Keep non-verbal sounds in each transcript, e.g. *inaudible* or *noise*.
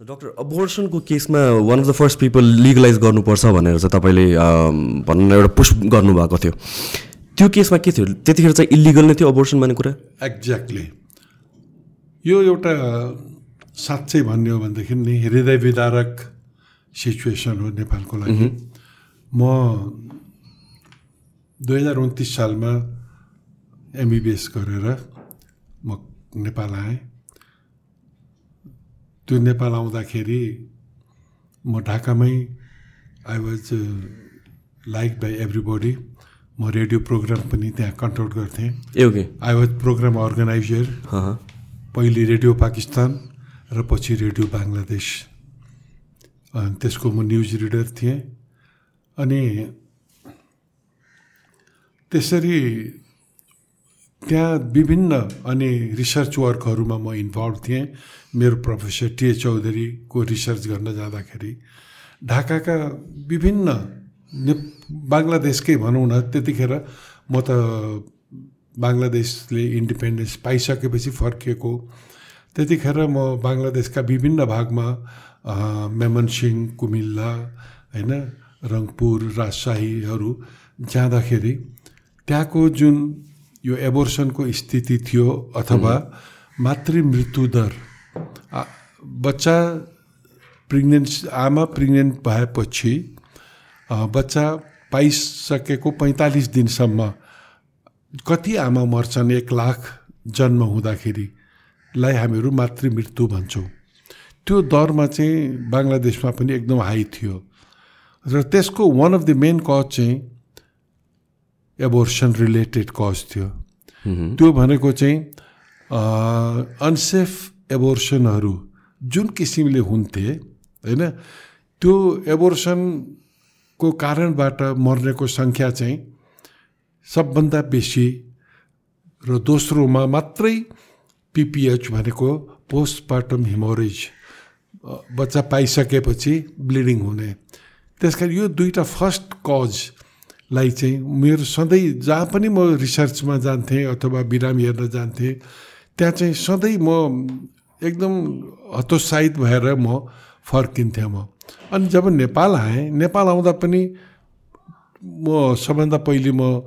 Doctor अबोर्सनको केसमा one of the first people legalise गर्नुपर्छ भनेर चाहिँ तपाईँले भनौँ न एउटा पुस्ट गर्नुभएको थियो। त्यो केसमा के थियो? त्यतिखेर चाहिँ इलिगल नै थियो अबोर्सन भन्ने कुरा? एक्ज्याक्टली यो एउटा साँच्चै भन्ने हो भनेदेखि नि हृदय विदारक सिचुएसन हो नेपालको लागि। म दुई हजार उन्तिस सालमा एमबिबिएस गरेर म नेपाल आएँ। त्यो नेपाल आउँदाखेरि म ढाकामै I was like by everybody म रेडियो प्रोग्राम पनि त्यहाँ कन्ट्रोल गर्थेँ। आई वाज प्रोग्राम अर्गनाइजर पहिले रेडियो पाकिस्तान र पछि रेडियो बङ्गलादेश अनि त्यसको म न्युज रिडर थिएँ। अनि त्यसरी त्यहाँ विभिन्न अनि रिसर्च वर्कहरूमा म इन्भल्भ थिएँ। मेरो प्रोफेसर टिए चौधरीको रिसर्च गर्न जाँदाखेरि ढाकाका विभिन्न बङ्गलादेशकै भनौँ न त्यतिखेर म त बङ्गलादेशले इन्डिपेन्डेन्स पाइसकेपछि फर्किएको। त्यतिखेर म बङ्गलादेशका विभिन्न भागमा मेमनसिंह कुमिल्ला होइन रङपुर राजशाहीहरू जाँदाखेरि त्यहाँको जुन यो एबोर्सनको स्थिति थियो अथवा मातृ मृत्यु दर। बच्चा प्रेग्नेन्ट आमा प्रेग्नेन्ट भएपछि बच्चा पाइसकेको पैँतालिस दिनसम्म कति आमा मर्छन् एक लाख जन्म हुँदाखेरिलाई हामीहरू मातृ मृत्यु भन्छौँ। त्यो दरमा चाहिँ बङ्गलादेशमा पनि एकदम हाई थियो। र त्यसको one of the main cause चाहिँ एबोर्सन रिलेटेड कज थियो। त्यो भनेको चाहिँ अनसेफ एबोर्सनहरू जुन किसिमले हुन्थे होइन त्यो एबोर्सनको कारणबाट मर्नेको सङ्ख्या चाहिँ सबभन्दा बेसी र दोस्रोमा मात्रै पिपिएच भनेको पोस्टमार्टम हिमोरेज बच्चा पाइसकेपछि ब्लिडिङ हुने। त्यस कारण यो दुईवटा फर्स्ट कजलाई चाहिँ मेरो सधैँ जहाँ पनि म रिसर्चमा जान्थेँ अथवा बिरामी हेर्न जान्थेँ त्यहाँ चाहिँ सधैँ म एकदम हतोत्साहित भएर म फर्किन्थेँ म। अनि जब नेपाल आएँ नेपाल आउँदा पनि म सबभन्दा पहिले म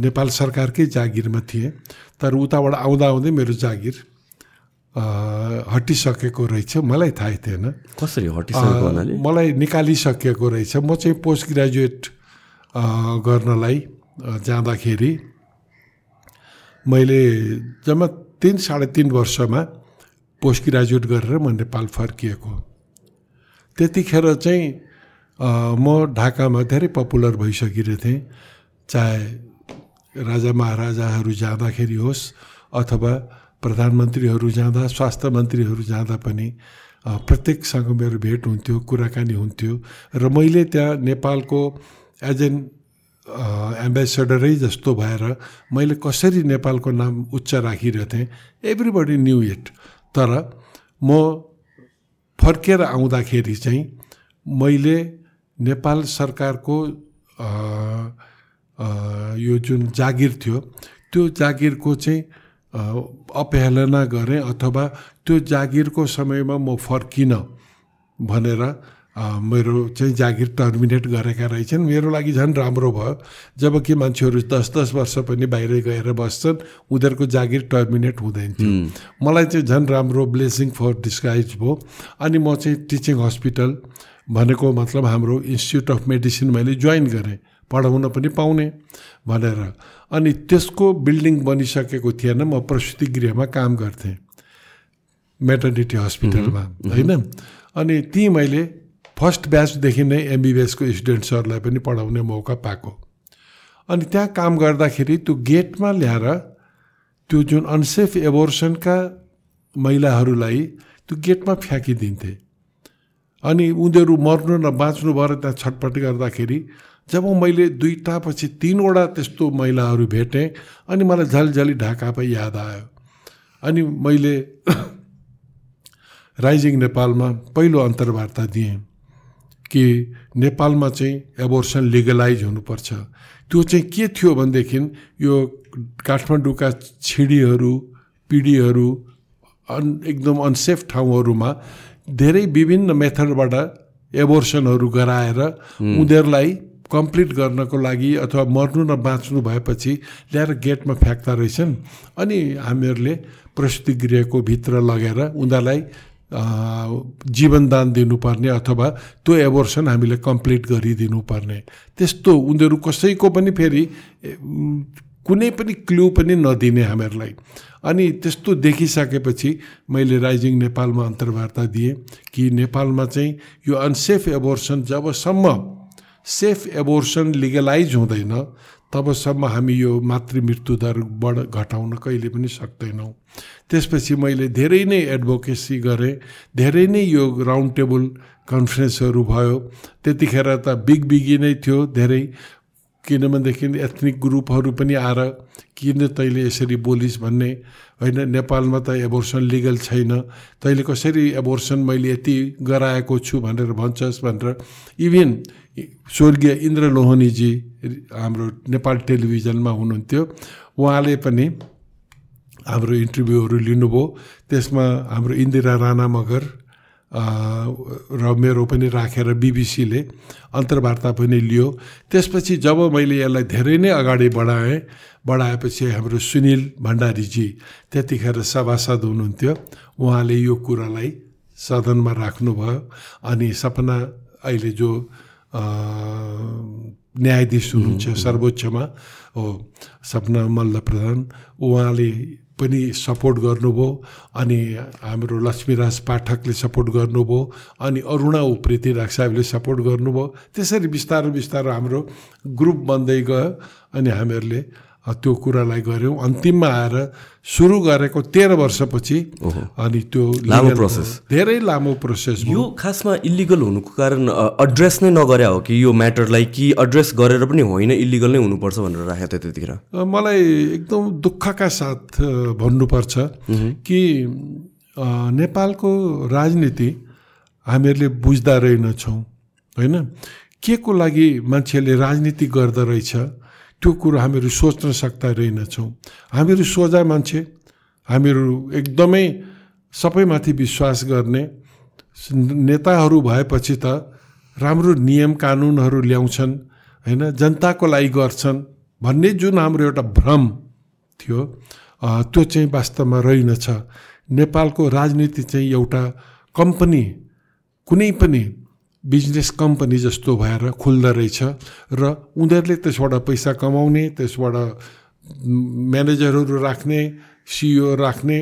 नेपाल सरकारकै जागिरमा थिएँ तर उताबाट आउँदा आउँदै मेरो जागिर हटिसकेको रहेछ। मलाई थाहै थिएन। कसरी हटिसकेको मलाई निकालिसकेको रहेछ। म चाहिँ पोस्ट ग्रेजुएट गर्नलाई जाँदाखेरि मैले जम्मा तिन साढे तिन वर्षमा पोस्ट ग्रेजुएट गरेर म नेपाल फर्किएको। त्यतिखेर चाहिँ म ढाकामा धेरै पपुलर भइसकिरहेको थिएँ। चाहे राजा महाराजाहरू जाँदाखेरि होस् अथवा प्रधानमन्त्रीहरू जाँदा स्वास्थ्य मन्त्रीहरू जाँदा पनि प्रत्येकसँग मेरो भेट हुन्थ्यो कुराकानी हुन्थ्यो। र मैले त्यहाँ नेपालको एज एन एम्बेसडरै जस्तो भएर मैले कसरी नेपालको नाम उच्च राखिरहेको थिएँ एभ्रिबडी न्यु इट तर म फर्केर आउँदाखेरि चाहिँ मैले नेपाल सरकारको यो जुन जागिर थियो त्यो जागिरको चाहिँ अपहेलना गरेँ अथवा त्यो जागिरको समयमा म फर्किनँ भनेर मेरो चाहिँ जागिर टर्मिनेट गरेका रहेछन्। मेरो लागि झन् राम्रो भयो। जब कि मान्छेहरू दस दस वर्ष पनि बाहिर गएर बस्छन् उनीहरूको जागिर टर्मिनेट हुँदैन थियो। मलाई चाहिँ झन् राम्रो ब्लेसिङ फर डिस्काइज भयो। अनि म चाहिँ टिचिङ हस्पिटल भनेको मतलब हाम्रो इन्स्टिच्युट अफ मेडिसिन मैले जोइन गरेँ। पढाउन पनि पाउने भनेर। अनि त्यसको बिल्डिङ बनिसकेको थिएन। म प्रसुति गृहमा काम गर्थेँ। मेटर्निटी हस्पिटलमा। होइन? अनि ती मैले फर्स्ट ब्याचदेखि नै एमबिबिएसको स्टुडेन्ट्सहरूलाई पनि पढाउने मौका पाएको। अनि त्यहाँ काम गर्दाखेरि त्यो गेटमा ल्याएर त्यो जुन अनसेफ एबोर्सनका महिलाहरूलाई त्यो गेटमा फ्याँकिदिन्थे। अनि उनीहरू मर्नु न बाँच्नु भएर त्यहाँ छटपट गर्दाखेरि जब मैले दुईवटापछि तिनवटा त्यस्तो महिलाहरू भेटेँ अनि मलाई झलझली ढाका याद आयो। अनि मैले *coughs* राइजिङ नेपालमा पहिलो अन्तर्वार्ता दिएँ। कि नेपालमा चाहिँ एबोर्सन लिगलाइज हुनुपर्छ। त्यो चाहिँ के थियो भनेदेखि यो काठमाडौँका छिडीहरू पिँढीहरू अन एकदम अनसेफ ठाउँहरूमा धेरै विभिन्न मेथडबाट एबोर्सनहरू गराएर उनीहरूलाई कम्प्लिट गर्नको लागि अथवा मर्नु र बाँच्नु भएपछि ल्याएर गेटमा फ्याँक्दा रहेछन्। अनि हामीहरूले प्रस्तुति गृहको भित्र लगेर उनीहरूलाई जीवनदान दिनुपर्ने अथवा त्यो एबोर्सन हामीले कम्प्लिट गरिदिनु पर्ने त्यस्तो उनीहरू कसैको पनि फेरि कुनै पनि क्लु पनि नदिने हामीहरूलाई। अनि त्यस्तो देखिसकेपछि मैले राइजिङ नेपालमा अन्तर्वार्ता दिएँ कि नेपालमा चाहिँ यो अनसेफ एबोर्सन जबसम्म सेफ एबोर्सन लिगलाइज हुँदैन तबसम्म हामी यो मातृ मृत्यु दर बढ घटाउन कहिले पनि सक्दैनौँ। त्यसपछि मैले धेरै नै एडभोकेसी गरेँ धेरै नै यो राउन्ड टेबल कन्फरेन्सहरू भयो। त्यतिखेर त बिग बिगी नै थियो धेरै किनभनेदेखि एथनिक ग्रुपहरू पनि आएर किन तैँले यसरी बोलिस् भन्ने होइन नेपालमा त एबोर्सन लिगल छैन। तैँले कसरी एबोर्सन मैले यति गराएको छु भनेर भन्छस् भनेर इभन स्वर्गीय इन्द्र लोहनीजी हाम्रो नेपाल टेलिभिजनमा हुनुहुन्थ्यो उहाँले पनि हाम्रो इन्टरभ्यूहरू लिनुभयो। त्यसमा हाम्रो इन्दिरा राणा मगर र मेरो पनि राखेर बिबिसीले अन्तर्वार्ता पनि लियो। त्यसपछि जब मैले यसलाई धेरै नै अगाडि बढाएँ बढाएपछि हाम्रो सुनिल भण्डारीजी त्यतिखेर सभासद हुनुहुन्थ्यो। उहाँले यो कुरालाई सदनमा राख्नुभयो अनि सपना अहिले जो न्यायाधीश हुनुहुन्छ सर्वोच्चमा हो सपना मल्ल प्रधान उहाँले पनि सपोर्ट गर्नुभयो अनि हाम्रो लक्ष्मीराज पाठकले सपोर्ट गर्नुभयो अनि अरुणा उप्रेती साहेबले सपोर्ट गर्नुभयो। त्यसरी बिस्तारो बिस्तारो हाम्रो ग्रुप बन्दै गयो अनि हामीहरूले त्यो कुरालाई गऱ्यौँ। अन्तिममा आएर सुरु गरेको तेह्र वर्षपछि अनि त्यो लामो process। धेरै लामो प्रोसेस यो खासमा इलिगल हुनुको कारण एड्रेस नै नगरे हो कि यो म्याटरलाई कि एड्रेस गरेर पनि होइन इलिगल नै हुनुपर्छ भनेर राखेको थियो त्यतिखेर? मलाई एकदम दुःखका साथ भन्नुपर्छ कि नेपालको राजनीति हामीहरूले बुझ्दा रहेनछौँ होइन? के को लागि मान्छेले राजनीति गर्दो रहेछ? त्यो कुरो हामीहरू सोच्न सक्दा रहेनछौँ। हामीहरू सोझा मान्छे हामीहरू एकदमै सबैमाथि विश्वास गर्ने नेताहरू भएपछि त राम्रो नियम कानुनहरू ल्याउँछन् होइन जनताको लागि गर्छन् भन्ने जुन हाम्रो एउटा भ्रम थियो त्यो चाहिँ वास्तवमा रहेनछ। नेपालको राजनीति चाहिँ एउटा कम्पनी कुनै पनि बिजनेस कम्पनी जस्तो भएर खुल्दो रहेछ। र उनीहरूले त्यसबाट पैसा कमाउने त्यसबाट म्यानेजरहरू राख्ने सिइओ राख्ने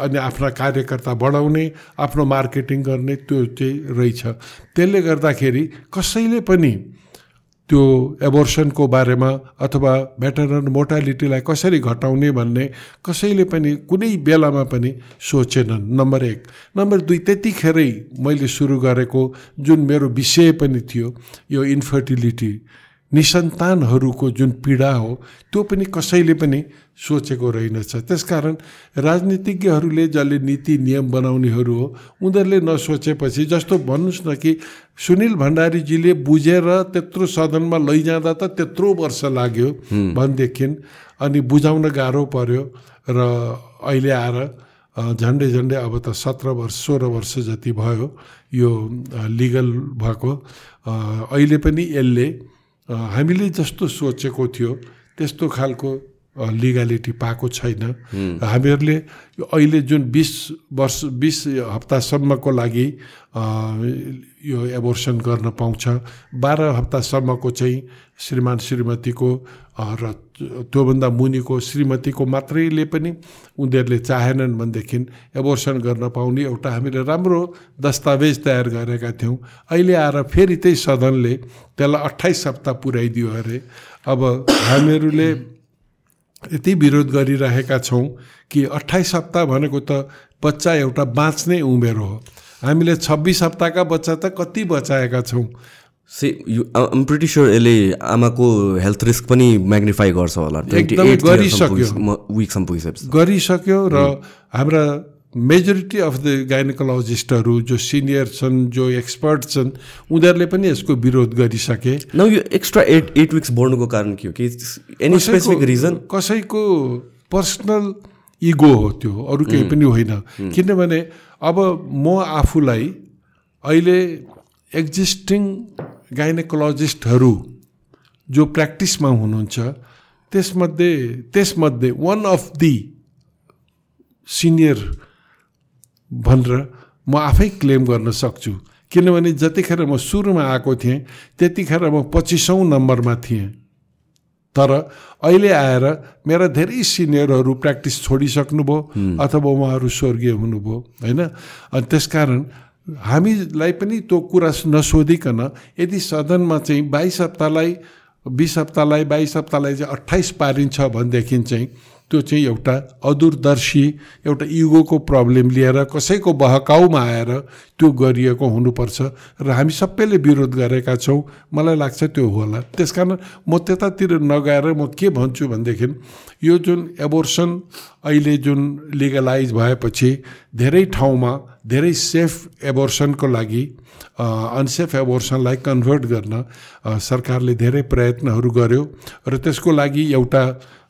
अनि आफ्ना कार्यकर्ता बढाउने आफ्नो मार्केटिङ गर्ने त्यो चाहिँ रहेछ। त्यसले गर्दाखेरि कसैले पनि त्यो एबोर्सनको बारेमा अथवा भेटरन मोर्टालिटीलाई कसरी घटाउने भन्ने कसैले पनि कुनै बेलामा पनि सोचेनन्। नम्बर एक। नम्बर दुई त्यतिखेरै मैले सुरु गरेको जुन मेरो विषय पनि थियो यो इन्फर्टिलिटी निसन्तानहरूको जुन पीडा हो त्यो पनि कसैले पनि सोचेको रहेनछ। त्यसकारण राजनीतिज्ञहरूले जसले नीति नियम बनाउनेहरू हो उनीहरूले नसोचेपछि जस्तो भन्नुहोस् न कि सुनिल भण्डारीजीले बुझेर त्यत्रो सदनमा लैजाँदा त त्यत्रो वर्ष लाग्यो भनेदेखि अनि बुझाउन गाह्रो पर्यो र अहिले आएर झन्डै झन्डै अब त सत्र वर्ष सोह्र वर्ष जति भयो यो लिगल भएको। अहिले पनि यसले हामीले जस्तो सोचेको थियो त्यस्तो खालको लिगालिटी पाएको छैन। हामीहरूले अहिले जुन बिस वर्ष बिस हप्तासम्मको लागि यो एबोर्सन गर्न पाउँछ बाह्र हप्तासम्मको चाहिँ श्रीमान श्रीमतीको र त्योभन्दा मुनिको श्रीमतीको मात्रैले पनि उनीहरूले चाहेनन् भनेदेखि एबोर्सन गर्न पाउने एउटा हामीले राम्रो दस्तावेज तयार गरेका थियौँ। अहिले आएर फेरि त्यही सदनले त्यसलाई अठाइस हप्ता पुर्याइदियो अरे। अब हामीहरूले यति विरोध गरिरहेका छौँ कि अठाइस हप्ता भनेको त बच्चा एउटा बाँच्ने उमेर हो। हामीले छब्बिस हप्ताका बच्चा त कति बचाएका छौँ? Say you am pretty sure यसले आमाको हेल्थ रिस्क पनि म्याग्निफाई गर्छ होला। एकदमै गरिसक्यो। गरिसक्यो र हाम्रा मेजोरिटी अफ द गाइनोकोलोजिस्टहरू जो सिनियर छन् जो एक्सपर्ट छन् उनीहरूले पनि यसको विरोध गरिसके। न यो एक्स्ट्रा एट एट विक्स बढ्नुको कारण के हो? कि एनी स्पेसिफिक रिजन कसैको पर्सनल इगो हो त्यो अरू केही पनि होइन। किनभने अब म आफूलाई अहिले एक्जिस्टिङ गाइनेकोलोजिस्टहरू जो प्र्याक्टिसमा हुनुहुन्छ त्यसमध्ये त्यसमध्ये वान अफ दि सिनियर भनेर म आफै क्लेम गर्न सक्छु। किनभने जतिखेर म सुरुमा आएको थिएँ त्यतिखेर म पच्चिसौँ नम्बरमा थिएँ। तर अहिले आएर मेरा धेरै सिनियरहरू प्र्याक्टिस छोडिसक्नुभयो अथवा उहाँहरू स्वर्गीय हुनुभयो होइन? अनि त्यसकारण हामीलाई पनि त्यो कुरा नसोधिकन यदि सदनमा चाहिँ बाइस हप्तालाई बिस हप्तालाई बाइस हप्तालाई चाहिँ अट्ठाइस पारिन्छ भनेदेखि चाहिँ त्यो चाहिँ एउटा अदूरदर्शी एउटा इगोको प्रब्लम लिएर कसैको बहकाउमा आएर त्यो गरिएको हुनुपर्छ र हामी सबैले विरोध गरेका छौँ। मलाई लाग्छ त्यो होला। त्यस कारण म त्यतातिर नगएर म के भन्छु भनेदेखि यो जुन एबोर्सन अहिले जुन लिगलाइज भएपछि धेरै ठाउँमा धेरै सेफ एबोर्सनको लागि अनसेफ एबोर्सनलाई कन्भर्ट गर्न सरकारले धेरै प्रयत्नहरू गर्यो र त्यसको लागि एउटा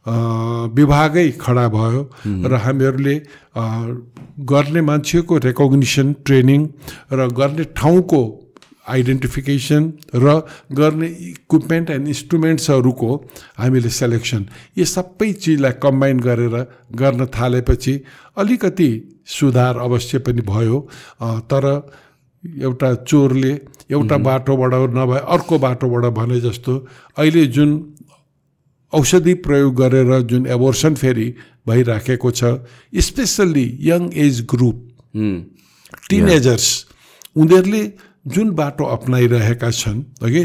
विभागै खडा भयो र हामीहरूले गर्ने मान्छेको रेकग्निसन ट्रेनिङ र गर्ने ठाउँको आइडेन्टिफिकेसन र गर्ने इक्विपमेन्ट एन्ड इन्स्ट्रुमेन्ट्सहरूको हामीले सेलेक्सन यो सबै चिजलाई कम्बाइन गरेर गर्न थालेपछि अलिकति सुधार अवश्य पनि भयो। तर एउटा चोरले एउटा बाटोबाट नभए अर्को बाटोबाट भने जस्तो अहिले जुन औषधि प्रयोग गरेर जुन एबोर्सन फेरि भइराखेको छ specially young age group teenagers उनीहरूले जुन बाटो अप्नाइरहेका छन् हगि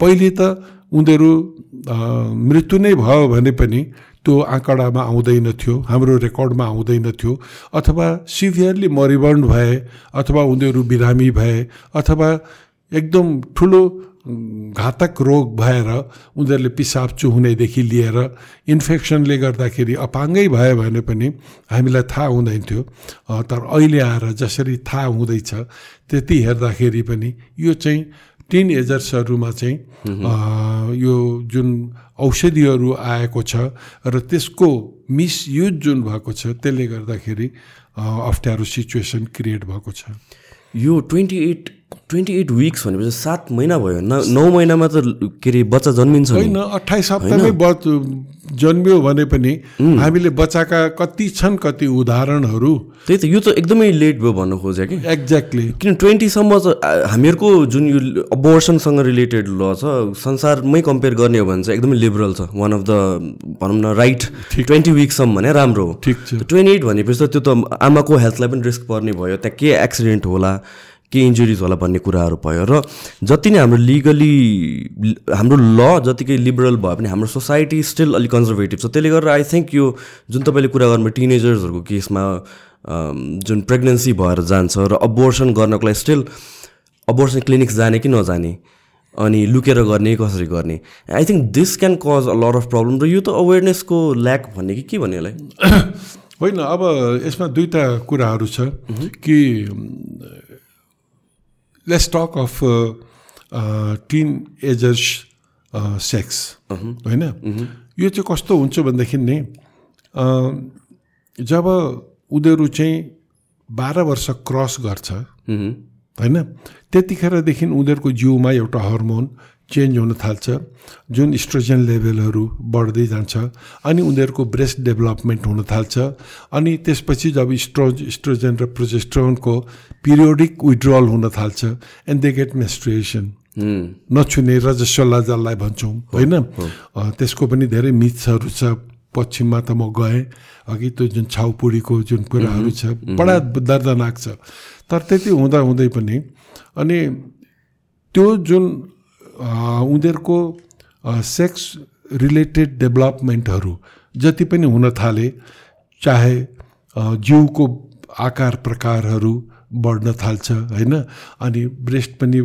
पहिले त उनीहरू मृत्यु नै भयो भने पनि त्यो आँकडामा आउँदैन थियो हाम्रो रेकर्डमा आउँदैन थियो अथवा सिभियरली मरिबन्ड भए अथवा उनीहरू बिरामी भए अथवा एकदम ठुलो घातक रोग भएर उनीहरूले पिसाब चुहुनेदेखि लिएर इन्फेक्सनले गर्दाखेरि अपाङ्गै भयो भने पनि हामीलाई थाहा हुँदैन थियो तर अहिले आएर जसरी थाहा हुँदैछ त्यति हेर्दाखेरि पनि यो चाहिँ टिन एजर्सहरूमा चाहिँ यो जुन औषधिहरू आएको छ र त्यसको मिसयुज जुन भएको छ त्यसले गर्दाखेरि अप्ठ्यारो सिचुएसन क्रिएट भएको छ। यो twenty eight twenty eight weeks भनेपछि सात महिना भयो। न नौ महिनामा त के अरे बच्चा जन्मिन्छ होइन अठाइस हप्तामै जन्मियो भने पनि हामीले बच्चाका कति छन् कति उदाहरणहरू। त्यही त यो त एकदमै लेट भयो भन्नु खोजेँ कि। एक्ज्याक्टली किन ट्वेन्टीसम्म त हामीहरूको जुन यो अबोर्सनसँग रिलेटेड ल छ संसारमै कम्पेयर गर्ने हो भने चाहिँ एकदमै लिबरल छ। वान अफ द भनौँ न राइट ट्वेन्टी विकसम्म भने राम्रो हो। ठिक छ। ट्वेन्टी एट भनेपछि त त्यो त आमाको हेल्थलाई पनि रिस्क पर्ने भयो। त्यहाँ के एक्सिडेन्ट होला? के इन्जुरिज होला भन्ने कुराहरू भयो र जति नै हाम्रो लिगली हाम्रो ल जतिकै लिबरल भयो भने हाम्रो सोसाइटी स्टिल अलिक कन्जर्भेटिभ छ। त्यसले गर्दा आई थिङ्क यो जुन तपाईँले कुरा गर्नुभयो टिनेजर्सहरूको केसमा जुन प्रेग्नेन्सी भएर जान्छ र अबोर्सन गर्नको लागि स्टिल अबोर्सन क्लिनिक्स जाने कि नजाने अनि लुकेर गर्ने कसरी गर्ने? I think this can cause a lot of problem र यो त अवेरनेसको ल्याक भन्ने कि के भन्ने यसलाई *coughs* होइन अब यसमा दुईवटा कुराहरू छ कि let's talk of teenagers sex होइन? यो चाहिँ कस्तो हुन्छ भनेदेखि नै जब उनीहरू चाहिँ बाह्र वर्ष क्रस गर्छ होइन? त्यतिखेरदेखि उनीहरूको जिउमा एउटा हर्मोन चेन्ज हुन थाल्छ जुन इस्ट्रोजन लेभलहरू बढ्दै जान्छ अनि उनीहरूको ब्रेस्ट डेभलपमेन्ट हुन थाल्छ अनि त्यसपछि जब इस्ट्रोज इस्ट्रोजन र प्रोजेस्ट्रोनको पिरियोडिक विड्रल हुन थाल्छ एन्ड दे गेट मेस्ट्रुएसन नछुने रजस्वला जसलाई भन्छौँ होइन? त्यसको पनि धेरै मिथ्सहरू छ पश्चिममा त म गएँ अघि त्यो जुन छाउपुडीको जुन कुराहरू छ बडा दर्दनाक छ। तर त्यति हुँदा हुँदै पनि अनि त्यो जुन उनीहरूको सेक्स रिलेटेड डेभलपमेन्टहरू जति पनि हुन थाले चाहे जिउको आकार प्रकारहरू बढ्न थाल्छ होइन? अनि ब्रेस्ट पनि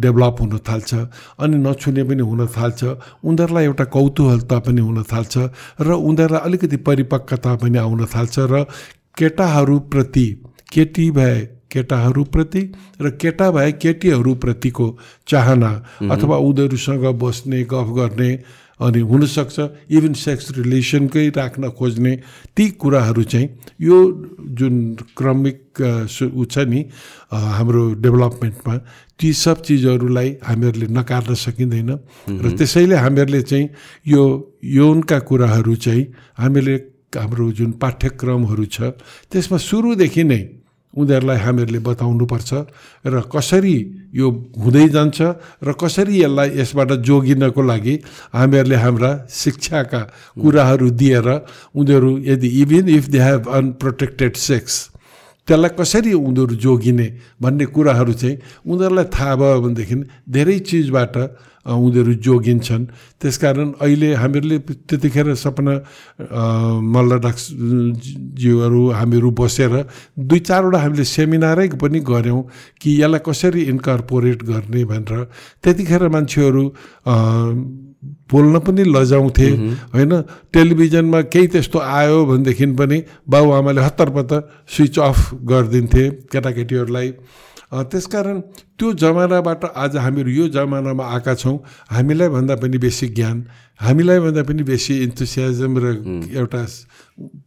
डेभलप हुन थाल्छ अनि नछुने पनि हुन थाल्छ उनीहरूलाई एउटा कौतूहलता पनि हुन थाल्छ र उनीहरूलाई अलिकति परिपक्वता पनि आउन थाल्छ र केटाहरूप्रति केटी भए केटाहरूप्रति र केटा भए केटीहरूप्रतिको चाहना अथवा उनीहरूसँग बस्ने गफ गर्ने अनि हुनसक्छ इभन सेक्स रिलेसनकै राख्न खोज्ने ती कुराहरू चाहिँ यो जुन क्रमिक ऊ छ नि हाम्रो डेभलपमेन्टमा ती सब चिजहरूलाई हामीहरूले नकार्न सकिँदैन र त्यसैले हामीहरूले चाहिँ यो यौनका कुराहरू चाहिँ हामीले हाम्रो जुन पाठ्यक्रमहरू छ त्यसमा सुरुदेखि नै उनीहरूलाई हामीहरूले बताउनुपर्छ र कसरी यो हुँदै जान्छ र कसरी यसलाई यसबाट जोगिनको लागि हामीहरूले हाम्रा शिक्षाका कुराहरू दिएर उनीहरू यदि even if they have unprotected sex त्यसलाई कसरी उनीहरू जोगिने भन्ने कुराहरू चाहिँ उनीहरूलाई थाहा भयो भनेदेखि धेरै चिजबाट उनीहरू जोगिन्छन्। त्यसकारण अहिले हामीहरूले त्यतिखेर सपना मल्ल डाक्स ज्यूहरू हामीहरू बसेर दुई चारवटा हामीले सेमिनारै पनि गऱ्यौँ कि यसलाई कसरी इन्कर्पोरेट गर्ने भनेर। त्यतिखेर मान्छेहरू बोल्न पनि लजाउँथे। होइन टेलिभिजनमा केही त्यस्तो आयो भनेदेखि पनि बाबुआमाले हत्तरपत्त स्विच अफ गरिदिन्थे केटाकेटीहरूलाई। त्यसकारण त्यो जमानाबाट आज हामीहरू यो जमानामा आएका छौँ। हामीलाई भन्दा पनि बेसी ज्ञान हामीलाई भन्दा पनि बेसी इन्थुसियाजम र एउटा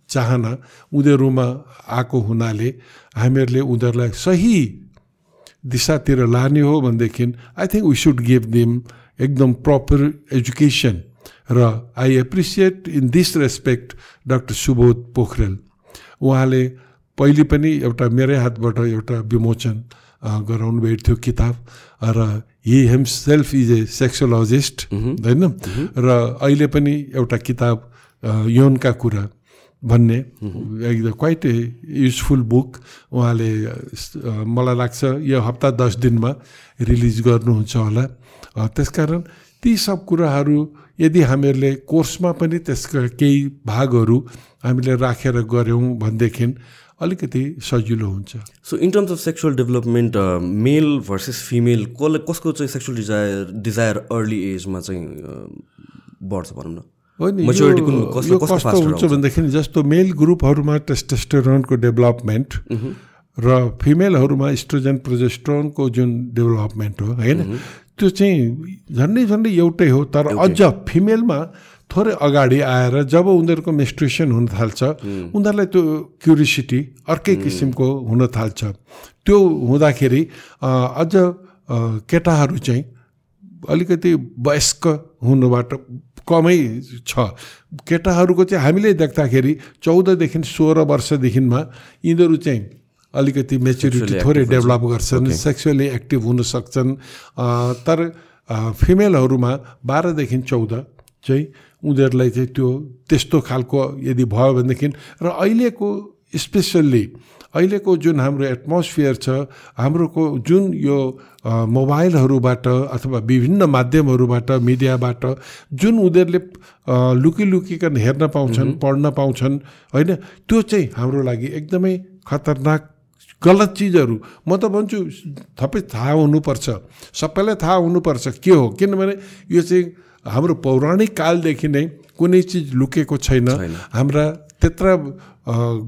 चाहना उनीहरूमा आएको हुनाले हामीहरूले उनीहरूलाई सही दिशातिर लाने हो भनेदेखि I think we should give them एकदम प्रपर एजुकेसन र I appreciate in this respect doctor Subodh Pokharel उहाँले पहिले पनि एउटा मेरै हातबाट एउटा विमोचन गराउनु भएको थियो किताब र he himself is a sexologist होइन? र अहिले पनि एउटा किताब यौनका कुरा भन्ने। एकदम क्वाइट ए युजफुल बुक उहाँले मलाई लाग्छ यो हप्ता दस दिनमा रिलिज गर्नुहुन्छ होला। त्यसकारण ती सब कुराहरू यदि हामीहरूले कोर्समा पनि त्यसका केही भागहरू हामीले राखेर गऱ्यौँ भनेदेखि अलिकति सजिलो हुन्छ। So in terms of sexual development male versus female कसले कसको चाहिँ सेक्सुअल डिजायर डिजायर अर्ली एजमा चाहिँ बढ्छ भनौँ न? हो नि Maturity यो- कस्तो हुन्छ आउँछ? भनेदेखि जस्तो मेल ग्रुपहरूमा टेस्टेस्टोरोनको डेभलपमेन्ट र फिमेलहरूमा इस्ट्रोजन प्रोजेस्ट्रोनको जुन डेभलपमेन्ट हो होइन? त्यो चाहिँ झन्डै झन्डै एउटै हो तर अझ फिमेलमा थोरै अगाडि आएर जब उनीहरूको मेस्ट्रेसन हुन थाल्छ उनीहरूलाई त्यो क्युरिसिटी अर्कै किसिमको हुन थाल्छ। त्यो हुँदाखेरि अझ केटाहरू चाहिँ अलिकति वयस्क हुनुबाट कमै छ। केटाहरूको चाहिँ हामीले देख्दाखेरि चौधदेखि सोह्र वर्षदेखिमा यिनीहरू चाहिँ अलिकति मेच्युरिटी थोरै डेभलप गर्छन् सेक्सुअली एक्टिभ हुन सक्छन्। तर फिमेलहरूमा बाह्रदेखि चौध चाहिँ उनीहरूलाई चाहिँ त्यो त्यस्तो खालको यदि भयो भनेदेखि र अहिलेको स्पेसल्ली अहिलेको जुन हाम्रो एटमोस्फियर छ हाम्रोको जुन यो मोबाइलहरूबाट अथवा विभिन्न माध्यमहरूबाट मिडियाबाट जुन उनीहरूले लुकी लुकिकन हेर्न पाउँछन् पढ्न पाउँछन् होइन त्यो चाहिँ हाम्रो लागि एकदमै खतरनाक गलत चिजहरू। म त भन्छु थपै थाहा हुनुपर्छ। सबैलाई थाहा हुनुपर्छ के हो। किनभने यो चाहिँ हाम्रो पौराणिक कालदेखि नै कुनै चिज लुकेको छैन। हाम्रा त्यत्र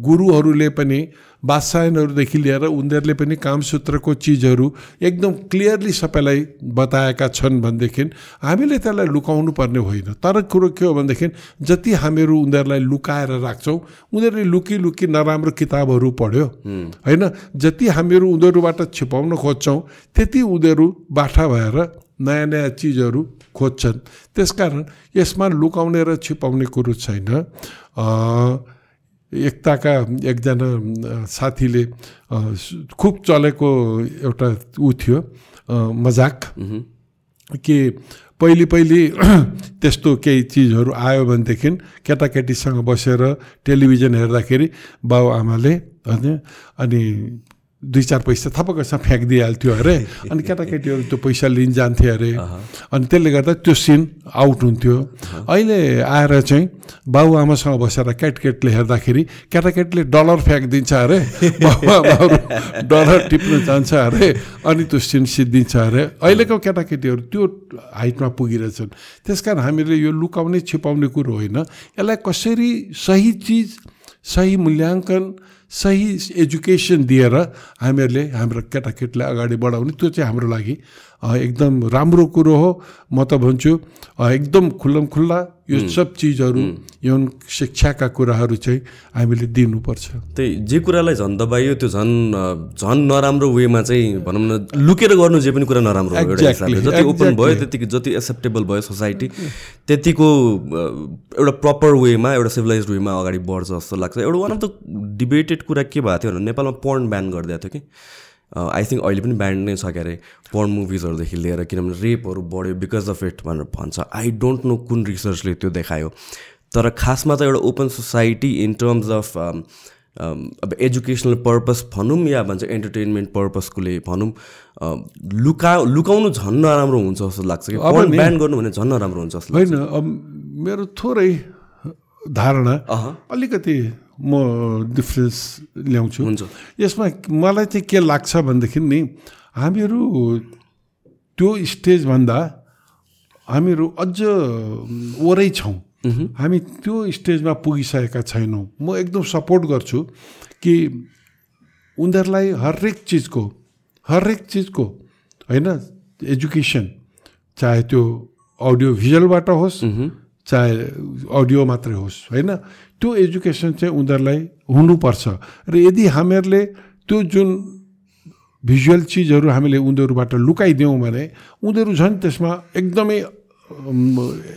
गुरुहरूले पनि बादशाहनहरूदेखि लिएर उनीहरूले पनि कामसूत्रको चिजहरू एकदम क्लियरली सबैलाई बताएका छन् भनेदेखि हामीले त्यसलाई लुकाउनु पर्ने होइन। तर कुरो के हो भनेदेखि जति हामीहरू उनीहरूलाई लुकाएर राख्छौँ उनीहरूले लुकी लुकी नराम्रो किताबहरू पढ्यो। होइन जति हामीहरू उनीहरूबाट छिपाउन खोज्छौँ त्यति उनीहरू बाठा भएर नयाँ नयाँ चिजहरू खोज्छन्। त्यसकारण यसमा लुकाउने र छिपाउने कुरो छैन। एकताका एकजना साथीले खुब चलेको एउटा ऊ थियो मजाक। कि पहिले पहिले *clears throat* त्यस्तो केही चिजहरू आयो भनेदेखि केटाकेटीसँग बसेर टेलिभिजन हेर्दाखेरि बाबुआमाले होइन अनि दुई चार पैसा थपक्कसँग फ्याँकिदिइहाल्थ्यो अरे। अनि केटाकेटीहरू त्यो पैसा लिन जान्थे अरे। अनि त्यसले गर्दा त्यो सिन आउट हुन्थ्यो। अहिले आएर चाहिँ बाबुआमासँग बसेर केटकेटले हेर्दाखेरि केटाकेटीले डलर फ्याँकिदिन्छ अरे। *laughs* बाबुआमाहरू डलर टिप्न जान्छ अरे। अनि त्यो सिन सिद्धिन्छ अरे। अहिलेको केटाकेटीहरू त्यो हाइटमा पुगिरहेछन्। त्यस कारण हामीले यो लुकाउने छिपाउने कुरो होइन। यसलाई कसरी सही चिज सही मूल्याङ्कन सही एजुकेसन दिएर हामीहरूले हाम्रो केटाकेटीलाई अगाडि बढाउने त्यो चाहिँ हाम्रो लागि एकदम राम्रो कुरो हो। म त भन्छु एकदम खुल्लम खुल्ला यो सब चिजहरू यौन शिक्षाका कुराहरू चाहिँ हामीले दिनुपर्छ। त्यही जे कुरालाई झन् दबाइयो त्यो झन् झन् नराम्रो वेमा चाहिँ भनौँ न लुकेर गर्नु जे पनि कुरा नराम्रो Exactly, जति ओपन भयो. त्यतिको जति एक्सेप्टेबल भयो सोसाइटी त्यतिको एउटा प्रपर वेमा एउटा सिभिलाइज वेमा अगाडि बढ्छ जस्तो लाग्छ। एउटा वान अफ द डिबेटेड कुरा के भएको थियो भने नेपालमा पर्न ब्यान गरिदिएको थियो कि? आई थिङ्क अहिले पनि ब्यान्ड नै छ के अरे पर्न मुभिजहरूदेखि लिएर किनभने रेपहरू बढ्यो बिकज अफ इट भनेर भन्छ। आई डोन्ट नो कुन रिसर्चले त्यो देखायो। तर खासमा त एउटा open society in terms of अब एजुकेसनल पर्पस भनौँ या भन्छ इन्टरटेनमेन्ट पर्पसकोले भनौँ अ, लुका लुकाउनु झन् नराम्रो हुन्छ जस्तो लाग्छ कि। अब पर्न नि- ब्यान गर्नु भने झन् नराम्रो हुन्छ जस्तो लाग्छ। होइन अब मेरो थोरै धारणा अलिकति म डिफ्रेन्स ल्याउँछु। हुन्छ। यसमा मलाई चाहिँ के लाग्छ भनेदेखि नि हामीहरू त्यो स्टेजभन्दा हामीहरू अझ वरै छौँ। हामी त्यो स्टेजमा पुगिसकेका छैनौँ। म एकदम सपोर्ट गर्छु कि उनीहरूलाई हरेक चिजको हरेक चिजको होइन एजुकेसन चाहे त्यो अडियो भिजुअलबाट होस् चाहे अडियो मात्रै होस् होइन? त्यो एजुकेसन चाहिँ उनीहरूलाई हुनुपर्छ। र यदि हामीहरूले त्यो जुन भिजुअल चिजहरू हामीले उनीहरूबाट लुकाइदियौँ भने उनीहरू झन् त्यसमा एकदमै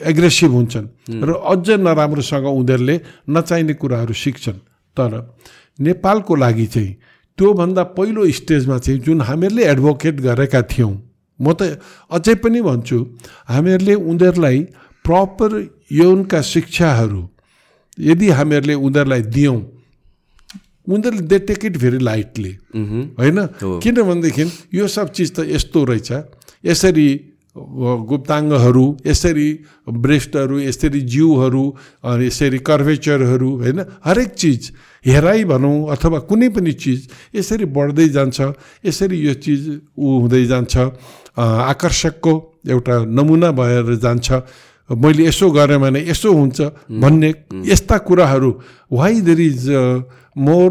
एग्रेसिभ हुन्छन्। र अझ नराम्रोसँग उनीहरूले नचाहिने कुराहरू सिक्छन्। तर नेपालको लागि चाहिँ त्योभन्दा पहिलो स्टेजमा चाहिँ जुन हामीहरूले एडभोकेट गरेका थियौँ म त अझै पनि भन्छु हामीहरूले उनीहरूलाई प्रपर यौनका शिक्षाहरू यदि हामीहरूले उनीहरूलाई दियौँ उनीहरूले they take it very lightly होइन? किनभनेदेखि यो सब चिज त यस्तो रहेछ। यसरी गुप्ताङ्गहरू यसरी ब्रेस्टहरू यसरी जिउहरू यसरी कर्भेचरहरू होइन? हरेक चिज हेराइ भनौँ अथवा कुनै पनि चिज यसरी बढ्दै जान्छ। यसरी यो चिज ऊ हुँदै जान्छ। आकर्षकको एउटा नमुना भएर जान्छ। मैले यसो गरेँ भने यसो हुन्छ भन्ने यस्ता कुराहरू। वाइ देयर इज मोर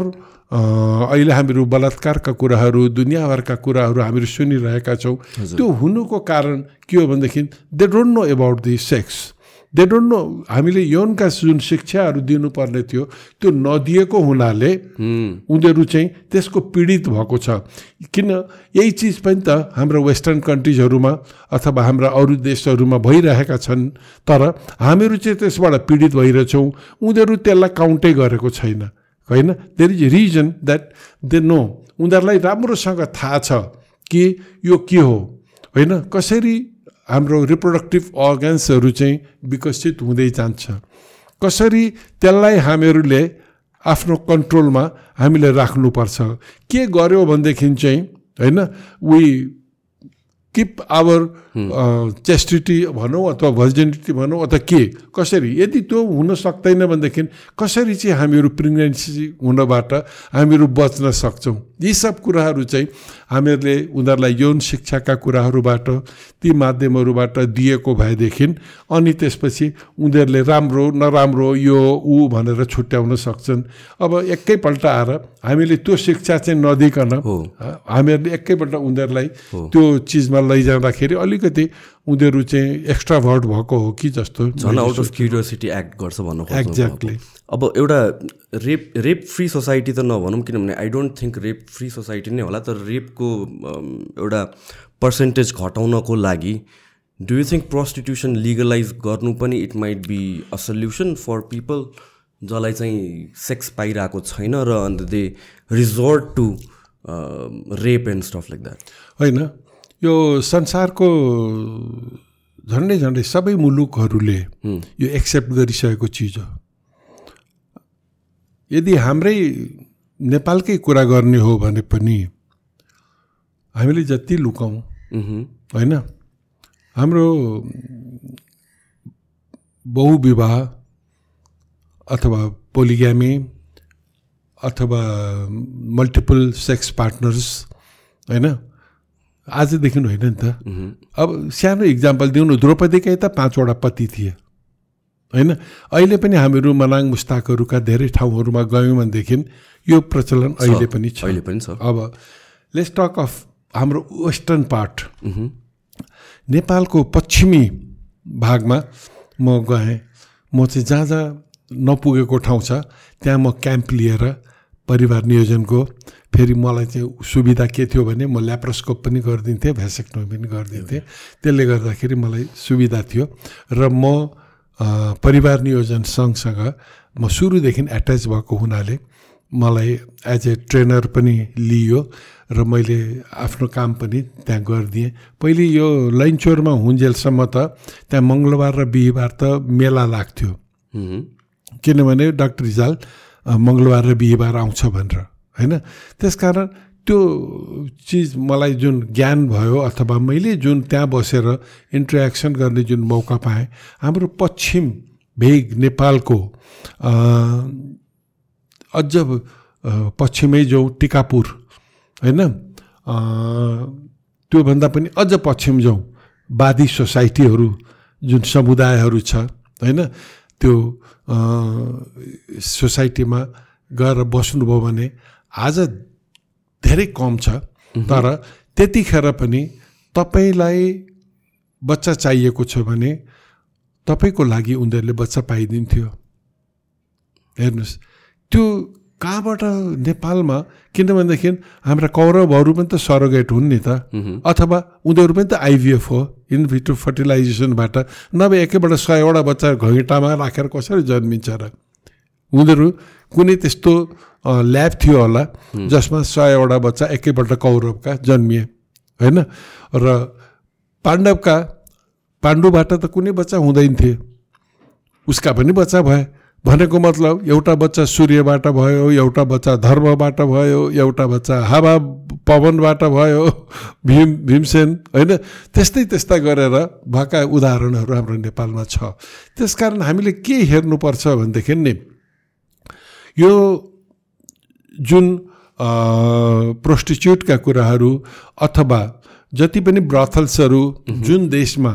अहिले हामीहरू बलात्कारका कुराहरू दुनियाँभरका कुराहरू हामीहरू सुनिरहेका छौँ। त्यो हुनुको कारण के हो भनेदेखि they don't know about the sex they don't know हामीले यौनका जुन शिक्षाहरू दिनुपर्ने थियो त्यो नदिएको हुनाले उनीहरू चाहिँ त्यसको पीडित भएको छ। किन? यही चिज पनि त हाम्रो वेस्टर्न कन्ट्रिजहरूमा अथवा हाम्रा अरू देशहरूमा भइरहेका छन् तर हामीहरू चाहिँ त्यसबाट पीडित भइरहेछौँ। उनीहरू त्यसलाई काउन्टै गरेको छैन। होइन? There is reason that they know उनीहरूलाई राम्रोसँग थाहा छ कि यो के हो। होइन? कसरी हाम्रो रिप्रोडक्टिभ अर्गन्सहरू चाहिँ विकसित हुँदै जान्छ। कसरी त्यसलाई हामीहरूले आफ्नो कन्ट्रोलमा हामीले राख्नुपर्छ? के गर्यो भनेदेखि चाहिँ होइन वी किप आवर चेस्टिटी भनौँ अथवा भर्जिनिटी भनौँ अथवा के? कसरी? यदि त्यो हुन सक्दैन भनेदेखि कसरी चाहिँ हामीहरू प्रेग्नेन्सी हुनबाट हामीहरू बच्न सक्छौँ? यी सब कुराहरू चाहिँ हामीहरूले उनीहरूलाई यौन शिक्षाका कुराहरूबाट ती माध्यमहरूबाट दिएको भएदेखि अनि त्यसपछि उनीहरूले राम्रो नराम्रो यो ऊ भनेर छुट्याउन सक्छन्। अब एकैपल्ट आएर हामीले त्यो शिक्षा चाहिँ नदिकन हामीहरूले एकैपल्ट उनीहरूलाई त्यो चिजमा लैजाँदाखेरि अलिकति उनीहरू चाहिँ एक्स्ट्रा भर्ट भएको हो कि जस्तो झन् आउट अफ क्युरियोसिटी एक्ट गर्छ भन्नु। Exactly. अब एउटा रेप रेप फ्री सोसाइटी त नभनौँ किनभने I don't think rape free society नै होला तर रेपको एउटा पर्सेन्टेज घटाउनको लागि do you think prostitution legalise गर्नु पनि it might be a solution for people जसलाई चाहिँ सेक्स पाइरहेको छैन र अन्त they resort to rape and stuff like that होइन यो संसारको झन्डै झन्डै सबै मुलुकहरूले यो एक्सेप्ट गरिसकेको चिज हो। यदि हाम्रै नेपालकै कुरा गर्ने हो भने पनि हामीले जति लुकाउँ होइन? हाम्रो बहुविवाह अथवा पोलिग्यामी अथवा मल्टिपल सेक्स पार्टनर्स होइन? आजदेखि होइन नि त। अब सानो इक्जाम्पल दिउँ न द्रौपदीकै त पाँचवटा पति थिए। होइन? अहिले पनि हामीहरू मनाङ मुस्ताकहरूका धेरै ठाउँहरूमा गयौँ भनेदेखि यो प्रचलन अहिले पनि छ। अहिले पनि छ। अब लेट्स टक अफ हाम्रो वेस्टर्न पार्ट नेपालको पश्चिमी भागमा म गएँ। म चाहिँ जहाँ जहाँ नपुगेको ठाउँ छ त्यहाँ म क्याम्प लिएर परिवार नियोजनको फेरि मलाई चाहिँ सुविधा के थियो भने म ल्याप्रोस्कोप पनि गरिदिन्थेँ भ्यासेक्टोमी पनि गरिदिन्थेँ। त्यसले गर्दाखेरि मलाई सुविधा थियो र म परिवार नियोजन सङ्घसँग म सुरुदेखि एट्याच भएको हुनाले मलाई एज ए ट्रेनर पनि लियो र मैले आफ्नो काम पनि त्यहाँ गरिदिएँ। पहिले यो लैनचोरमा हुन्जेलसम्म त त्यहाँ मङ्गलबार र बिहिबार त मेला लाग्थ्यो। किनभने डाक्टर रिजाल मङ्गलबार र बिहिबार आउँछ भनेर होइन? त्यसकारण त्यो चिज मलाई जुन ज्ञान भयो अथवा मैले जुन त्यहाँ बसेर इन्ट्रेक्सन गर्ने जुन मौका पाएँ हाम्रो पश्चिम भेग नेपालको अझ पश्चिमै जाउँ टिकापुर होइन? त्योभन्दा पनि अझ पश्चिम जाउँ वादी सोसाइटीहरू जुन समुदायहरू छ होइन? त्यो सोसाइटीमा गएर बस्नुभयो भने आज धेरै कम छ तर त्यतिखेर पनि तपाईँलाई बच्चा चाहिएको छ भने तपाईँको लागि उनीहरूले बच्चा पाइदिन्थ्यो। हेर्नुहोस् त्यो कहाँबाट नेपालमा किनभनेदेखि हाम्रा कौरवहरू पनि त सरोगेट हुन् नि त। अथवा उनीहरू पनि त आइभिएफ हो इनभिट्रो फर्टिलाइजेसनबाट नभए एकैबाट सयवटा बच्चा घैँटामा राखेर कसरी जन्मिन्छ र? उनीहरू कुनै त्यस्तो ल्याब थियो होला जसमा सयवटा बच्चा एकैपल्ट कौरवका जन्मिए होइन? र पाण्डवका पाण्डुबाट त कुनै बच्चा हुँदैन थिए। उसका पनि बच्चा भए। भनेको मतलब एउटा बच्चा सूर्यबाट भयो एउटा बच्चा धर्मबाट भयो एउटा बच्चा हावा पवनबाट भयो भीम भीमसेन होइन? त्यस्तै त्यस्ता गरेर भएका उदाहरणहरू हाम्रो नेपालमा छ। त्यसकारण हामीले के हेर्नुपर्छ भनेदेखि नि यो जुन प्रोस्टिच्युटका कुराहरू अथवा जति पनि ब्रथल्सहरू जुन देशमा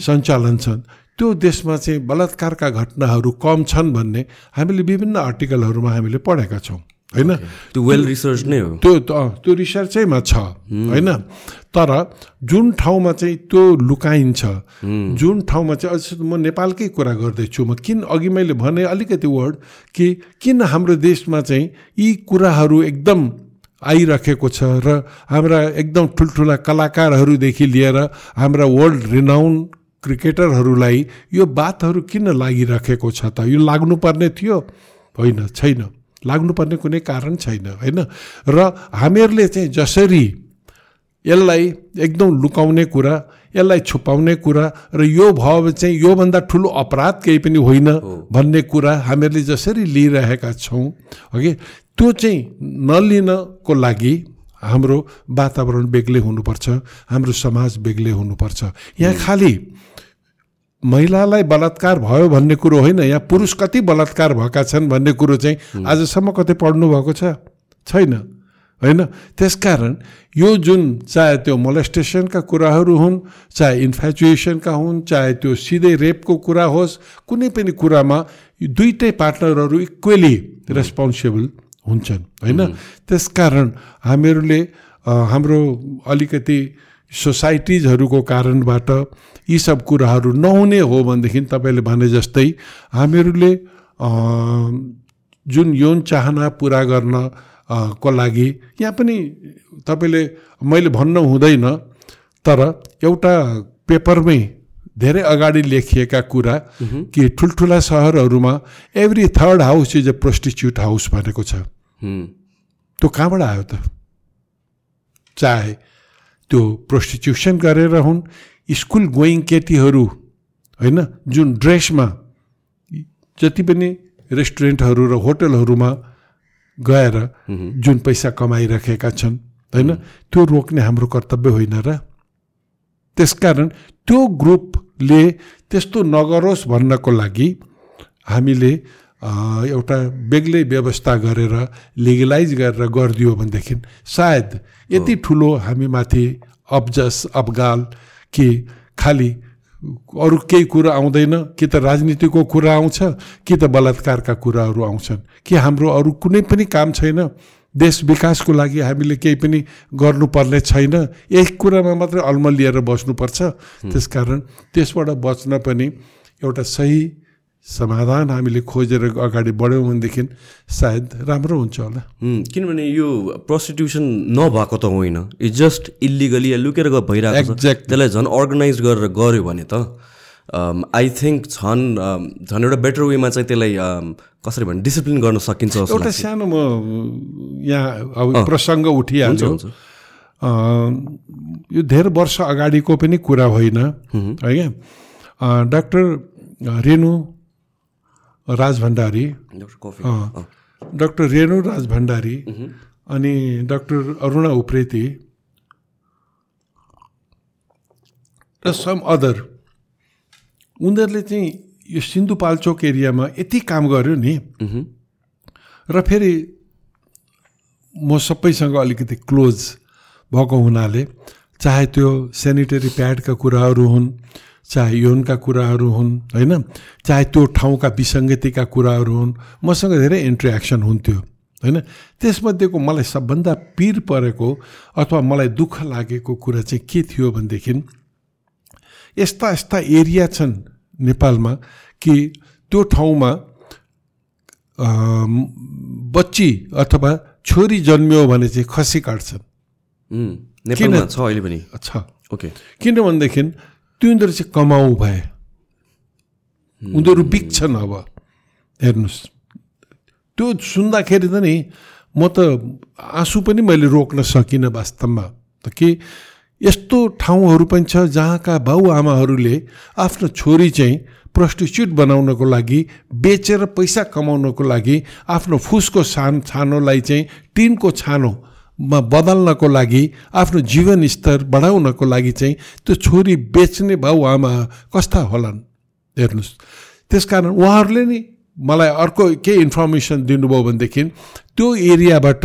सञ्चालन छन् त्यो देशमा चाहिँ बलात्कारका घटनाहरू कम छन् भन्ने हामीले विभिन्न आर्टिकलहरूमा हामीले पढेका छौँ होइन? त्यो वेल रिसर्च नै हो। त्यो त्यो रिसर्चैमा छ होइन? तर जुन ठाउँमा चाहिँ त्यो लुकाइन्छ जुन ठाउँमा चाहिँ अझ म नेपालकै कुरा गर्दैछु म किन अघि मैले भने अलिकति वर्ड कि किन हाम्रो देशमा चाहिँ यी कुराहरू एकदम आइरहेको छ र हाम्रा एकदम ठुल्ठुला कलाकारहरूदेखि लिएर हाम्रा वर्ल्ड रिनाउन क्रिकेटरहरूलाई यो बातहरू किन लागिराखेको छ त? यो लाग्नुपर्ने थियो? होइन छैन। लाग्नुपर्ने कुनै कारण छैन होइन? र हामीहरूले चाहिँ जसरी यसलाई एकदम लुकाउने कुरा यसलाई छुपाउने कुरा र यो भयो भने चाहिँ योभन्दा ठुलो अपराध केही पनि होइन भन्ने कुरा हामीहरूले जसरी लिइरहेका छौँ हगि त्यो चाहिँ नलिनको लागि हाम्रो वातावरण बेग्लै हुनुपर्छ हाम्रो समाज बेग्लै हुनुपर्छ। यहाँ खालि महिलालाई बलात्कार भयो भन्ने कुरो होइन यहाँ पुरुष कति बलात्कार भएका छन् भन्ने कुरो चाहिँ आजसम्म कतै पढ्नु भएको छ? छैन होइन? त्यसकारण यो जुन चाहे त्यो मोलेस्टेसनका कुराहरू हुन् चाहे इन्फ्याचुएसनका हुन् चाहे त्यो सिधै रेपको कुरा होस् कुनै पनि कुरामा यो दुइटै पार्टनरहरू इक्वेली रेस्पोन्सिबल हुन्छन्। होइन? त्यसकारण हामीहरूले अ, हाम्रो अलिकति सोसाइटिजहरूको कारणबाट यी सब कुराहरू नहुने हो भनेदेखि तपाईँले भने जस्तै हामीहरूले अ, जुन यौन चाहना पुरा गर्न अ, को लागि यहाँ पनि तपाईँले मैले भन्न हुँदैन तर एउटा पेपरमै धेरै अगाडि लेखिएका कुरा कि ठुल्ठुला सहरहरूमा every third house is a prostitute house भनेको छ। त्यो कहाँबाट आयो त? चाहे त्यो प्रोस्टिट्युसन गरेर हुन् स्कुल गोइङ केटीहरू होइन जुन ड्रेसमा जति पनि रेस्टुरेन्टहरू र होटलहरूमा गएर जुन पैसा कमाइराखेका छन् होइन त्यो रोक्ने हाम्रो कर्तव्य होइन र त्यसकारण त्यो ग्रुपले त्यस्तो नगरोस् भन्नको लागि हामीले एउटा बेग्लै व्यवस्था गरेर लिगलाइज गरेर गरिदियो भनेदेखि सायद यति ठुलो हामीमाथि अब्जस अबगाल कि खालि अरू केही कुरा आउँदैन कि त राजनीतिको कुरा आउँछ कि त बलात्कारका कुराहरू आउँछन् कि हाम्रो अरू कुनै पनि काम छैन देश विकासको लागि हामीले केही पनि गर्नुपर्ने छैन यही कुरामा मात्रै अल्मलिएर बस्नुपर्छ। त्यसकारण त्यसबाट बच्न पनि एउटा सही समाधान हामीले खोजेर अगाडि बढ्यौँ भनेदेखि सायद राम्रो हुन्छ होला। हुँ, किनभने यो प्रस्टिट्युसन नभएको त होइन। इट्स जस्ट इलिगली या लुकेर भइरहेको Exactly. त्यसलाई झन् अर्गनाइज गरेर गऱ्यो भने त आई थिङ्क झन् um, झन् एउटा बेटर वेमा चाहिँ त्यसलाई um, कसरी भने डिसिप्लिन गर्न सकिन्छ एउटा। सानो म यहाँ अब प्रसङ्ग। अ, यो धेरै वर्ष अगाडिको पनि कुरा होइन। होइन a, doctor Renu Raj Bhandari. Doctor coffee. अँ, डाक्टर रेणु राज भण्डारी अनि डाक्टर अरुणा उप्रेती र सम अदर उनीहरूले चाहिँ यो सिन्धुपाल्चोक एरियामा यति काम गर्यो नि र फेरि म सबैसँग अलिकति क्लोज भएको हुनाले चाहे त्यो सेनिटरी प्याडका कुराहरू हुन् चाहे यौनका कुराहरू हुन् होइन? चाहे त्यो ठाउँका विसङ्गतिका कुराहरू हुन् मसँग धेरै इन्ट्रेक्सन हुन्थ्यो होइन? त्यसमध्येको मलाई सबभन्दा पिर परेको अथवा मलाई दुःख लागेको कुरा चाहिँ के थियो भनेदेखि यस्ता यस्ता एरिया छन् नेपालमा कि त्यो ठाउँमा बच्ची अथवा छोरी जन्मियो भने चाहिँ खसी काट्छन्। नेपालमा छ अहिले पनि? छ। ओके। किनभनेदेखि त्यो उनीहरू चाहिँ कमाउ भए। उनीहरू बिक्छन् अब। हेर्नुहोस्। त्यो सुन्दाखेरि त नि म त आँसु पनि मैले रोक्न सकिनँ वास्तवमा। त कि यस्तो ठाउँहरू पनि छ जहाँका बाउआमाहरूले आफ्नो छोरी चाहिँ प्रस्टिच्युट बनाउनको लागि बेचेर पैसा कमाउनको लागि आफ्नो फुसको सान छानोलाई चाहिँ टिनको छानोमा बदल्नको लागि आफ्नो जीवन स्तर बढाउनको लागि चाहिँ त्यो छोरी बेच्ने बाउआमा कस्ता होलान्? हेर्नुहोस्। त्यसकारण उहाँहरूले नि मलाई अर्को केही इन्फर्मेसन दिनुभयो भनेदेखि त्यो एरियाबाट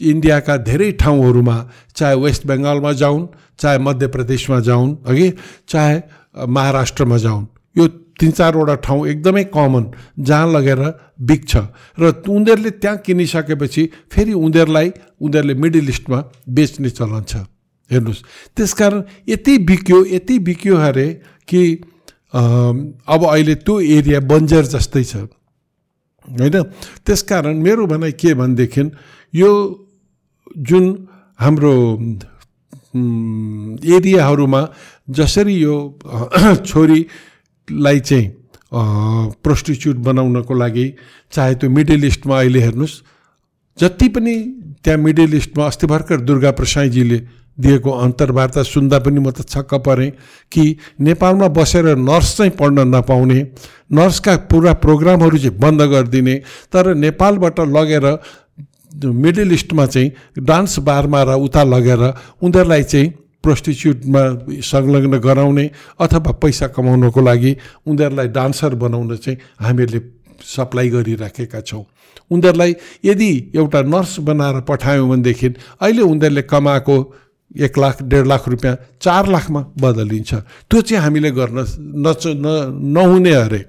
इन्डियाका धेरै ठाउँहरूमा चाहे वेस्ट बेङ्गालमा जाउन् चाहे मध्य प्रदेशमा जाउन् अघि चाहे महाराष्ट्रमा जाउन् यो तिन चारवटा ठाउँ एकदमै कमन जहाँ लगेर बिक्छ। र उनीहरूले त्यहाँ किनिसकेपछि फेरि उनीहरूलाई उनीहरूले मिडल इस्टमा बेच्ने चलन छ। हेर्नुहोस् त्यसकारण यति बिक्यो यति बिक्यो अरे कि अब अहिले त्यो एरिया बन्जर जस्तै छ। होइन? त्यसकारण मेरो भनाइ के भनेदेखि यो जुन हाम्रो एरियाहरूमा जसरी यो अ, *clears throat* छोरीलाई चाहिँ प्रोस्टिच्युट बनाउनको लागि चाहे त्यो मिडल इस्टमा अहिले हेर्नुहोस् जति पनि त्यहाँ मिडल इस्टमा अस्ति भर्खर दुर्गा प्रसाईजीले दिएको अन्तर्वार्ता सुन्दा पनि म त छक्क परेँ कि नेपालमा बसेर नर्स चाहिँ पढ्न नपाउने नर्सका पुरा प्रोग्रामहरू चाहिँ बन्द गरिदिने तर नेपालबाट लगेर मिडल इस्टमा चाहिँ डान्स बारमा र उता लगेर उनीहरूलाई चाहिँ प्रोस्टिच्युटमा संलग्न गराउने अथवा पैसा कमाउनको लागि उनीहरूलाई डान्सर बनाउन चाहिँ हामीहरूले सप्लाई गरिराखेका छौँ। उनीहरूलाई यदि एउटा नर्स बनाएर पठायौँ भनेदेखि अहिले उनीहरूले कमाएको एक लाख डेढ लाख रुपियाँ चार लाखमा बदलिन्छ। त्यो चाहिँ हामीले गर्न नच न नहुने अरे।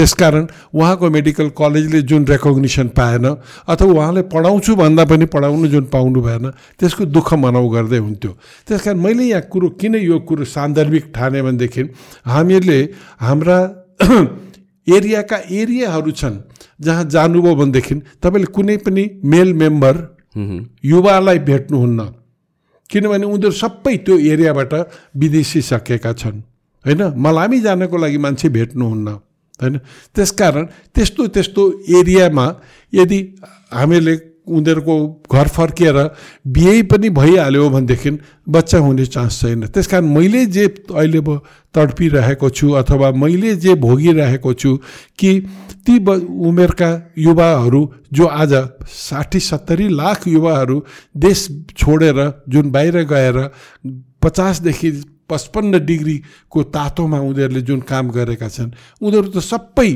त्यसकारण उहाँको मेडिकल कलेजले जुन रेकग्निसन पाएन अथवा उहाँले पढाउँछु भन्दा पनि पढाउनु जुन पाउनु भएन त्यसको दुःख मनाउ गर्दै हुन्थ्यो। त्यस कारण मैले यहाँ कुरो किन यो कुरो सान्दर्भिक ठाने भनेदेखि हामीहरूले हाम्रा *clears throat* एरियाका एरियाहरू छन् जहाँ जानुभयो भनेदेखि तपाईँले कुनै पनि मेल मेम्बर युवालाई भेट्नुहुन्न। किनभने उनीहरू सबै त्यो एरियाबाट विदेशिसकेका छन् होइन? मलामी जानको लागि मान्छे भेट्नुहुन्न। होइन त्यसकारण त्यस्तो त्यस्तो एरियामा यदि हामीहरूले उनीहरूको घर फर्किएर बिहे पनि भइहाल्यो भनेदेखि बच्चा हुने चान्स छैन त्यस कारण मैले जे अहिले म तडपिरहेको छु अथवा मैले जे भोगिरहेको छु कि ती उमेरका युवाहरू जो आज साठी सत्तरी लाख युवाहरू देश छोडेर जुन बाहिर गएर पचासदेखि पचपन्न डिग्रीको तातोमा उनीहरूले जुन काम गरेका छन् उनीहरू त सबै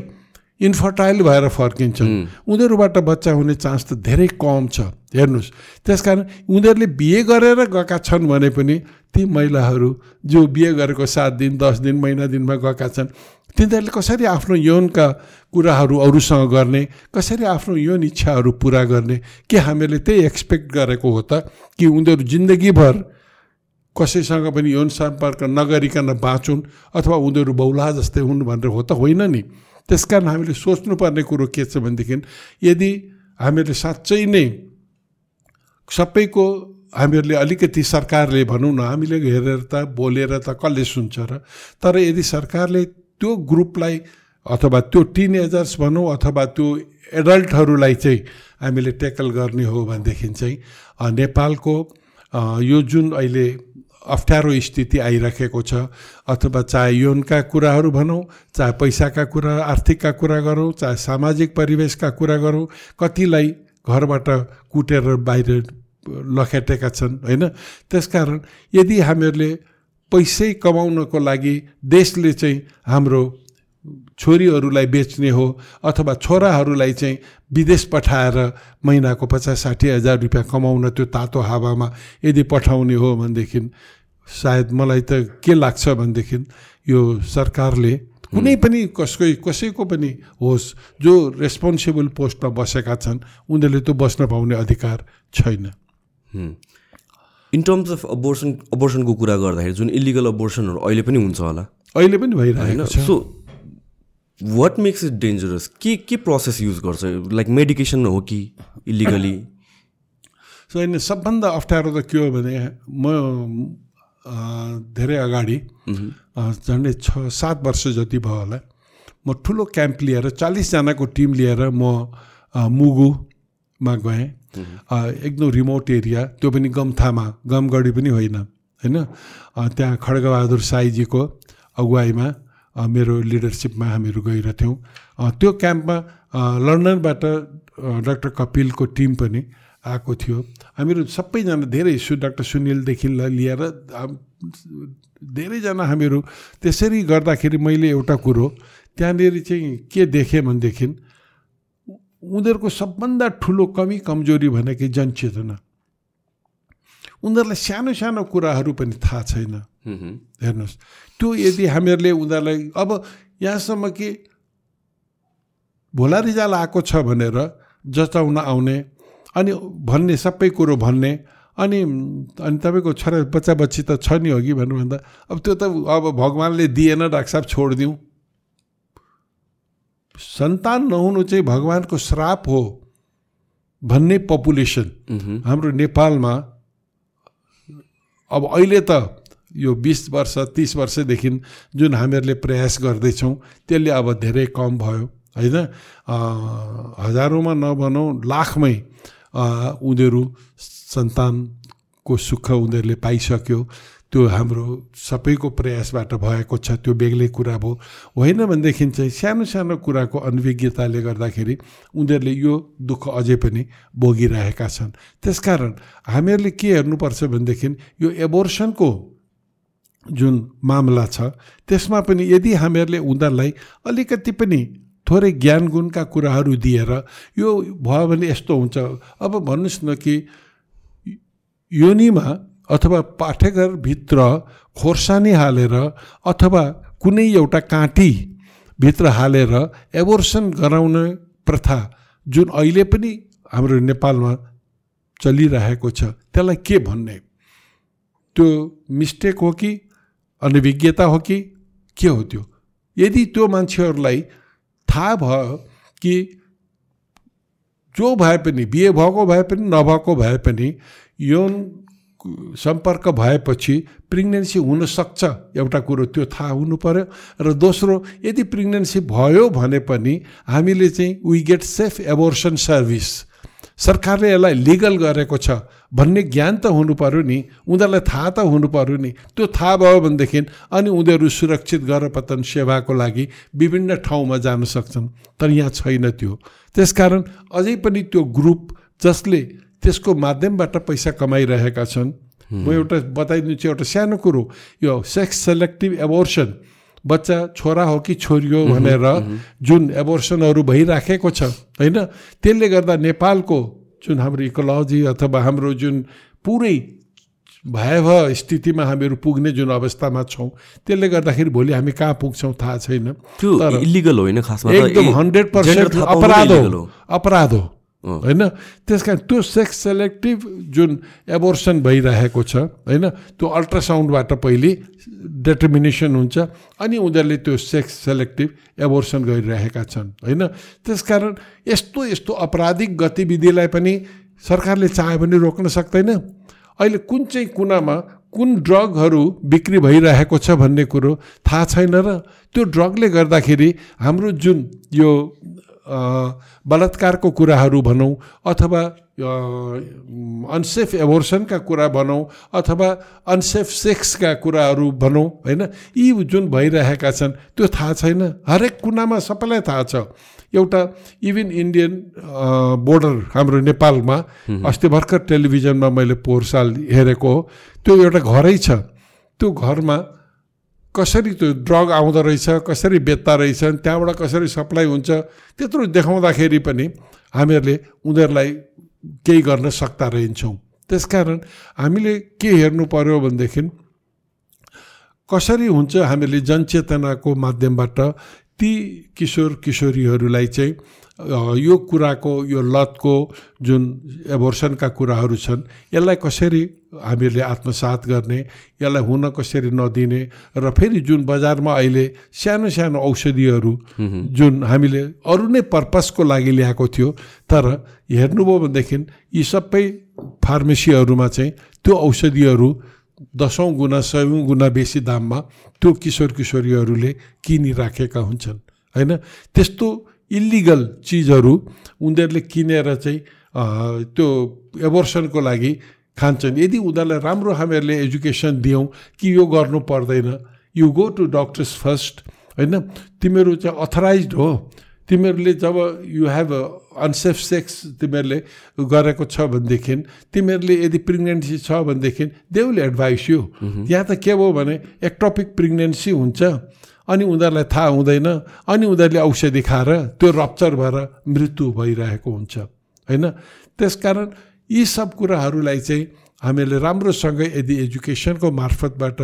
इन्फर्टाइल भएर फर्किन्छन्। उनीहरूबाट बच्चा हुने चान्स त धेरै कम छ। हेर्नुहोस् त्यस कारण उनीहरूले बिहे गरेर गएका छन् भने पनि ती महिलाहरू जो बिहे गरेको सात दिन दस दिन महिना दिनमा गएका छन् तिनीहरूले कसरी आफ्नो यौनका कुराहरू अरूसँग गर्ने कसरी आफ्नो यौन इच्छाहरू पुरा गर्ने के हामीले त्यही एक्सपेक्ट गरेको हो त कि उनीहरू जिन्दगीभर कसैसँग पनि यौन सम्पर्क नगरिकन बाँचुन् अथवा उनीहरू बौला जस्तै हुन् भनेर हो त होइन नि। त्यस कारण हामीले सोच्नुपर्ने कुरो के छ भनेदेखि यदि हामीहरूले साँच्चै नै सबैको हामीहरूले अलिकति सरकारले भनौँ न हामीले हेरेर त बोलेर त कसले सुन्छ र तर यदि सरकारले त्यो ग्रुपलाई अथवा त्यो टिनेजर्स भनौँ अथवा त्यो एडल्टहरूलाई चाहिँ हामीले ट्याकल गर्ने हो भनेदेखि चाहिँ नेपालको यो जुन अहिले अप्ठ्यारो स्थिति आइराखेको छ। अथवा चाहे यौनका कुराहरू भनौँ चाहे पैसाका कुरा आर्थिकका कुरा गरौँ चाहे सामाजिक परिवेशका कुरा गरौँ कतिलाई घरबाट कुटेर बाहिर लखेटेका छन् होइन? त्यसकारण यदि हामीहरूले पैसै कमाउनको लागि देशले चाहिँ हाम्रो छोरीहरूलाई बेच्ने हो अथवा छोराहरूलाई चाहिँ विदेश पठाएर महिनाको पचास साठी हजार रुपियाँ कमाउन त्यो तातो हावामा यदि पठाउने हो भनेदेखि सायद मलाई त के लाग्छ भनेदेखि यो सरकारले कुनै पनि कसै कसैको पनि होस् जो रेस्पोन्सिबल पोस्टमा बसेका छन् उनीहरूले त्यो बस्न पाउने अधिकार छैन। इन टर्म्स अफ अबोर्सन अबोर्सनको कुरा गर्दाखेरि जुन इलिगल अबोर्सनहरू अहिले पनि हुन्छ होला। अहिले पनि भइरहेको छ। So what makes it dangerous के के प्रोसेस युज गर्छ लाइक मेडिकेसन हो कि इलिगली सो होइन सबभन्दा अप्ठ्यारो त के हो भने म धेरै अगाडि झन्डै छ सात वर्ष जति भयो होला म ठुलो क्याम्प लिएर चालिसजनाको टिम लिएर म मुगुमा गएँ एकदम रिमोट एरिया त्यो पनि गम्थामा गमगढी पनि होइन होइन त्यहाँ खड्गबहादुर साईजीको अगुवाईमा मेरो लिडरसिपमा हामीहरू गइरहेथ्यौँ। त्यो क्याम्पमा लन्डनबाट डाक्टर कपिलको टिम पनि आएको थियो। हामीहरू सबैजना धेरै सु डाक्टर सुनिलदेखि लिएर धेरैजना हामीहरू त्यसरी गर्दाखेरि मैले एउटा कुरो त्यहाँनिर चाहिँ के देखेँ भनेदेखि उनीहरूको सबभन्दा ठुलो कमी कमजोरी भनेको जनचेतना। उनीहरूलाई सानो सानो कुराहरू पनि थाहा छैन। हेर्नुहोस् त्यो यदि हामीहरूले उनीहरूलाई अब यहाँसम्म कि भोला रिजाल आएको छ भनेर जचाउन आउने अनि भन्ने सबै कुरो भन्ने अनि अनि तपाईँको छोरा बच्चा बच्ची त छ नि हो कि भन्नु भन्दा अब त्यो त अब भगवान्ले दिएन डाक्टर साहब छोडिदिउँ। सन्तान नहुनु चाहिँ भगवान्को श्राप हो भन्ने पपुलेसन। हाम्रो नेपालमा अब अहिले त यो बिस वर्ष तिस वर्षदेखि जुन हामीहरूले प्रयास गर्दैछौँ त्यसले अब धेरै कम भयो होइन? हजारौँमा नभनौँ लाखमै उनीहरू सन्तानको सुख उनीहरूले पाइसक्यो। त्यो हाम्रो सबैको प्रयासबाट भएको छ त्यो बेग्लै कुरा भयो। होइन भनेदेखि चाहिँ सानो सानो कुराको अनभिज्ञताले गर्दाखेरि उनीहरूले यो दुःख अझै पनि भोगिरहेका छन्। त्यसकारण हामीहरूले के हेर्नुपर्छ भनेदेखि यो एबोर्सनको जुन मामला छ त्यसमा पनि यदि हामीहरूले उनीहरूलाई अलिकति पनि थोरै ज्ञान गुणका कुराहरू दिएर यो भयो भने यस्तो हुन्छ। अब भन्नुहोस् न कि योनिमा अथवा पाठेघरभित्र खोर्सानी हालेर अथवा कुनै एउटा काँटीभित्र हालेर एबोर्सन गराउने प्रथा जुन अहिले पनि हाम्रो नेपालमा चलिरहेको छ त्यसलाई के भन्ने? त्यो मिस्टेक हो कि अनभिज्ञता हो कि के हो त्यो? यदि त्यो मान्छेहरूलाई थाहा भयो कि जो भए पनि बिहे भएको भए पनि नभएको भए पनि यौन सम्पर्क भएपछि प्रेग्नेन्सी हुनसक्छ एउटा कुरो त्यो थाहा हुनु पऱ्यो र दोस्रो यदि प्रेग्नेन्सी भयो भने पनि हामीले चाहिँ we get safe abortion service सरकारले यसलाई लिगल गरेको छ। भन्ने ज्ञान त हुनु पऱ्यो नि। उनीहरूलाई थाहा त हुनु पऱ्यो नि। त्यो थाहा भयो भनेदेखि अनि उनीहरू सुरक्षित गरपतन सेवाको लागि विभिन्न ठाउँमा जान सक्छन्। तर यहाँ छैन त्यो। त्यसकारण अझै पनि त्यो ग्रुप जसले त्यसको माध्यमबाट पैसा कमाइरहेका छन् म एउटा बताइदिन्छु एउटा सानो कुरो। यो सेक्स सेलेक्टिभ एबोर्सन बच्चा छोरा हो कि छोरी हो भनेर जुन एबोर्सनहरू भइराखेको छ होइन? त्यसले गर्दा नेपालको जुन हाम्रो इकोलोजी अथवा हाम्रो जुन पुरै भयावह स्थितिमा हामीहरू पुग्ने जुन अवस्थामा छौँ त्यसले गर्दाखेरि भोलि हामी कहाँ पुग्छौँ थाहा छैन। इलिगल होइन खासमा। एकदम हन्ड्रेड पर्सेन्ट अपराध हो। अपराध। हो होइन? त्यस कारण त्यो सेक्स सेलेक्टिभ जुन एबोर्सन भइरहेको छ होइन? त्यो अल्ट्रासाउन्डबाट पहिले डेटर्मिनेसन हुन्छ अनि उनीहरूले त्यो सेक्स सेलेक्टिभ एबोर्सन गरिरहेका छन् होइन? त्यसकारण यस्तो यस्तो आपराधिक गतिविधिलाई पनि सरकारले चाह्यो भने रोक्न सक्दैन। अहिले कुन चाहिँ कुनामा कुन ड्रगहरू बिक्री भइरहेको छ भन्ने कुरो थाहा छैन र त्यो ड्रगले गर्दाखेरि हाम्रो जुन यो बलात्कारको कुराहरू भनौँ अथवा अनसेफ एबोर्सनका कुरा भनौँ अथवा अनसेफ सेक्सका कुराहरू भनौँ होइन? यी जुन भइरहेका छन् त्यो थाहा छैन। हरेक कुनामा सबैलाई थाहा छ। एउटा इभन इन्डियन बोर्डर हाम्रो नेपालमा अस्ति भर्खर टेलिभिजनमा मैले पोहोर साल हेरेको हो। त्यो एउटा घरै छ। त्यो घरमा कसरी त्यो ड्रग आउँदो रहेछ कसरी बेच्दा रहेछन् त्यहाँबाट कसरी सप्लाई हुन्छ त्यत्रो देखाउँदाखेरि पनि हामीहरूले उनीहरूलाई केही गर्न सक्दा रहन्छौँ। त्यसकारण हामीले के हेर्नु पर्यो भनेदेखि कसरी हुन्छ हामीले जनचेतनाको माध्यमबाट ती किशोर किशोरीहरूलाई चाहिँ यो कुराको यो लतको जुन एबोर्सनका कुराहरू छन् यसलाई कसरी हामीहरूले आत्मसात गर्ने यसलाई हुन कसरी नदिने र फेरि जुन बजारमा अहिले सानो सानो औषधिहरू जुन हामीले अरू नै पर्पसको लागि ल्याएको थियो तर हेर्नुभयो भनेदेखि यी सबै फार्मेसीहरूमा चाहिँ त्यो औषधिहरू दसौँ गुणा सयौँ गुणा बेसी दाममा त्यो किशोर किशोरीहरूले किनिराखेका हुन्छन् होइन? त्यस्तो इलिगल चिजहरू उनीहरूले किनेर चाहिँ त्यो एबोर्सनको लागि खान्छन् यदि उनीहरूलाई राम्रो हामीहरूले एजुकेसन दियौँ कि यो गर्नु पर्दैन you go to doctors first होइन तिमीहरू चाहिँ अथराइज हो तिमीहरूले जब यु हेभ अनसेफ सेक्स तिमीहरूले गरेको छ भनेदेखि तिमीहरूले यदि प्रेग्नेन्सी छ भनेदेखि दे विल एडभाइस यु यहाँ त के भयो भने एक्टोपिक प्रेग्नेन्सी हुन्छ अनि उनीहरूलाई थाहा हुँदैन अनि उनीहरूले औषधि खाएर त्यो रप्चर भएर मृत्यु भइरहेको हुन्छ होइन? त्यसकारण यी सब कुराहरूलाई चाहिँ हामीले राम्रोसँग यदि एजुकेसनको मार्फतबाट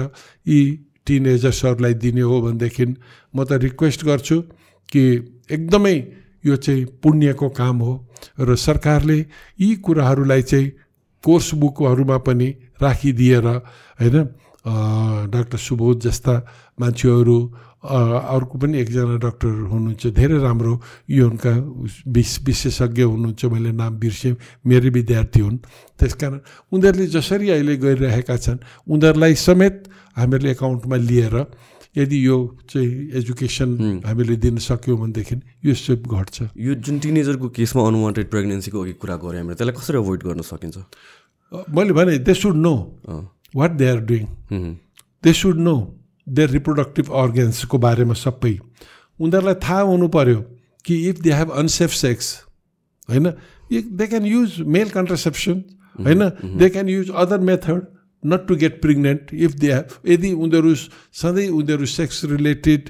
यी टिनेजर्सहरूलाई दिने हो भनेदेखि म त रिक्वेस्ट गर्छु कि एकदमै यो चाहिँ पुण्यको काम हो र सरकारले यी कुराहरूलाई चाहिँ कोर्स बुकहरूमा पनि राखिदिएर होइन? डाक्टर सुबोध जस्ता मान्छेहरू अर्को पनि एकजना डक्टर हुनुहुन्छ धेरै राम्रो यो उनका उस- विश विशेषज्ञ हुनुहुन्छ मैले नाम बिर्सेँ मेरै विद्यार्थी हुन्। त्यस कारण उनीहरूले जसरी अहिले गरिरहेका छन् उनीहरूलाई समेत हामीहरूले एकाउन्टमा लिएर यदि यो चाहिँ एजुकेसन हामीले दिन सक्यौँ भनेदेखि यो सब घट्छ। यो जुन टिनेजरको केसमा अनवान्टेड प्रेग्नेन्सीको अघि कुरा गऱ्यो हामीले त्यसलाई कसरी अभोइड गर्न सकिन्छ? मैले भने they should know what they are doing they should know their reproductive अर्गन्सको बारेमा सबै। उनीहरूलाई थाहा हुनु पर्यो कि if they have unsafe sex होइन? They can use male contraception होइन? They can use other method not to get pregnant if they have यदि उनीहरू सधैँ उनीहरू सेक्स रिलेटेड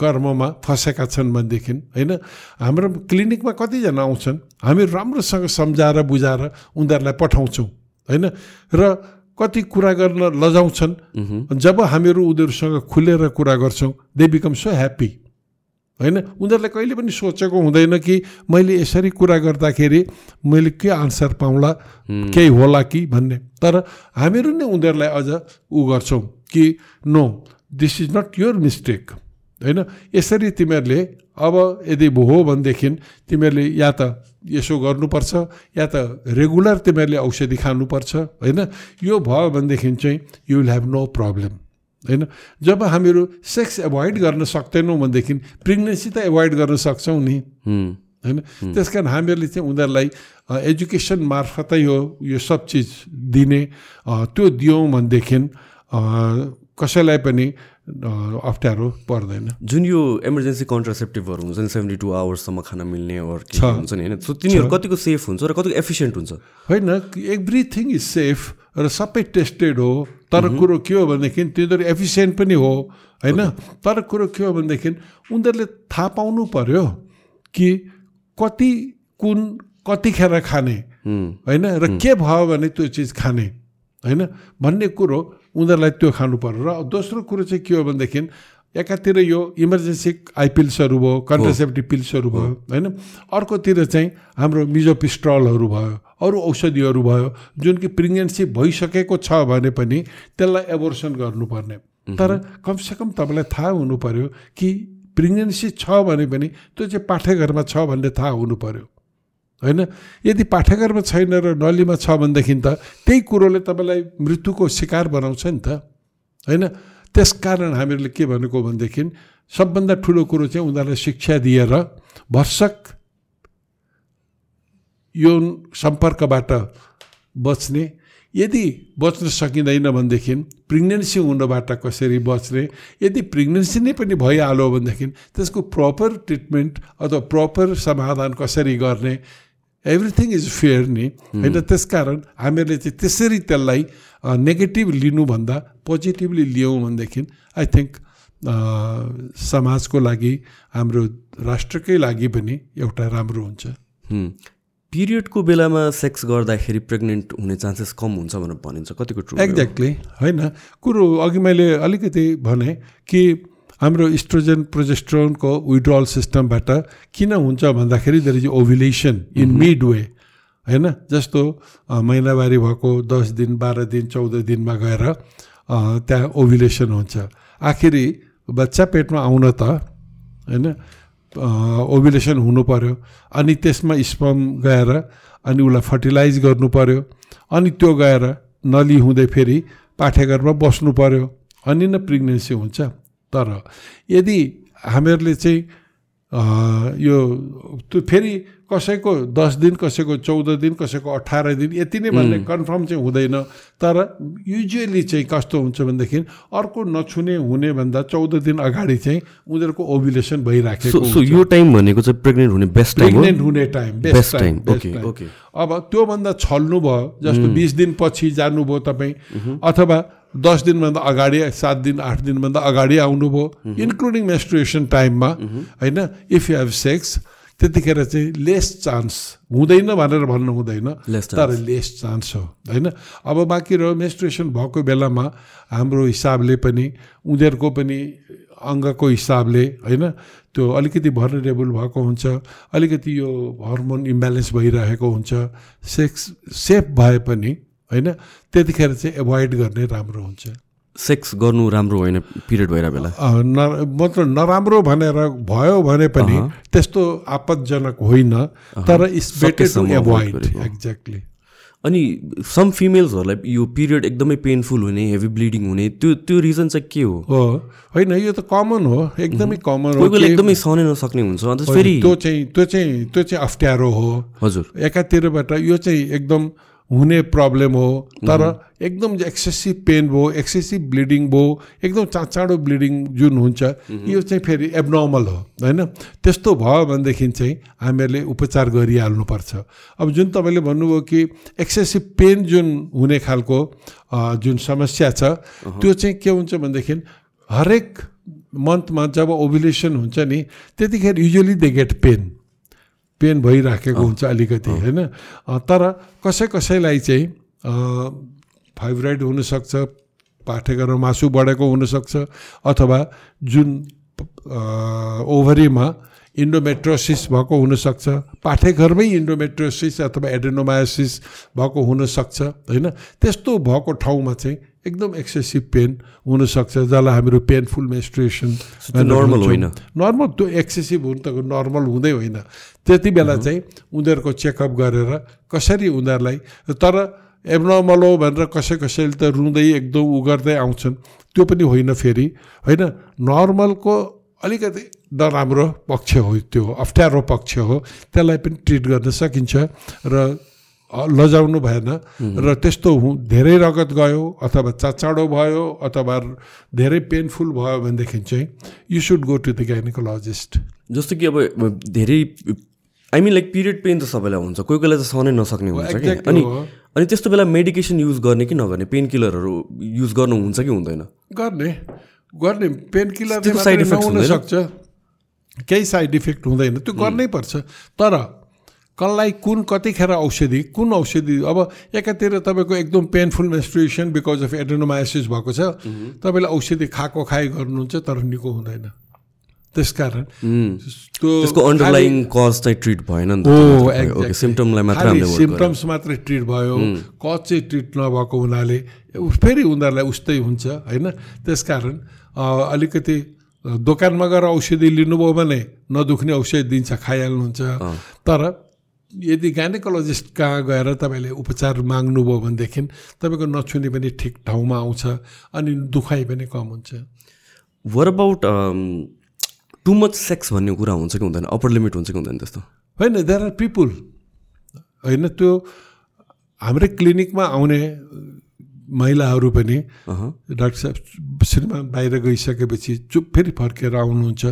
कर्ममा फँसेका छन् भनेदेखि होइन? हाम्रो क्लिनिकमा कतिजना आउँछन् हामी राम्रोसँग सम्झाएर बुझाएर उनीहरूलाई पठाउँछौँ होइन? र कति कुरा गर्न लजाउँछन्। जब हामीहरू उनीहरूसँग खुलेर कुरा गर्छौँ दे बिकम सो ह्याप्पी होइन? उनीहरूलाई कहिले पनि सोचेको हुँदैन कि मैले यसरी कुरा गर्दाखेरि मैले के आन्सर पाउँला केही होला कि भन्ने। तर हामीहरू नै उनीहरूलाई अझ ऊ गर्छौँ कि no this is not your mistake होइन? यसरी तिमीहरूले अब यदि हो भनेदेखि तिमीहरूले या त यसो गर्नुपर्छ या त रेगुलर तिमीहरूले औषधि खानुपर्छ होइन? यो भयो भनेदेखि चाहिँ you will have no problem होइन? जब हामीहरू सेक्स एभोइड गर्न सक्दैनौँ भनेदेखि प्रेग्नेन्सी त एभोइड गर्न सक्छौँ नि होइन? त्यस कारण हामीहरूले चाहिँ उनीहरूलाई एजुकेसन मार्फतै हो यो सब चिज दिने त्यो दियौँ भनेदेखि कसैलाई पनि अप्ठ्यारो पर्दैन। जुन यो इमर्जेन्सी कन्ट्रासेप्टिभहरू हुन्छ नि सेभेन्टी टू आवर्ससम्म खान मिल्ने छ। हुन्छ नि होइन? तिनीहरू कतिको सेफ हुन्छ र कतिको एफिसियन्ट हुन्छ? होइन एभ्रिथिङ इज सेफ र सबै टेस्टेड हो। तर कुरो के हो भनेदेखि तिनीहरू एफिसियन्ट पनि हो होइन? तर कुरो के हो भनेदेखि उनीहरूले थाहा पाउनु पर्यो कि कति कुन कतिखेर खाने होइन? र के भयो भने त्यो चिज खाने होइन? भन्ने कुरो उनीहरूलाई त्यो खानु पर्यो। र दोस्रो कुरो चाहिँ के हो भनेदेखि एकातिर यो इमर्जेन्सी आइपिल्सहरू भयो कन्ट्रासेप्टिभ पिल्सहरू भयो होइन? अर्कोतिर चाहिँ हाम्रो मिजोपिस्ट्रलहरू भयो अरू औषधिहरू भयो जुन कि प्रेग्नेन्सी भइसकेको छ भने पनि त्यसलाई एबोर्सन गर्नुपर्ने। तर कमसेकम तपाईँलाई थाहा हुनु पर्यो कि प्रेग्नेन्सी छ भने पनि त्यो चाहिँ पाठ्यघरमा छ भन्ने थाहा हुनु पर्यो। होइन? यदि पाठ्यघरमा छैन र नलीमा छ भनेदेखि त त्यही कुरोले तपाईँलाई मृत्युको शिकार बनाउँछ नि त होइन? त्यसकारण हामीहरूले के भनेको भनेदेखि सबभन्दा ठुलो कुरो चाहिँ उनीहरूलाई शिक्षा दिएर भर्सक यो सम्पर्कबाट बच्ने। यदि बच्न सकिँदैन भनेदेखि प्रेग्नेन्सी हुनबाट कसरी बच्ने? यदि प्रेग्नेन्सी नै पनि भइहाल्यो भनेदेखि त्यसको प्रपर ट्रिटमेन्ट अथवा प्रपर समाधान कसरी गर्ने? एभ्रिथिङ इज फेयर नि होइन त्यसकारण हामीहरूले चाहिँ त्यसरी त्यसलाई नेगेटिभ लिनुभन्दा पोजिटिभली लियौँ भनेदेखि आई थिङ्क समाजको लागि हाम्रो राष्ट्रकै लागि पनि एउटा राम्रो हुन्छ। पिरियडको बेलामा सेक्स गर्दाखेरि प्रेग्नेन्ट हुने चान्सेस कम हुन्छ भनेर भनिन्छ कतिको ट्रु एक्ज्याक्टली होइन कुरो अघि मैले अलिकति भने कि हाम्रो इस्ट्रोजन प्रोजेस्ट्रोनको विड्रल सिस्टमबाट किन हुन्छ भन्दाखेरि there is ovulation in mid way होइन? जस्तो महिनावारी भएको दस दिन बाह्र दिन चौध दिनमा गएर त्यहाँ ओभुलेसन हुन्छ। आखिरी बच्चा पेटमा आउन त होइन? ओभुलेसन हुनु पर्यो अनि त्यसमा स्पम गएर अनि उसलाई फर्टिलाइज गर्नु पर्यो अनि त्यो गएर नली हुँदै फेरि पाठ्यघरमा बस्नु पर्यो अनि न प्रेग्नेन्सी हुन्छ। तर यदि हामीहरूले चाहिँ यो त्यो फेरि कसैको दस दिन कसैको चौध दिन कसैको अठार दिन यति नै भन्ने कन्फर्म चाहिँ हुँदैन। तर युजुअली चाहिँ कस्तो हुन्छ भनेदेखि अर्को नछुने हुने भन्दा चौध दिन अगाडि चाहिँ उनीहरूको ओभुलेसन सो भइराखेको सो यो टाइम भनेको चाहिँ प्रेग्नेन्ट हुने बेस्ट प्रेग्नेन्ट हुने टाइम बेस्ट टाइम. अब त्योभन्दा छल्नु भयो जस्तो बिस दिनपछि जानुभयो तपाईँ अथवा दस दिनभन्दा अगाडि सात दिन आठ दिनभन्दा अगाडि आउनुभयो इन्क्लुडिङ मेस्ट्रुएसन टाइममा होइन? इफ यु हेभ सेक्स त्यतिखेर चाहिँ लेस चान्स हुँदैन भनेर भन्नु हुँदैन तर लेस चान्स हो होइन? अब बाँकी रह्यो मेस्ट्रुएसन भएको बेलामा हाम्रो हिसाबले पनि उनीहरूको पनि अङ्गको हिसाबले होइन? त्यो अलिकति भर्नरेबल भएको हुन्छ अलिकति यो हर्मोन इम्ब्यालेन्स भइरहेको हुन्छ सेक्स सेफ भए पनि होइन? त्यतिखेर चाहिँ एभोइड गर्ने राम्रो हुन्छ। सेक्स गर्नु राम्रो होइन पिरियड भएर बेला। न मतलब नराम्रो भनेर भयो भने पनि त्यस्तो आपतजनक होइन तर इट्स बेटर टु सकेसम्म avoid. एभोइड। एक्ज्याक्टली अनि सम फिमेल्सहरूलाई यो पिरियड एकदमै पेनफुल हुने हेभी ब्लिडिङ हुने त्यो त्यो रिजन चाहिँ के हो? हो। होइन यो त कमन हो। एकदमै कमन हो एकदमै सहनै नसक्ने हुन्छ। अन्त होइन, फेरि त्यो चाहिँ त्यो चाहिँ त्यो चाहिँ अप्ठ्यारो हो। हजुर। एकातिरबाट यो चाहिँ एकदम हुने प्रब्लम हो तर एकदम एक्सेसिभ पेन भयो एक्सेसिभ ब्लिडिङ भयो एकदम चा चाँडो ब्लिडिङ जुन हुन्छ यो चाहिँ फेरि एबनर्मल हो होइन? त्यस्तो भयो भनेदेखि चाहिँ हामीहरूले उपचार गरिहाल्नुपर्छ। अब जुन तपाईँले भन्नुभयो कि एक्सेसिभ पेन जुन हुने खालको जुन समस्या छ त्यो चाहिँ के हुन्छ भनेदेखि हरेक मन्थमा जब ओभुलेसन हुन्छ नि त्यतिखेर usually they get pain pain भइराखेको हुन्छ अलिकति होइन? तर कसै कसैलाई चाहिँ फाइब्रोइड हुनसक्छ पाठेघरमा मासु बढेको हुनसक्छ अथवा जुन ओभरीमा इन्डोमेट्रोसिस भएको हुनसक्छ पाठेघरमै इन्डोमेट्रोसिस अथवा एडेनोमायोसिस भएको हुनसक्छ होइन? त्यस्तो भएको ठाउँमा चाहिँ एकदम एक्सेसिभ पेन हुनसक्छ जसलाई हामीहरू पेनफुल त्यो normal होइन। नर्मल त्यो एक्सेसिभ हुनु त नर्मल हुँदै होइन त्यति बेला चाहिँ उनीहरूको चेकअप गरेर कसरी उनीहरूलाई तर एबनर्मल हो भनेर कसै कसैले त रुँदै एकदम उ गर्दै आउँछन् त्यो पनि होइन फेरि होइन नर्मलको अलिकति नराम्रो पक्ष हो त्यो अप्ठ्यारो पक्ष हो त्यसलाई पनि ट्रिट गर्न सकिन्छ र लजाउनु भएन। र त्यस्तो हु धेरै रगत गयो अथवा चाचाडो भयो अथवा धेरै पेनफुल भयो भनेदेखि चाहिँ you should go to the gynaecologist जस्तो कि अब धेरै I mean like period pain त सबैलाई हुन्छ कोही कोहीलाई त सहनै नसक्ने हुन्छ कि। अनि। अनि त्यस्तो बेला मेडिकेसन युज गर्ने कि नगर्ने? पेन किलरहरू युज गर्नु हुन्छ कि हुँदैन? गर्ने गर्ने। पेन किलरले त्यसको side मात्रै effects नहुन हुँदैन? सक्छ। केही साइड इफेक्ट हुँदैन त्यो गर्नै पर्छ। तर कसलाई कुन कतिखेर औषधि कुन औषधि? अब एकातिर तपाईँको एकदम painful menstruation because of adenomyosis भएको छ। तपाईँले औषधि खाएको खाइ गर्नुहुन्छ तर निको हुँदैन। त्यसकारण त्यो त्यसको अन्डरलाइङ कज चाहिँ ट्रिट भएन नि सिम्टमलाई मात्र। सिम्टम्स मात्रै ट्रिट भयो। कज चाहिँ ट्रिट नभएको हुनाले फेरि उनीहरूलाई उस्तै हुन्छ होइन? त्यसकारण अ, अलिकति दोकानमा गएर औषधि लिनुभयो भने नदुख्ने औषधि दिन्छ खाइहाल्नुहुन्छ। तर यदि गाइनेकोलोजिस्ट कहाँ गएर तपाईँले उपचार माग्नुभयो भनेदेखि तपाईँको नछुने पनि ठिक ठाउँमा आउँछ अनि दुखाइ पनि कम हुन्छ। Worry about too much sex भन्ने कुरा हुन्छ कि हुँदैन? अप्पर लिमिट हुन्छ कि हुँदैन त्यस्तो? होइन देयर आर पिपुल होइन त्यो हाम्रै क्लिनिकमा आउने महिलाहरू पनि डाक्टर साहब श्रीमान बाहिर गइसकेपछि चुप फेरि फर्केर आउनुहुन्छ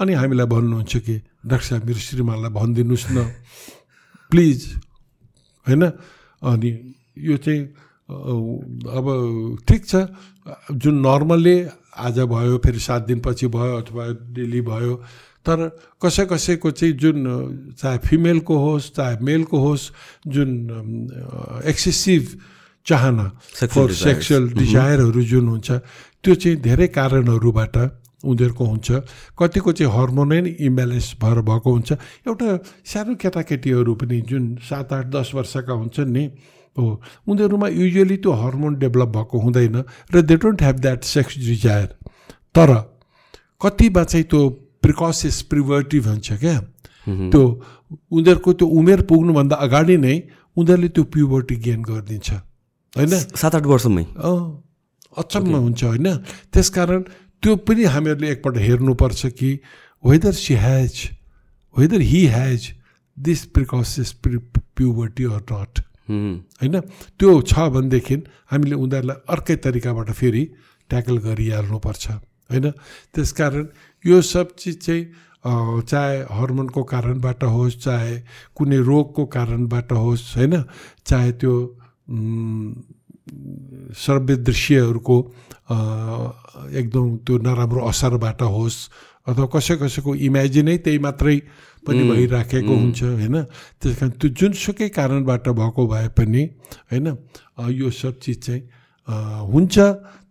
अनि हामीलाई भन्नुहुन्छ कि डाक्टर साहब मेरो श्रीमानलाई भनिदिनुहोस् न। *laughs* प्लिज होइन अनि यो चाहिँ अब ठिक छ। जुन नर्मल्ली आज भयो फेरि सात दिनपछि भयो अथवा डेली भयो तर कसै कसैको चाहिँ जुन चाहे फिमेलको होस् चाहे मेलको होस् जुन एक्सेसिभ चाहना फर. सेक्सुअल डिजायरहरू जुन हुन्छ त्यो चाहिँ धेरै कारणहरूबाट उनीहरूको हुन्छ। कतिको चाहिँ हर्मोनै इम्ब्यालेन्स भएर भएको हुन्छ। एउटा सानो केटाकेटीहरू पनि जुन सात आठ दस वर्षका हुन्छन् नि हो उनीहरूमा युजली त्यो हर्मोन डेभलप भएको हुँदैन र they don't have that sex desire तर कतिमा चाहिँ त्यो प्रिकसिस प्रिभर्टिभ हुन्छ क्या। त्यो उनीहरूको त्यो उमेर पुग्नुभन्दा अगाडि नै उनीहरूले त्यो प्युबर्टी गेन गरिदिन्छ। होइन? सात आठ वर्षमै। अचम्म हुन्छ होइन? त्यसकारण त्यो पनि हामीहरूले एकपल्ट हेर्नुपर्छ कि whether she has whether he has this precocious puberty or not. होइन? त्यो छ भनेदेखि हामीले उनीहरूलाई अर्कै तरिकाबाट फेरि ट्याकल गरिहाल्नुपर्छ। होइन? त्यसकारण यो सब चिज चाहिँ चाहे हर्मोनको कारणबाट होस् चाहे कुनै रोगको कारणबाट होस् होइन? चाहे त्यो उम्, श्रव्य दृश्यहरूको अ, एकदम त्यो नराम्रो असरबाट होस् अथवा कसै कसैको इमेजिनै त्यही मात्रै पनि भइराखेको हुन्छ होइन? त्यस कारण त्यो जुनसुकै कारणबाट भएको भए पनि होइन यो सब चिज चाहिँ हुन्छ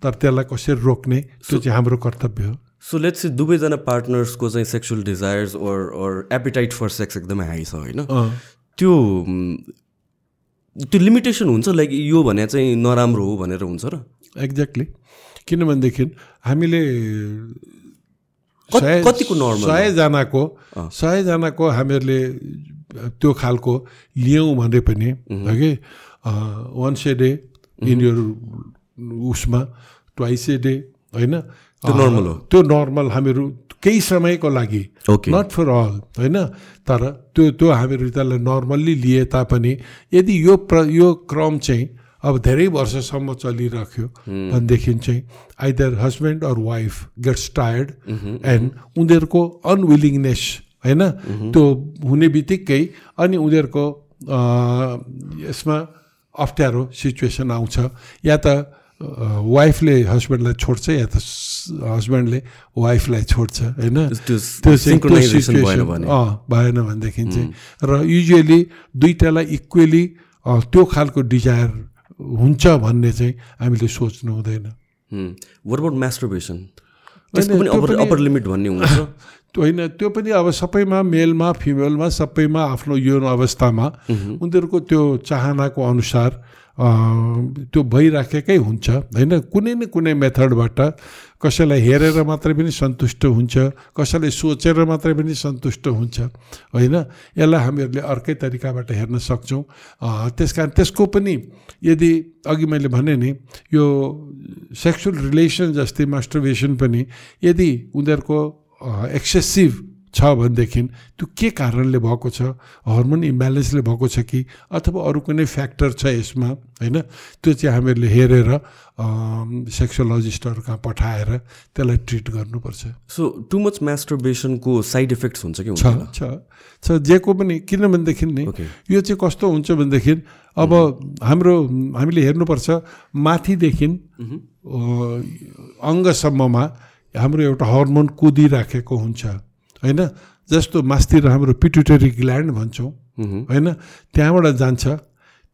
तर त्यसलाई कसरी रोक्ने त्यो चाहिँ हाम्रो कर्तव्य हो। सो लेट्स दुवैजना पार्टनर्सको चाहिँ sexual desires or or appetite for sex एकदमै हाई छ होइन? त्यो त्यो लिमिटेसन हुन्छ लाइक यो भने चाहिँ नराम्रो हो भनेर हुन्छ र? एक्ज्याक्टली किनभनेदेखि हामीले कतिको हो? सयजनाको सयजनाको हामीहरूले त्यो खालको लियौँ भने पनि हगि once a day in year उसमा ट्वाइस ए डे होइन? त्यो normal हो? त्यो नर्मल हामीहरू केही समयको लागि. नट फर अल होइन? तर त्यो त्यो हामीहरू त्यसलाई नर्मल्ली लिए तापनि यदि यो प्र यो क्रम चाहिँ अब धेरै वर्षसम्म चलिराख्यो भनेदेखि चाहिँ either husband or wife gets tired and उनीहरूको अनविलिङनेस होइन? त्यो हुने बित्तिकै अनि उनीहरूको यसमा अप्ठ्यारो सिचुएसन आउँछ। या त वाइफले हस्बेन्डलाई छोड्छ या त हस्बेन्डले वाइफलाई छोड्छ होइन? त्यो synchronization भएन भनेदेखि चाहिँ। र युजली दुइटालाई इक्वेली त्यो खालको डिजायर हुन्छ भन्ने चाहिँ हामीले सोच्नु हुँदैन। अबाउट लिमिट भन्ने हुन्छ *laughs* होइन त्यो पनि अब सबैमा मेलमा फिमेलमा सबैमा आफ्नो यौन अवस्थामा उनीहरूको त्यो चाहनाको अनुसार त्यो भइराखेकै हुन्छ। होइन? कुनै न कुनै मेथडबाट कसैलाई हेरेर मात्रै पनि सन्तुष्ट हुन्छ कसैलाई सोचेर मात्रै पनि सन्तुष्ट हुन्छ। होइन? यसलाई हामीहरूले अर्कै तरिकाबाट हेर्न सक्छौँ। त्यस कारण त्यसको पनि यदि अघि मैले भने नि यो सेक्सुअल रिलेसन जस्तै मास्टरबेसन पनि यदि उनीहरूको एक्सेसिभ छ भनेदेखि त्यो के कारणले भएको छ? हर्मोन इम्ब्यालेन्सले भएको छ कि? अथवा अरू कुनै फ्याक्टर छ यसमा? होइन? त्यो चाहिँ हामीहरूले हेरेर सेक्सोलोजिस्टहरू कहाँ पठाएर त्यसलाई ट्रिट गर्नुपर्छ। सो टु मच मास्टरबेसनको साइड इफेक्ट्स हुन्छ कि छ छ छ। जेको पनि किनभनेदेखि नि यो चाहिँ कस्तो हुन्छ भनेदेखि अब हाम्रो हामीले हेर्नुपर्छ माथिदेखि अङ्गसम्ममा हाम्रो एउटा हर्मोन कुदिराखेको हुन्छ। होइन? जस्तो मास्तिर हाम्रो पिट्युटरी ग्ल्यान्ड भन्छौँ होइन? त्यहाँबाट जान्छ।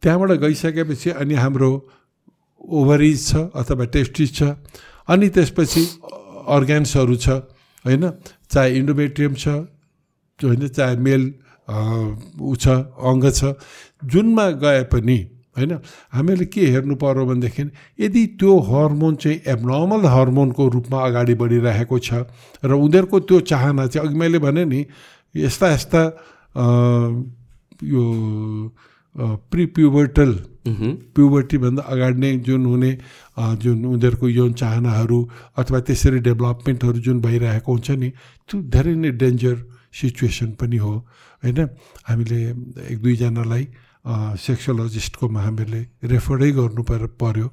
त्यहाँबाट गइसकेपछि अनि हाम्रो ओभरिज छ अथवा टेस्टिस छ अनि त्यसपछि अर्ग्यान्सहरू छ होइन? चाहे इन्डोमेट्रियम छ होइन? चाहे मेल ऊ छ अङ्ग छ। जुनमा गए पनि होइन? हामीले के हेर्नु पऱ्यो भनेदेखि यदि त्यो हर्मोन चाहिँ एबनर्मल हर्मोनको रूपमा अगाडि बढिरहेको छ र उनीहरूको त्यो चाहना चाहिँ अघि मैले भने नि यस्ता यस्ता यो प्रिप्युबर्टल प्युबर्टीभन्दा अगाडि नै जुन हुने जुन उनीहरूको यौन चाहनाहरू अथवा त्यसरी डेभलपमेन्टहरू जुन भइरहेको हुन्छ नि त्यो धेरै नै डेन्जर सिचुएसन पनि हो। होइन? हामीले एक दुईजनालाई सेक्सोलोजिस्टकोमा हामीहरूले रेफरै गर्नु पर पर्यो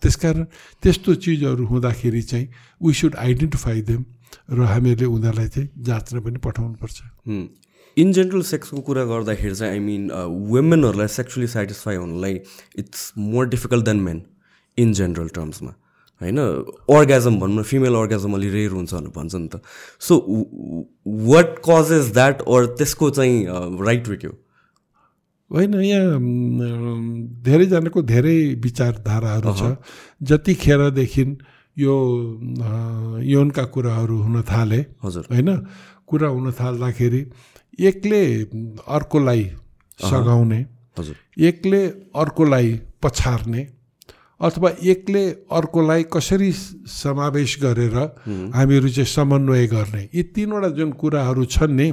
त्यसकारण त्यस्तो चिजहरू हुँदाखेरि चाहिँ वी सुड आइडेन्टिफाई देम र हामीहरूले उनीहरूलाई चाहिँ जाँच्न पनि पठाउनुपर्छ इन जेनरल सेक्सको कुरा गर्दाखेरि चाहिँ आई मिन वुमेनहरूलाई सेक्सुली सेटिस्फाई हुनलाई it's more difficult than men in general टर्म्समा होइन अर्ग्याजम भनौँ न फिमेल अर्ग्याजम अलि रेयर हुन्छ भनेर भन्छ नि त so what causes that or त्यसको चाहिँ राइट वे के हो होइन यहाँ धेरैजनाको धेरै विचारधाराहरू छ। जतिखेरदेखि यो यौनका कुराहरू हुन थाले हजुर। होइन कुरा हुन थाल्दाखेरि एकले अर्कोलाई सघाउने हजुर। एकले अर्कोलाई पछार्ने अथवा एकले अर्कोलाई कसरी समावेश गरेर हामीहरू चाहिँ समन्वय गर्ने। यी तिनवटा जुन कुराहरू छन् नि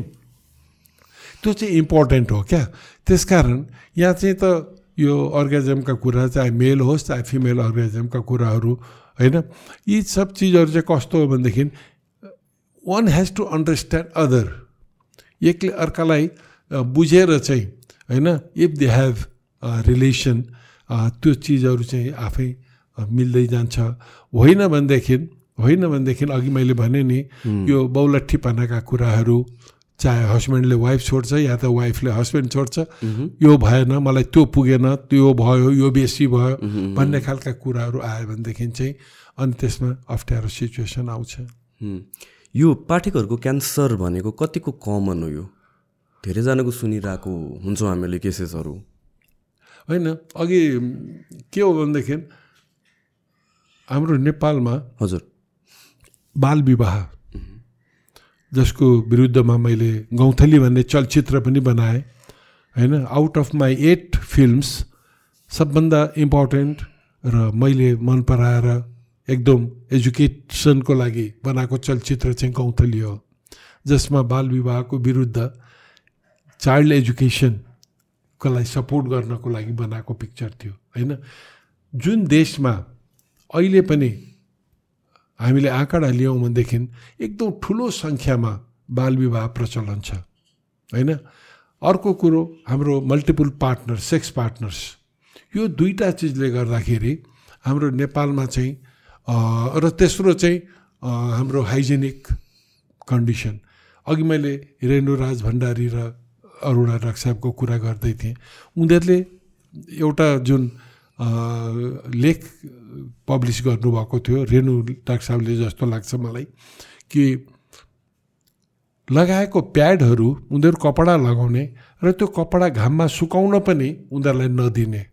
त्यो चाहिँ इम्पोर्टेन्ट हो क्या। त्यसकारण यहाँ चाहिँ त यो अर्ग्याजमका कुरा चाहे मेल होस् चाहे फिमेल अर्ग्याजमका कुराहरू होइन? यी सब चिजहरू चाहिँ कस्तो हो भनेदेखि one has to understand other एकले अर्कालाई बुझेर चाहिँ होइन? इफ दे हेभ रिलेसन त्यो चिजहरू चाहिँ आफै मिल्दै जान्छ। होइन भनेदेखि होइन भनेदेखि अघि मैले भने नि यो बौलट्ठीपनाका कुराहरू चाहे हस्बेन्डले वाइफ छोड्छ या त वाइफले हस्बेन्ड छोड्छ यो भएन मलाई त्यो पुगेन त्यो भयो यो बेसी भयो भन्ने खालका कुराहरू आयो भनेदेखि चाहिँ अनि त्यसमा अप्ठ्यारो सिचुएसन आउँछ। यो पाठकहरूको क्यान्सर भनेको कतिको कमन हो यो? धेरैजनाको सुनिरहेको हुन्छौँ हामीले केसेसहरू होइन अघि के हो भनेदेखि हाम्रो नेपालमा हजुर। बाल विवाह जसको विरुद्धमा मैले गौथली भन्ने चलचित्र पनि बनाएँ। होइन? Out of my eight films सबभन्दा इम्पोर्टेन्ट र मैले मन पराएर एकदम एजुकेसनको लागि बनाएको चलचित्र चाहिँ गौथली हो। जसमा बाल विवाहको विरुद्ध चाइल्ड एजुकेसनको लागि सपोर्ट गर्नको लागि बनाएको पिक्चर थियो। होइन? जुन देशमा अहिले पनि हामीले आँकडा लियौँ भनेदेखि एकदम ठुलो सङ्ख्यामा बालविवाह प्रचलन छ। होइन? अर्को कुरो हाम्रो मल्टिपल पार्टनर सेक्स पार्टनर्स यो दुईवटा चिजले गर्दाखेरि हाम्रो नेपालमा चाहिँ र तेस्रो चाहिँ हाम्रो हाइजेनिक कन्डिसन अघि मैले रेणुराज भण्डारी र अरुणा साहबको कुरा गर्दै थिएँ। उनीहरूले एउटा जुन लेख पब्लिस गर्नुभएको थियो रेणु डाक्टर साहबले जस्तो लाग्छ मलाई कि लगाएको प्याडहरू उनीहरू कपडा लगाउने र त्यो कपडा घाममा सुकाउन पनि उनीहरूलाई नदिने।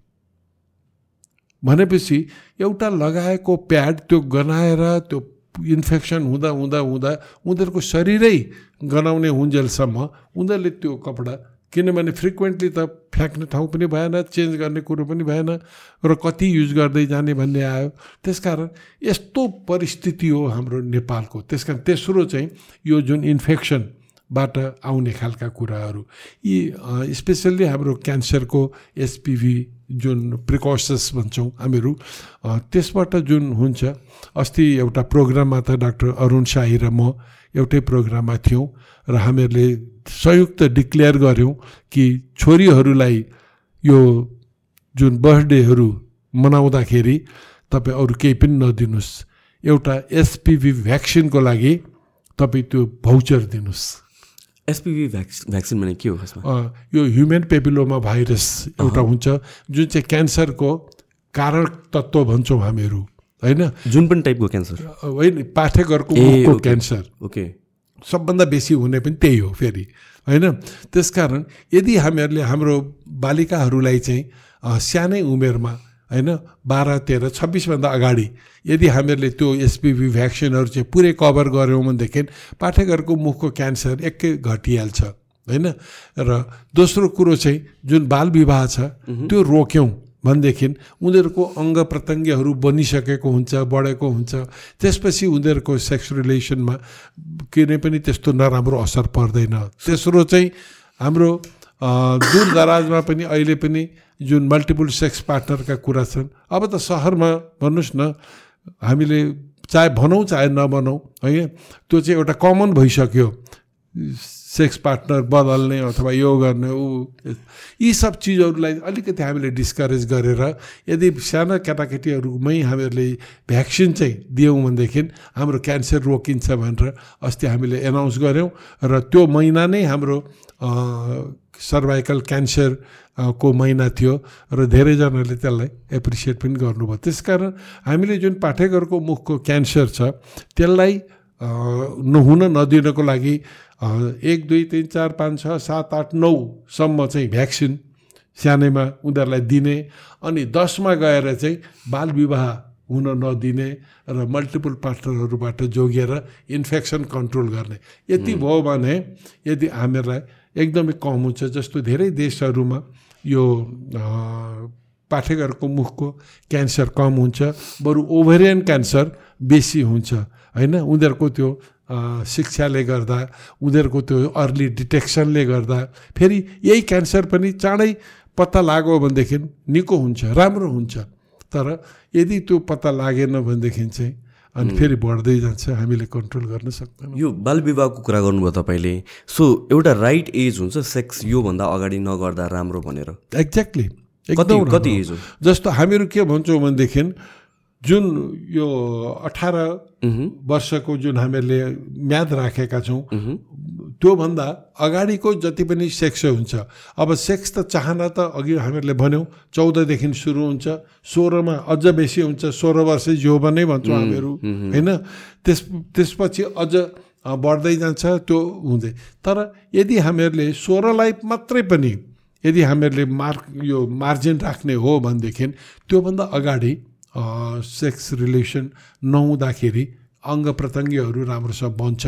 भनेपछि एउटा लगाएको प्याड त्यो गनाएर त्यो इन्फेक्सन हुँदा हुँदा हुँदा उनीहरूको शरीरै गनाउने हुन्जेलसम्म उनीहरूले त्यो कपडा किनभने फ्रिक्वेन्टली त फ्याँक्ने ठाउँ पनि भएन चेन्ज गर्ने कुरो पनि भएन र कति युज गर्दै जाने भन्ने आयो। त्यसकारण यस्तो परिस्थिति हो हाम्रो नेपालको। त्यस कारण तेस्रो चाहिँ यो जुन इन्फेक्सन बाट आउने खालका कुराहरू। यी स्पेसल्ली हाम्रो क्यान्सरको एसपिभी जुन प्रिकसन्स भन्छौँ हामीहरू त्यसबाट जुन हुन्छ अस्ति एउटा प्रोग्राममा त डाक्टर अरुण शाही र म एउटै प्रोग्राममा थियौँ। र हामीहरूले संयुक्त डिक्लेयर गऱ्यौँ कि छोरीहरूलाई यो जुन बर्थडेहरू मनाउँदाखेरि तपाईँ अरू केही पनि नदिनुहोस्। एउटा एसपिभी भ्याक्सिनको लागि तपाईँ त्यो भाउचर दिनुहोस्। एसपिभी भ्याक्स भ्याक्सिन भने के हो यो ह्युमेन पेपिलोमा भाइरस एउटा हुन्छ जुन चाहिँ क्यान्सरको कारक तत्त्व भन्छौँ हामीहरू होइन? जुन पनि टाइपको क्यान्सर। होइन ओके। क्यान्सर। ओके। सबभन्दा बेसी हुने पनि त्यही हो फेरि होइन? त्यसकारण यदि हामीहरूले हाम्रो बालिकाहरूलाई चाहिँ सानै उमेरमा होइन बाह्र तेह्र छब्बिसभन्दा अगाडि यदि हामीहरूले त्यो एसपिभी भ्याक्सिनहरू चाहिँ पुरै कभर गऱ्यौँ भनेदेखि पाठकहरूको मुखको क्यान्सर एकै घटिहाल्छ होइन? र दोस्रो कुरो चाहिँ जुन बाल विवाह छ त्यो रोक्यौँ। भनेदेखि उनीहरूको अङ्ग प्रत्यङ्गहरू बनिसकेको हुन्छ बढेको हुन्छ। त्यसपछि उनीहरूको सेक्स रिलेसनमा कुनै पनि त्यस्तो नराम्रो असर पर्दैन। तेस्रो चाहिँ हाम्रो दूर दराजमा पनि अहिले पनि जुन मल्टिपल सेक्स पार्टनरका कुरा छन् अब त सहरमा भन्नुहोस् न हामीले चाहे भनौँ चाहे नभनौँ है त्यो चाहिँ एउटा कमन भइसक्यो। सेक्स पार्टनर बदल्ने अथवा यो गर्ने ऊ यी सब चिजहरूलाई अलिकति हामीले डिस्करेज गरेर यदि साना केटाकेटीहरूमै हामीहरूले भ्याक्सिन चाहिँ दियौँ भनेदेखि हाम्रो क्यान्सर रोकिन्छ भनेर अस्ति हामीले एनाउन्स गऱ्यौँ र त्यो महिना नै हाम्रो सर्भाइकल क्यान्सर को महिना थियो र धेरैजनाले त्यसलाई एप्रिसिएट पनि गर्नुभयो। त्यसकारण हामीले जुन पाठेघरको मुखको क्यान्सर छ त्यसलाई नहुन नदिनको लागि एक दुई तिन चार पाँच छ सात आठ नौसम्म चाहिँ भ्याक्सिन सानैमा उनीहरूलाई दिने अनि दसमा गएर चाहिँ बाल विवाह हुन नदिने र मल्टिपल पार्टनरहरूबाट जोगिएर इन्फेक्सन कन्ट्रोल गर्ने। यति भयो भने यदि हामीहरूलाई एकदमै कम हुन्छ जस्तो धेरै देशहरूमा यो पाठेघरको मुखको क्यान्सर कम हुन्छ बरु ओभरियन क्यान्सर बेसी हुन्छ होइन? उनीहरूको त्यो शिक्षाले गर्दा उनीहरूको त्यो अर्ली डिटेक्सनले गर्दा फेरि यही क्यान्सर पनि चाँडै पत्ता लाग्यो भनेदेखि निको हुन्छ राम्रो हुन्छ तर यदि त्यो पत्ता लागेन भनेदेखि चाहिँ अनि फेरि बढ्दै जान्छ हामीले कन्ट्रोल गर्न सक्दैनौँ यो बाल विवाहको कुरा गर्नुभयो तपाईँले सो एउटा राइट एज हुन्छ सेक्स योभन्दा अगाडि नगर्दा राम्रो भनेर एक्ज्याक्टली कति कति एज हो जस्तो हामीहरू के भन्छौँ भनेदेखि जुन यो अठार वर्षको जुन हामीहरूले म्याद राखेका छौँ त्योभन्दा अगाडिको जति पनि सेक्स हुन्छ अब सेक्स त चाहना त अघि हामीहरूले भन्यौँ चौधदेखि सुरु हुन्छ सोह्रमा अझ बेसी हुन्छ सोह्र वर्ष यौवन नै भन्छौँ हामीहरू होइन? त्यस त्यसपछि अझ बढ्दै जान्छ त्यो हुँदै। तर यदि हामीहरूले सोह्रलाई मात्रै पनि यदि हामीहरूले मार्क यो मार्जिन राख्ने हो भनेदेखि त्योभन्दा अगाडि सेक्स रिलेसन नहुँदाखेरि अङ्ग प्रत्यङ्गहरू राम्रोसँग बन्छ।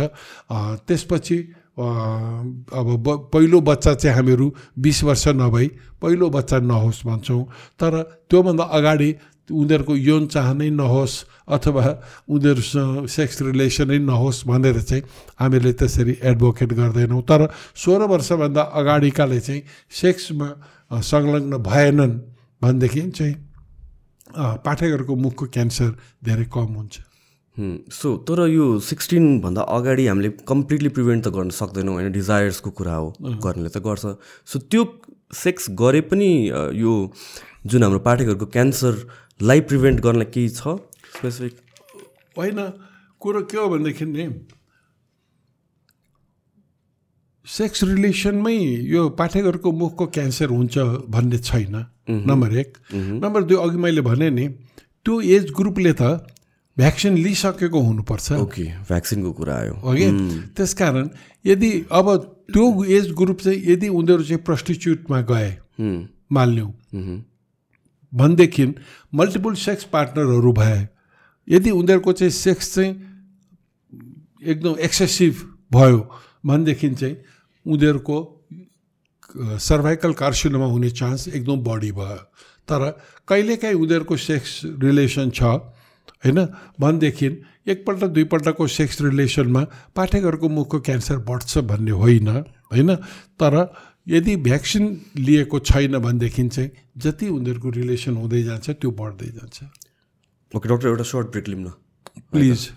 त्यसपछि अब ब पहिलो बच्चा चाहिँ हामीहरू बिस वर्ष नभई पहिलो बच्चा नहोस् भन्छौँ। तर त्योभन्दा अगाडि उनीहरूको यौन चाहनै नहोस् अथवा उनीहरूसँग सेक्स रिलेसनै नहोस् भनेर चाहिँ हामीले त्यसरी एडभोकेट गर्दैनौँ। तर सोह्र वर्षभन्दा अगाडिकाले चाहिँ सेक्समा संलग्न भएनन् भनेदेखि चाहिँ पाठकहरूको मुखको क्यान्सर धेरै कम हुन्छ। सो तर यो सिक्सटिनभन्दा अगाडि हामीले कम्प्लिटली प्रिभेन्ट त गर्न सक्दैनौँ होइन? डिजायर्सको कुरा हो गर्नेले त गर्छ। सो त्यो सेक्स गरे पनि यो जुन हाम्रो पाठकहरूको क्यान्सरलाई प्रिभेन्ट गर्नलाई केही छ स्पेसिफिक? होइन कुरो के हो भनेदेखि नि सेक्स रिलेसनमै यो पाठकहरूको मुखको क्यान्सर हुन्छ भन्ने छैन नम्बर एक। नम्बर दुई अघि मैले भने नि त्यो एज ग्रुपले त भ्याक्सिन लिइसकेको हुनुपर्छ। ओके भ्याक्सिनको कुरा आयो। अघि? त्यसकारण यदि अब त्यो एज ग्रुप चाहिँ यदि उनीहरू चाहिँ प्रस्टिच्युटमा गए माल्यौँ भनेदेखि मल्टिपल सेक्स पार्टनरहरू भए यदि उनीहरूको चाहिँ सेक्स चाहिँ एकदम एक्सेसिभ भयो भनेदेखि चाहिँ उनीहरूको सर्भाइकल कार्सिनोमा हुने चान्स एकदम बढी भयो। तर कहिलेकाहीँ उनीहरूको सेक्स रिलेसन छ होइन? भनेदेखि एकपल्ट दुईपल्टको सेक्स रिलेसनमा पाठेघरको मुखको क्यान्सर बढ्छ भन्ने होइन होइन? तर यदि भ्याक्सिन लिएको छैन भनेदेखि चाहिँ जति उनीहरूको रिलेसन हुँदै जान्छ त्यो बढ्दै जान्छ। ओके डक्टर एउटा सर्ट ब्रेक लिउँ न। प्लिज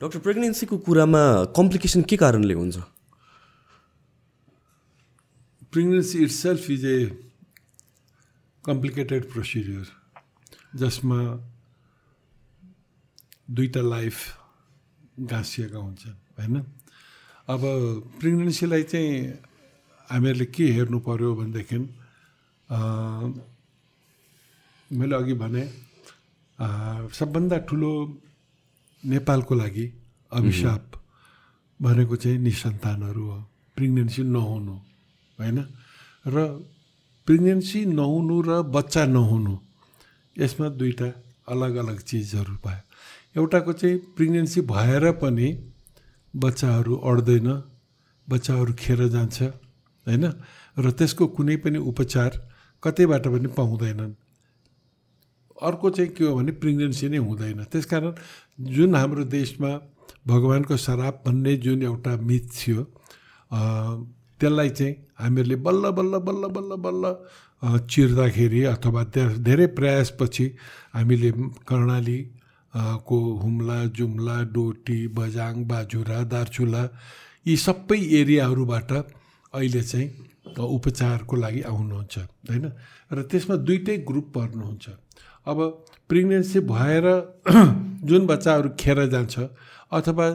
डक्टर प्रेग्नेन्सीको कुरामा कम्प्लिकेसन के कारणले हुन्छ? Pregnancy itself is a complicated procedure जसमा दुईवटा लाइफ गाँसिएका हुन्छन् होइन? अब प्रेग्नेन्सीलाई चाहिँ हामीहरूले के हेर्नु पऱ्यो भनेदेखि मैले अघि भने सबभन्दा ठुलो नेपालको लागि अभिशाप भनेको चाहिँ निसन्तानहरू हो। प्रेग्नेन्सी नहुनु होइन? र प्रेग्नेन्सी नहुनु र बच्चा नहुनु यसमा दुईवटा अलग अलग चिजहरू भयो एउटाको चाहिँ प्रेग्नेन्सी भएर पनि बच्चाहरू अड्दैन बच्चाहरू खेर जान्छ होइन? र त्यसको कुनै पनि उपचार कतैबाट पनि पाउँदैनन्। अर्को चाहिँ के हो भने प्रेग्नेन्सी नै हुँदैन। त्यस कारण जुन हाम्रो देशमा भगवान्को श्राप भन्ने जुन एउटा मिथ थियो त्यसलाई चाहिँ हामीहरूले बल्ल बल्ल बल्ल बल्ल बल्ल चिर्दाखेरि अथवा धेरै प्रयासपछि हामीले कर्णाली को हुम्ला जुम्ला डोटी बजाङ बाजुरा दार्चुला यी सबै एरियाहरूबाट अहिले चाहिँ उपचारको लागि आउनुहुन्छ होइन? र त्यसमा दुइटै ग्रुप पर्नुहुन्छ। अब प्रेग्नेन्सी भएर *clears throat* जुन बच्चाहरू खेर जान्छ अथवा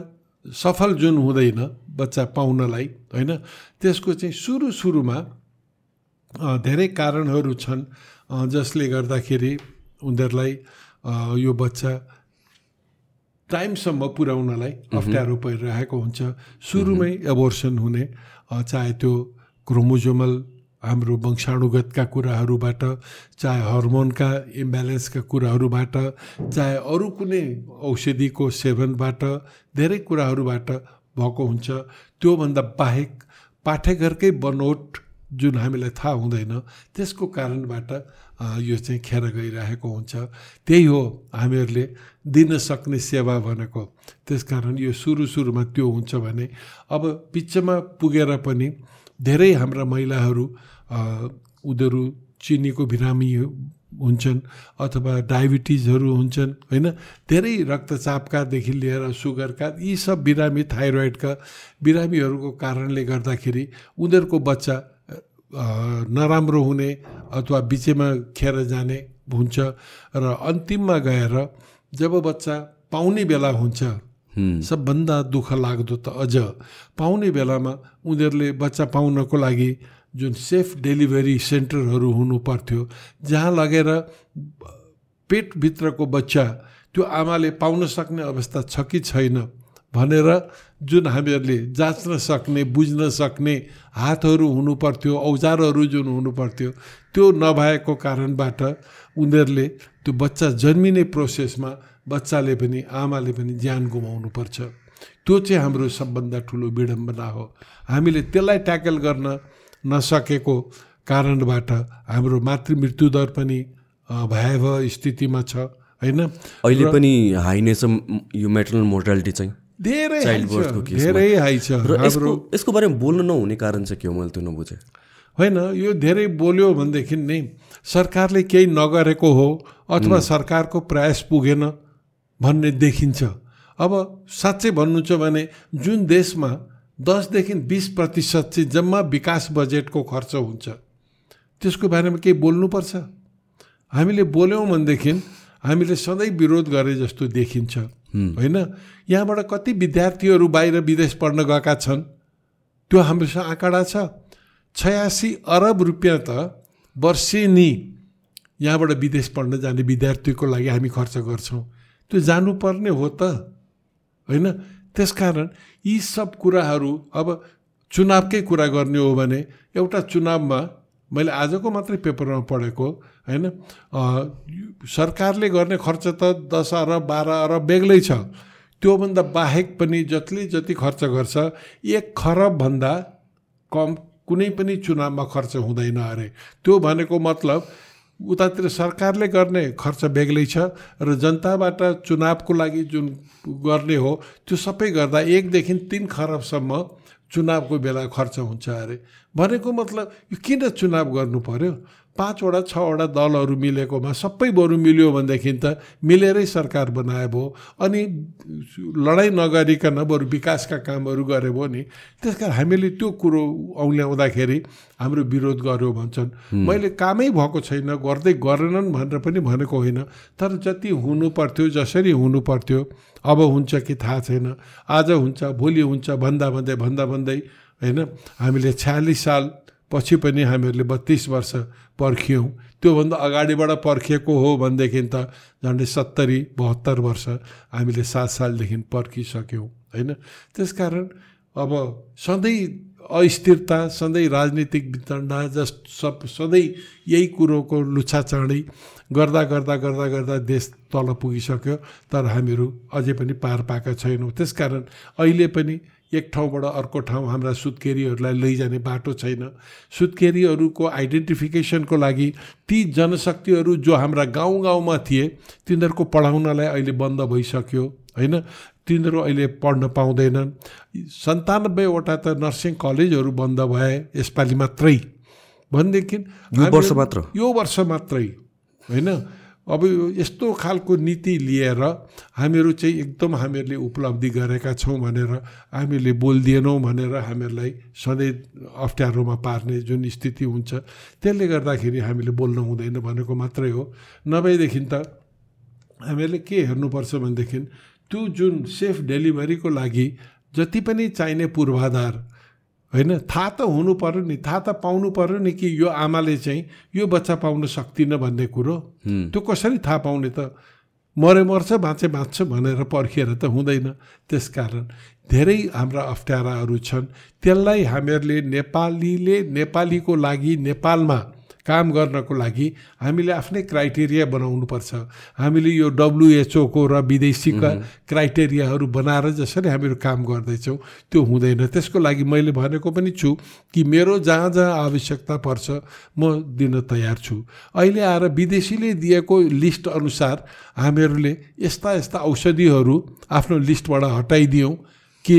सफल जुन हुँदैन बच्चा पाउनलाई होइन? त्यसको चाहिँ सुरु सुरुमा धेरै कारणहरू छन् जसले गर्दाखेरि उनीहरूलाई यो बच्चा टाइमसम्म पुर्याउनलाई अप्ठ्यारो परिरहेको हुन्छ। सुरुमै एबोर्सन हुने चाहे त्यो क्रोमोजोमल हाम्रो वंशाणुगतका कुराहरूबाट चाहे हर्मोनका इम्ब्यालेन्सका कुराहरूबाट चाहे अरू कुनै औषधिको सेवनबाट धेरै कुराहरूबाट भएको हुन्छ। त्योभन्दा बाहेक पाठेघरकै बनोट जुन हामीलाई थाहा हुँदैन त्यसको कारणबाट यो चाहिँ खेर गइरहेको हुन्छ। त्यही हो हामीहरूले दिन सक्ने सेवा भनेको। त्यस कारण यो सुरु सुरुमा त्यो हुन्छ भने अब बिचमा पुगेर पनि धेरै हाम्रा महिलाहरू उनीहरू चिनीको बिरामी हुन्छन् अथवा डायबिटिजहरू हुन्छन् होइन? धेरै रक्तचापकादेखि लिएर सुगरका यी सब बिरामी थाइरोइडका बिरामीहरूको कारणले गर्दाखेरि उनीहरूको बच्चा नराम्रो हुने अथवा बिचैमा खेर जाने हुन्छ र अन्तिममा गएर जब बच्चा पाउने बेला हुन्छ सबभन्दा दुःख लाग्दो त अझ पाउने बेलामा उनीहरूले बच्चा पाउनको लागि जुन सेफ डेलिभरी सेन्टरहरू हुनु पर्थ्यो जहाँ लगेर पेटभित्रको बच्चा त्यो आमाले पाउन सक्ने अवस्था छ कि छैन भनेर जुन हामीहरूले जाँच्न सक्ने बुझ्न सक्ने हातहरू हुनु पर्थ्यो औजारहरू जुन हुनु पर्थ्यो त्यो नभएको कारणबाट उनीहरूले त्यो बच्चा जन्मिने प्रोसेसमा बच्चाले पनि आमाले पनि ज्यान गुमाउनु पर्छ। त्यो चाहिँ हाम्रो सबभन्दा ठुलो विडम्बना हो। हामीले त्यसलाई ट्याकल गर्न नसकेको कारणबाट हाम्रो मातृ दर पनि भयावह स्थितिमा छ होइन? अहिले पनि हाई नै छ यो मेटरनल मोर्टालिटी चाहिँ धेरै धेरै हाई छ। हाम्रो यसको बारेमा बोल्नु नहुने कारण चाहिँ के हो मैले त्यो नबुझेँ। होइन यो धेरै बोल्यो भनेदेखि नै सरकारले केही नगरेको हो अथवा सरकारको प्रयास पुगेन भन्ने देखिन्छ। अब साँच्चै भन्नु छ भने जुन देशमा दसदेखि बिस प्रतिशत चाहिँ जम्मा विकास बजेटको खर्च हुन्छ। त्यसको बारेमा केही बोल्नुपर्छ? हामीले बोल्यौँ भनेदेखि हामीले सधैँ विरोध गरे जस्तो देखिन्छ। होइन? यहाँबाट कति विद्यार्थीहरू बाहिर विदेश पढ्न गएका छन्? त्यो हामीसँग आँकडा छ। छयासी अरब रुपियाँ त वर्षेनी यहाँबाट विदेश पढ्न जाने विद्यार्थीको लागि हामी खर्च गर्छौँ। त्यो जानुपर्ने हो त। होइन? त्यसकारण यी सब कुराहरू अब चुनावकै कुरा गर्ने हो भने एउटा चुनावमा मैले आजको मात्रै पेपरमा पढेको होइन? सरकारले गर्ने खर्च त दस अरब बाह्र अरब बेग्लै छ। त्योभन्दा बाहेक पनि जतिले जति खर्च गर्छ एक खरबभन्दा कम कुनै पनि चुनावमा खर्च हुँदैन अरे। त्यो भनेको मतलब उतातिर सरकारले गर्ने खर्च बेग्लै छ र जनताबाट चुनावको लागि जुन गर्ने हो त्यो सबै गर्दा एकदेखि तिन खरबसम्म चुनावको बेला खर्च हुन्छ अरे। भनेको मतलब यो किन चुनाव गर्नु पर्यो? पाँचवटा छवटा दलहरू मिलेकोमा सबै बरु मिल्यो भनेदेखि त मिलेरै सरकार बनाए भयो अनि लडाइँ नगरिकन बरु विकासका कामहरू गरे भयो नि त्यस कारण हामीले त्यो कुरो औल्याउँदाखेरि हाम्रो विरोध गर्यो भन्छन्। मैले कामै भएको छैन गर्दै गरेनन् भनेर पनि भनेको होइन तर जति हुनु पर्थ्यो जसरी हुनु पर्थ्यो अब हुन्छ कि थाहा छैन आज हुन्छ भोलि हुन्छ भन्दा भन्दै भन्दा भन्दै होइन हामीले छ्यालिस साल पछि पनि हामीहरूले बत्तिस वर्ष पर्खियौँ। त्योभन्दा अगाडिबाट पर्खिएको हो भनेदेखि त झन्डै सत्तरी बहत्तर वर्ष हामीले सात सालदेखि पर्खिसक्यौँ होइन? त्यसकारण अब सधैँ अस्थिरता सधैँ राजनीतिक वितण्डा जस सब सधैँ यही कुरोको लुछाचाँडी गर्दा गर्दा गर्दा गर्दा देश तल पुगिसक्यो तर हामीहरू अझै पनि पार पाएका छैनौँ। त्यसकारण अहिले पनि एक ठाउँबाट अर्को ठाउँ हाम्रा सुत्केरीहरूलाई लैजाने बाटो छैन। सुत्केरीहरूको आइडेन्टिफिकेसनको लागि ती जनशक्तिहरू जो हाम्रा गाउँ गाउँमा थिए तिनीहरूको पढाउनलाई अहिले बन्द भइसक्यो होइन? तिनीहरू अहिले पढ्न पाउँदैनन्। सन्तानब्बेवटा त नर्सिङ कलेजहरू बन्द भए यसपालि मात्रै भनेदेखि यो वर्ष मात्र? यो वर्ष मात्रै होइन? अब यस्तो खालको नीति लिएर हामीहरू चाहिँ एकदम हामीहरूले उपलब्धि गरेका छौँ भनेर हामीले बोलिदिएनौँ भनेर हामीहरूलाई सधैँ अप्ठ्यारोमा पार्ने जुन स्थिति हुन्छ त्यसले गर्दाखेरि हामीले बोल्नु हुँदैन भनेको मात्रै हो। नभएदेखि त हामीहरूले के हेर्नुपर्छ भनेदेखि त्यो जुन सेफ डेलिभरीको लागि जति पनि चाहिने पूर्वाधार होइन थाहा त हुनु पऱ्यो नि थाहा त पाउनु पऱ्यो नि कि यो आमाले चाहिँ यो बच्चा पाउन सक्दिनँ भन्ने कुरो। त्यो कसरी थाहा पाउने त? मरे मर्छ बाँचे बाँच्छ भनेर पर्खिएर त हुँदैन। त्यसकारण धेरै हाम्रा अप्ठ्याराहरू छन्। त्यसलाई हामीहरूले नेपालीले नेपालीको लागि नेपालमा काम गर्नको लागि हामीले आफ्नै क्राइटेरिया बनाउनुपर्छ। हामीले यो डब्लुएचओको र विदेशीका क्राइटेरियाहरू बनाएर जसरी हामीहरू काम गर्दैछौँ त्यो हुँदैन। त्यसको लागि मैले भनेको पनि छु कि मेरो जहाँ जहाँ आवश्यकता पर्छ म दिन तयार छु। अहिले आएर विदेशीले दिएको लिस्ट अनुसार हामीहरूले यस्ता यस्ता औषधिहरू आफ्नो लिस्टबाट हटाइदियौँ कि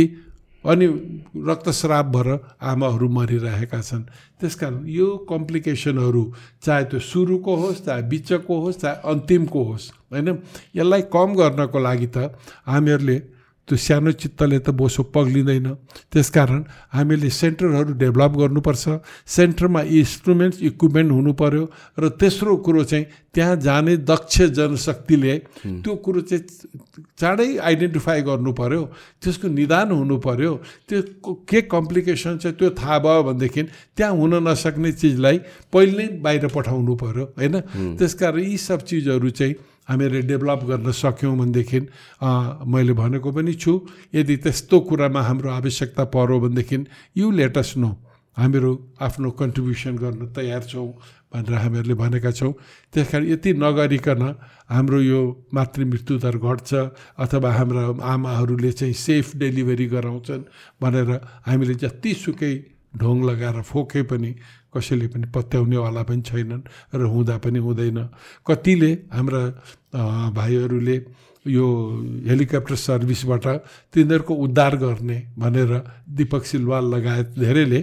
अनि रक्तस्राव भएर आमाहरू मरिरहेका छन्। त्यस कारण यो कम्प्लिकेसनहरू चाहे त्यो सुरुको होस् चाहे बिचको होस् चाहे अन्तिमको होस् होइन? यसलाई कम गर्नको लागि त हामीहरूले त्यो सानो चित्तले त बोसो पग्लिँदैन। त्यसकारण हामीले सेन्टरहरू डेभलप गर्नुपर्छ। सेन्टरमा इन्स्ट्रुमेन्ट्स इक्विपमेन्ट हुनु पऱ्यो र तेस्रो कुरो चाहिँ त्यहाँ जाने दक्ष जनशक्तिले त्यो कुरो चाहिँ चाँडै आइडेन्टिफाई गर्नु पऱ्यो त्यसको निदान हुनु पऱ्यो त्यो के कम्प्लिकेसन छ त्यो थाहा भयो भनेदेखि त्यहाँ हुन नसक्ने चिजलाई पहिले नै बाहिर पठाउनु पऱ्यो होइन त्यसकारण यी सब चिजहरू चाहिँ हामीहरूले डेभलप गर्न सक्यौँ भनेदेखि मैले भनेको पनि छु यदि त्यस्तो कुरामा हाम्रो आवश्यकता पऱ्यो भनेदेखि यु लेटस नो हामीहरू आफ्नो कन्ट्रिब्युसन गर्न तयार छौँ भनेर हामीहरूले भनेका छौँ। त्यस कारण यति नगरिकन हाम्रो यो मातृ मृत्यु दर घट्छ अथवा हाम्रा आमाहरूले चाहिँ सेफ डेलिभरी गराउँछन् भनेर हामीले जतिसुकै ढोङ लगाएर फोके पनि कसैले पनि पत्याउनेवाला पनि छैनन् र हुँदा पनि हुँदैन। कतिले हाम्रा भाइहरूले यो हेलिकप्टर सर्भिसबाट तिनीहरूको उद्धार गर्ने भनेर दिपक सिलवाल लगायत धेरैले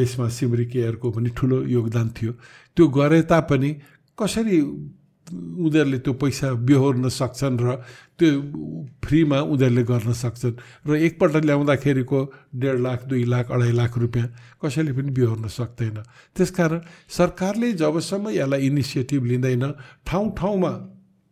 यसमा सिमरी केयरको पनि ठुलो योगदान थियो। त्यो गरे तापनि कसरी उनीहरूले त्यो पैसा बेहोर्न सक्छन् र त्यो फ्रीमा उनीहरूले गर्न सक्छन् र एकपल्ट ल्याउँदाखेरिको डेढ लाख दुई लाख अढाई लाख रुपियाँ कसैले पनि बेहोर्न सक्दैन। त्यसकारण सरकारले जबसम्म यसलाई इनिसिएटिभ लिँदैन ठाउँ ठाउँमा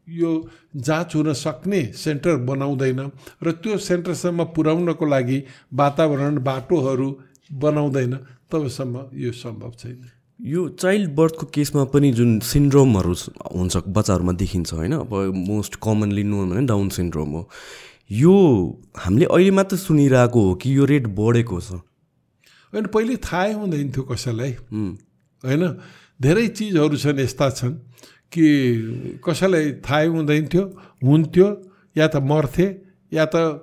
यो जाँच हुन सक्ने सेन्टर बनाउँदैन र त्यो सेन्टरसम्म पुर्याउनको लागि वातावरण बाटोहरू बनाउँदैन तबसम्म यो सम्भव छैन। यो चाइल्ड बर्थको केसमा पनि जुन सिन्ड्रोमहरू हुन्छ बच्चाहरूमा देखिन्छ होइन? अब मोस्ट कमनली नोन भने डाउन सिन्ड्रोम हो। यो हामीले अहिले मात्र सुनिरहेको हो कि यो रेट बढेको छ? होइन पहिले थाहै हुँदैन थियो कसैलाई। होइन? धेरै चिजहरू छन् यस्ता छन् कि कसैलाई थाहै हुँदैन थियो हुन्थ्यो या त मर्थे या त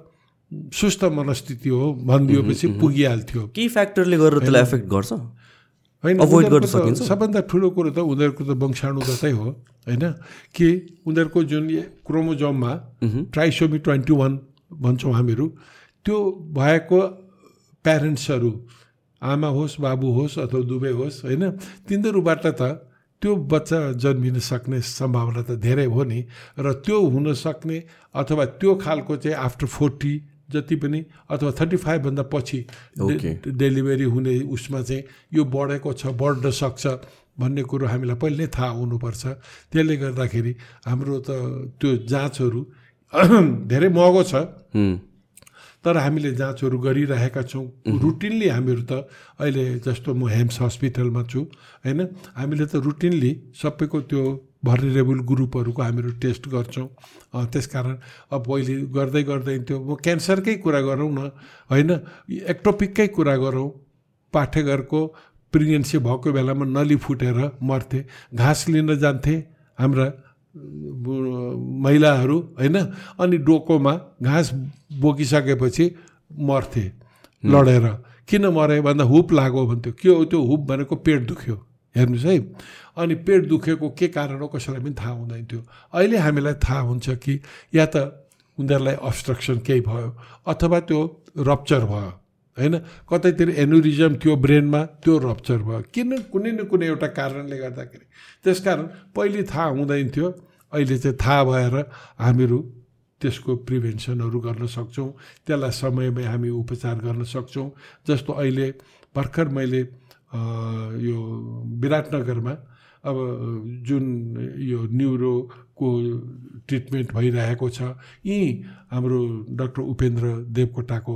सुस्त मनस्थिति हो भनिदिएपछि पुगिहाल्थ्यो। के फ्याक्टरले गरेर त्यसलाई एफेक्ट गर्छ? होइन गर्न सकिन्छ? सबभन्दा ठुलो कुरो त उनीहरूको त वंशाणुगतै हो होइन? कि उनीहरूको जुन क्रोमोजोममा ट्राइसोमी ट्वेन्टी वान भन्छौँ हामीहरू त्यो भएको प्यारेन्ट्सहरू आमा होस् बाबु होस् अथवा दुवै होस् होइन? तिनीहरूबाट त त्यो बच्चा जन्मिन सक्ने सम्भावना त धेरै हो नि र त्यो हुन सक्ने अथवा त्यो खालको चाहिँ आफ्टर फोर्टी जति पनि अथवा थर्टी फाइभभन्दा पछि डेलिभरी हुने उसमा चाहिँ यो बढेको छ बढ्न सक्छ भन्ने कुरो हामीलाई पहिले थाहा हुनुपर्छ। त्यसले गर्दाखेरि हाम्रो त त्यो जाँचहरू *clears throat* धेरै महँगो छ। तर हामीले जाँचहरू गरिरहेका छौँ। रुटिनली हामीहरू त अहिले जस्तो म हेम्स हस्पिटलमा छु होइन? हामीले त रुटिनली सबैको त्यो भर्नेरेबल ग्रुपहरूको हामीहरू टेस्ट गर्छौँ। त्यसकारण अब पहिले गर्दै गर्दै त्यो म क्यान्सरकै कुरा गरौँ न होइन? एक्टोपिककै कुरा गरौँ। पाठेघरको प्रेग्नेन्सी भएको बेलामा नली फुटेर मर्थे। घाँस लिन जान्थे हाम्रा महिलाहरू होइन? अनि डोकोमा घाँस बोकिसकेपछि मर्थे लडेर। किन मरे? भन्दा हुप लाग्यो भन्थ्यो। के हो त्यो हुप भनेको पेट दुख्यो। हेर्नुहोस् है। अनि पेट दुखेको के कारण हो कसैलाई पनि थाहा हुँदैन थियो अहिले हामीलाई थाहा हुन्छ कि या त उनीहरूलाई अब्स्ट्रक्सन केही भयो अथवा त्यो रप्चर भयो होइन? कतैतिर एनुरिजम थियो ब्रेनमा त्यो रप्चर भयो। किन कुनै न कुनै एउटा कारणले गर्दाखेरि। त्यसकारण पहिले थाहा हुँदैन थियो अहिले चाहिँ थाहा भएर हामीहरू त्यसको प्रिभेन्सनहरू गर्न सक्छौँ। त्यसलाई समयमै हामी उपचार गर्न सक्छौँ। जस्तो अहिले भर्खर मैले यो विराटनगरमा अब जुन यो न्युरोको ट्रिटमेन्ट भइरहेको छ यहीँ हाम्रो डक्टर उपेन्द्र देवकोटाको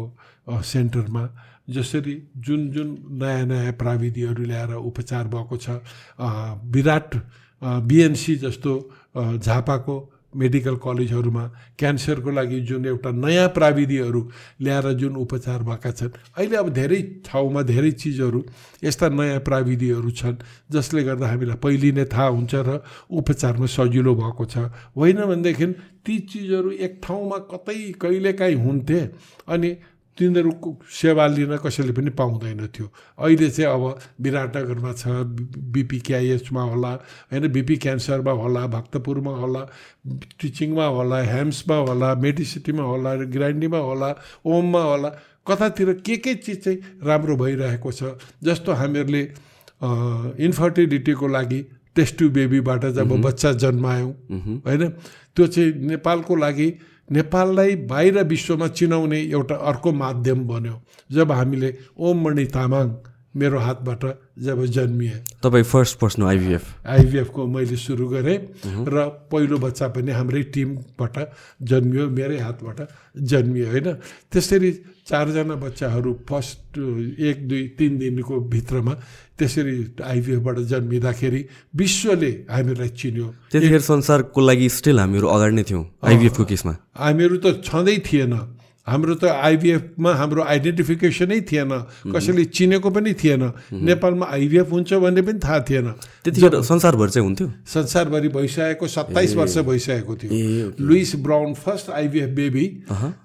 सेन्टरमा जसरी जुन जुन नयाँ नयाँ प्राविधिहरू ल्याएर उपचार भएको छ विराट बिएनसी जस्तो झापाको मेडिकल कलेजहरूमा क्यान्सरको लागि जुन एउटा नयाँ प्राविधिहरू ल्याएर जुन उपचार भएका छन्। अहिले अब धेरै ठाउँमा धेरै चिजहरू यस्ता नयाँ प्राविधिहरू छन् जसले गर्दा हामीलाई पहिले नै थाहा हुन्छ र उपचारमा सजिलो भएको छ। होइन भनेदेखि ती चिजहरू एक ठाउँमा कतै कहिलेकाहीँ हुन्थे अनि तिनीहरूको सेवा लिन कसैले पनि पाउँदैन थियो। अहिले चाहिँ अब विराटनगरमा छ बिपिकेआइएसमा होला होइन बिपी क्यान्सरमा होला भक्तपुरमा होला टिचिङमा होला हेम्समा होला मेडिसिटीमा होला ग्रान्डीमा होला ओममा होला कतातिर के के चिज चाहिँ राम्रो भइरहेको छ जस्तो हामीहरूले इन्फर्टिलिटीको लागि टेस्ट बेबीबाट जब बच्चा जन्मायौँ होइन त्यो चाहिँ नेपालको लागि नेपाललाई बाहिर विश्वमा चिनाउने एउटा अर्को माध्यम बन्यो। जब हामीले ओम मणि तामाङ मेरो हातबाट जब जन्मिए। तपाईँ फर्स्ट पर्सन आइभिएफ आइभिएफको मैले सुरु गरेँ र पहिलो बच्चा पनि हाम्रै टिमबाट जन्मियो मेरै हातबाट जन्मियो होइन? त्यसरी चारजना बच्चाहरू फर्स्ट एक दुई तिन दिनको भित्रमा त्यसरी आइभिएफबाट जन्मिँदाखेरि विश्वले हामीलाई चिन्यो। त्यतिखेर संसारको लागि स्टिल हामीहरू अगाडि नै थियौँ आइभिएफको केसमा। हामीहरू त छँदै थिएन। हाम्रो त आइभिएफमा हाम्रो आइडेन्टिफिकेसनै थिएन। कसैले चिनेको पनि थिएन। नेपालमा आइभिएफ हुन्छ भन्ने पनि थाहा थिएन। त्यतिखेर संसारभर चाहिँ हुन्थ्यो? संसारभरि भइसकेको सत्ताइस वर्ष भइसकेको थियो। Louise Brown first IVF baby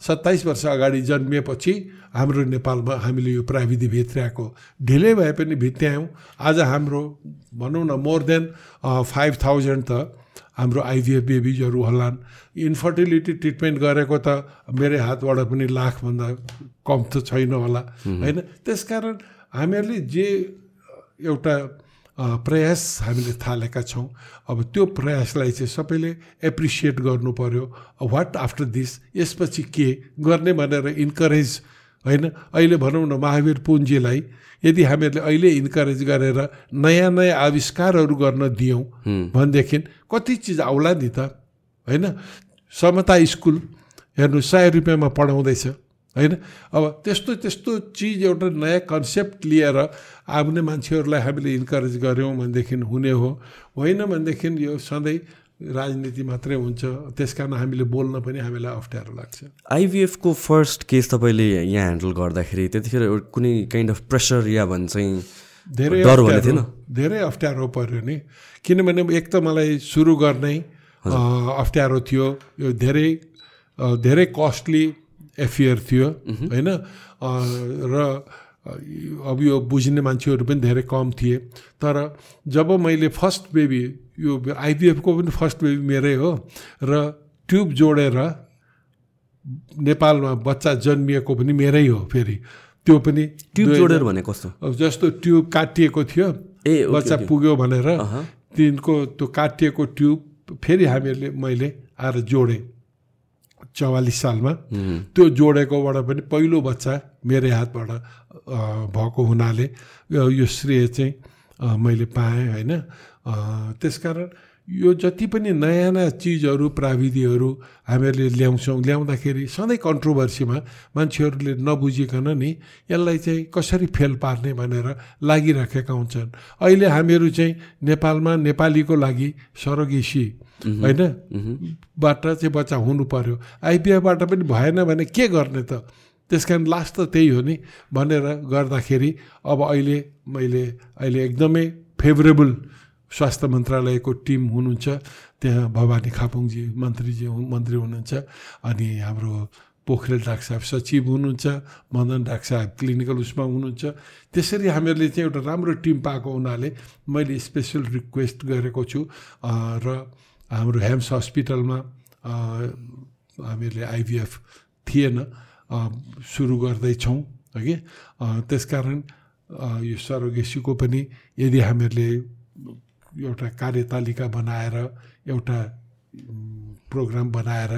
सत्ताइस वर्ष अगाडि जन्मिएपछि हाम्रो नेपालमा हामीले यो प्राविधि भित्र्याएको। ढिलै भए पनि भित्र्यायौँ। आज हाम्रो भनौँ न मोर देन फाइभ थाउजन्ड त हाम्रो आइभिएफ बेबिजहरू होलान्। इन्फर्टिलिटी ट्रिटमेन्ट गरेको त मेरै हातबाट पनि लाखभन्दा कम त छैन होला होइन? त्यसकारण हामीहरूले जे एउटा प्रयास हामीले थालेका छौँ अब त्यो प्रयासलाई चाहिँ सबैले एप्रिसिएट गर्नु पर्यो। वाट आफ्टर दिस यसपछि के गर्ने भनेर इन्करेज होइन? अहिले भनौँ न महावीर पुन्जीलाई यदि हामीहरूले अहिले इन्करेज गरेर नयाँ नयाँ आविष्कारहरू गर्न दियौँ भनेदेखि कति चिज आउला नि त होइन? समता स्कुल हेर्नु सय रुपियाँमा पढाउँदैछ होइन? अब त्यस्तो त्यस्तो चिज एउटा नयाँ कन्सेप्ट लिएर आउने मान्छेहरूलाई हामीले इन्करेज गऱ्यौँ भनेदेखि हुने हो। होइन भनेदेखि यो सधैँ राजनीति मात्रै हुन्छ त्यस कारण हामीले बोल्न पनि हामीलाई अप्ठ्यारो लाग्छ। आइभिएफको फर्स्ट केस तपाईँले यहाँ ह्यान्डल गर्दाखेरि त्यतिखेर कुनै काइन्ड अफ प्रेसर या भन्छ चाहिँ धेरै अप्ठ्यारो थिएन? धेरै अप्ठ्यारो पर्यो नि। किनभने एक त मलाई सुरु गर्नै अप्ठ्यारो थियो यो धेरै धेरै कस्टली एफियर थियो होइन? र अब यो बुझ्ने मान्छेहरू पनि धेरै कम थिए। तर जब मैले फर्स्ट बेबी यो आइपिएफको पनि फर्स्ट बेबी मेरै हो र ट्युब जोडेर नेपालमा बच्चा जन्मिएको पनि मेरै हो फेरि त्यो पनि ट्युब जोडेर भने कस्तो? अब जस्तो ट्युब काटिएको थियो ए बच्चा पुग्यो भनेर तिनको त्यो काटिएको ट्युब फेरि हामीहरूले मैले आएर जोडेँ चौवालिस सालमा। त्यो जोडेकोबाट पनि पहिलो बच्चा मेरै हातबाट भएको हुनाले यो श्रेय चाहिँ मैले पाएँ होइन? त्यसकारण यो जति पनि नयाँ नयाँ चिजहरू प्राविधिहरू हामीहरूले ल्याउँछौँ ल्याउँदाखेरि सधैँ कन्ट्रोभर्सीमा मान्छेहरूले नबुझिकन नि यसलाई चाहिँ कसरी फेल पार्ने भनेर लागिराखेका हुन्छन्। अहिले हामीहरू चाहिँ नेपालमा नेपालीको लागि सरोगेसी होइन? बाट चाहिँ बच्चा हुनु पर्यो। आइपिएफबाट पनि भएन भने के गर्ने त? त्यस कारण लास्ट त त्यही हो नि। भनेर गर्दाखेरि अब अहिले मैले अहिले एकदमै फेभरेबल स्वास्थ्य मन्त्रालयको टिम हुनुहुन्छ। त्यहाँ भवानी खापुङजी मन्त्रीजी मन्त्री हुनुहुन्छ। अनि हाम्रो पोखरेल डाक्टर साहब सचिव हुनुहुन्छ मदन डाक्टर साहब क्लिनिकल उसमा हुनुहुन्छ। त्यसरी हामीहरूले चाहिँ एउटा राम्रो टिम पाएको हुनाले मैले स्पेसल रिक्वेस्ट गरेको छु। र हाम्रो हेम्स हस्पिटलमा हामीहरूले आइभिएफ थिएन। सुरु गर्दैछौँ हगि त्यसकारण यो सरोगेसीको पनि यदि हामीहरूले एउटा कार्यतालिका बनाएर एउटा प्रोग्राम बनाएर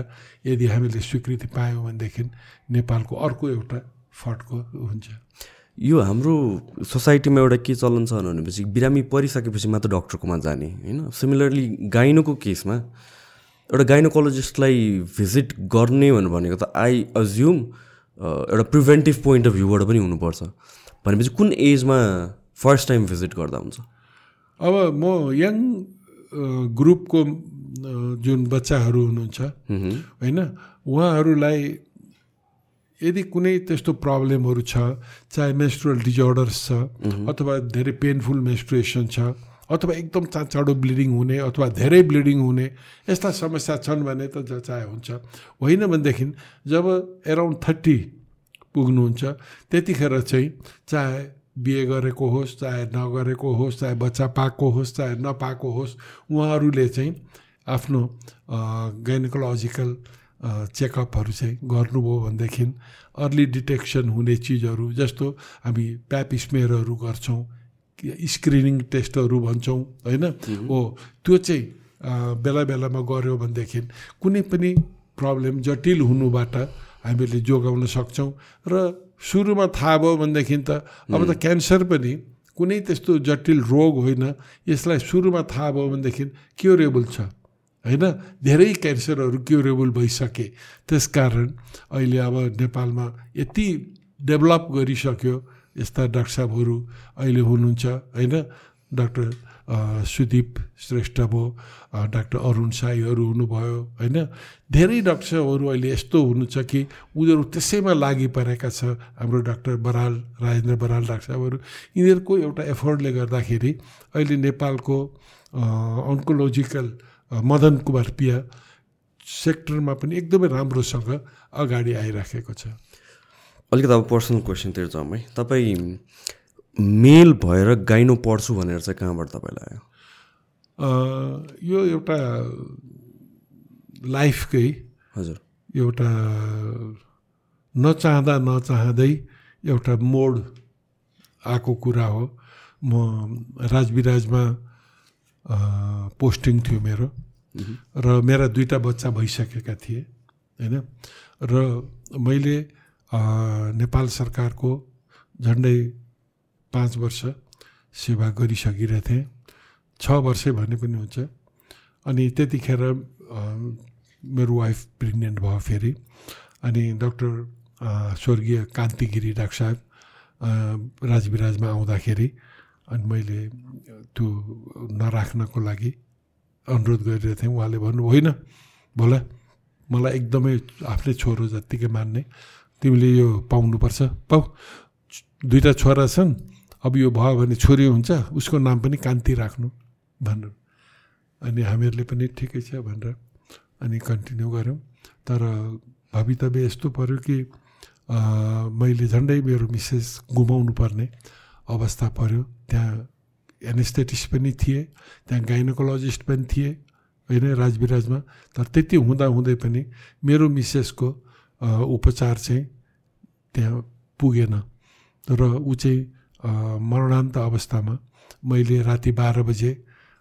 यदि हामीले स्वीकृति पायौँ भनेदेखि नेपालको अर्को एउटा फड्को हुन्छ यो हाम्रो सोसाइटीमा एउटा के चलन छ भनेपछि बिरामी परिसकेपछि मात्र डक्टरकोमा जाने होइन सिमिलरली गाइनोको केसमा एउटा गाइनोकोलोजिस्टलाई भिजिट गर्ने भनेको त आई अज्युम एउटा प्रिभेन्टिभ पोइन्ट अफ भ्यूबाट पनि हुनुपर्छ। भनेपछि कुन एजमा फर्स्ट टाइम भिजिट गर्दा हुन्छ? अब म यङ ग्रुपको जुन बच्चाहरू हुनुहुन्छ होइन उहाँहरूलाई यदि कुनै त्यस्तो प्रब्लमहरू छ चाहे मेस्ट्रुअल डिजअर्डर्स छ अथवा धेरै पेनफुल मेस्ट्रुएसन छ अथवा एकदम चाँडो ब्लिडिङ हुने अथवा धेरै ब्लिडिङ हुने यस्ता समस्या छन् भने त चाहे हुन्छ। होइन भनेदेखि जब एराउन्ड थर्टी पुग्नुहुन्छ त्यतिखेर चाहिँ चाहे बिहे गरेको होस् चाहे नगरेको होस् चाहे बच्चा पाएको होस् चाहे नपाएको होस् उहाँहरूले चाहिँ आफ्नो गाइनोकोलोजिकल चेकअपहरू चाहिँ गर्नुभयो भनेदेखि अर्ली डिटेक्सन हुने चिजहरू जस्तो हामी प्याप स्मेयरहरू गर्छौँ। स्क्रिनिङ टेस्टहरू भन्छौँ होइन? हो त्यो चाहिँ बेला बेलामा गऱ्यो भनेदेखि कुनै पनि प्रब्लम जटिल हुनुबाट हामीले जोगाउन सक्छौँ र सुरुमा थाहा भयो भनेदेखि त अब त क्यान्सर पनि कुनै त्यस्तो जटिल रोग होइन यसलाई सुरुमा थाहा भयो भनेदेखि क्योरेबल छ होइन? धेरै क्यान्सरहरू क्युरेबल भइसके। त्यस कारण अहिले अब नेपालमा यति डेभलप गरिसक्यो यस्ता डाक्टर साहबहरू अहिले हुनुहुन्छ होइन? डाक्टर सुदीप श्रेष्ठ भयो डाक्टर अरुण साईहरू हुनुभयो होइन? धेरै डाक्टर साहबहरू अहिले यस्तो हुनुहुन्छ कि उनीहरू त्यसैमा लागि परेका छ। हाम्रो डाक्टर बराल राजेन्द्र बराल डाक्टर साहबहरू यिनीहरूको एउटा एफोर्टले गर्दाखेरि अहिले नेपालको अन्कोलोजिकल मदन कुमार पिया सेक्टरमा पनि एकदमै राम्रोसँग अगाडि आइराखेको छ। अलिकति अब पर्सनल क्वेसनतिर जाउँ है। तपाईँ मेल भएर गाइनो पढ्छु भनेर चाहिँ कहाँबाट तपाईँलाई आयो यो एउटा लाइफकै हजुर। एउटा नचाहँदा नचाहँदै एउटा मोड आएको कुरा हो। म राजविराजमा पोस्टिङ थियो मेरो। र मेरा दुईवटा बच्चा भइसकेका थिए होइन? र मैले नेपाल सरकारको झन्डै पाँच वर्ष सेवा गरिसकिरहेको थिएँ छ वर्षै भने पनि हुन्छ। अनि त्यतिखेर मेरो वाइफ प्रेग्नेन्ट भयो फेरि। अनि डक्टर स्वर्गीय कान्तिगिरी डाक्टर साहब राजविराजमा आउँदाखेरि अनि मैले त्यो नराख्नको लागि अनुरोध गरिरहेको थिएँ उहाँले भन्नु होइन भोला मलाई एकदमै आफ्नै छोरो जत्तिकै मान्ने। तिमीले यो पाउनुपर्छ। पाउ दुईवटा छोरा छन्। अब यो भयो भने छोरी हुन्छ। उसको नाम पनि कान्ति राख्नु भन्नु। अनि हामीहरूले पनि ठिकै छ भनेर अनि कन्टिन्यू गऱ्यौँ। तर भवितव्य यस्तो पऱ्यो कि मैले झन्डै मेरो मिसेस गुमाउनु पर्ने अवस्था पऱ्यो त्यहाँ एनेस्थेटिस्ट पनि थिए त्यहाँ गाइनोकोलोजिस्ट पनि थिए होइन राजविराजमा। तर त्यति हुँदा हुँदै पनि मेरो मिसेसको उपचार चाहिँ त्यहाँ पुगेन। र ऊ चाहिँ मरणान्त अवस्थामा मैले राति बाह्र बजे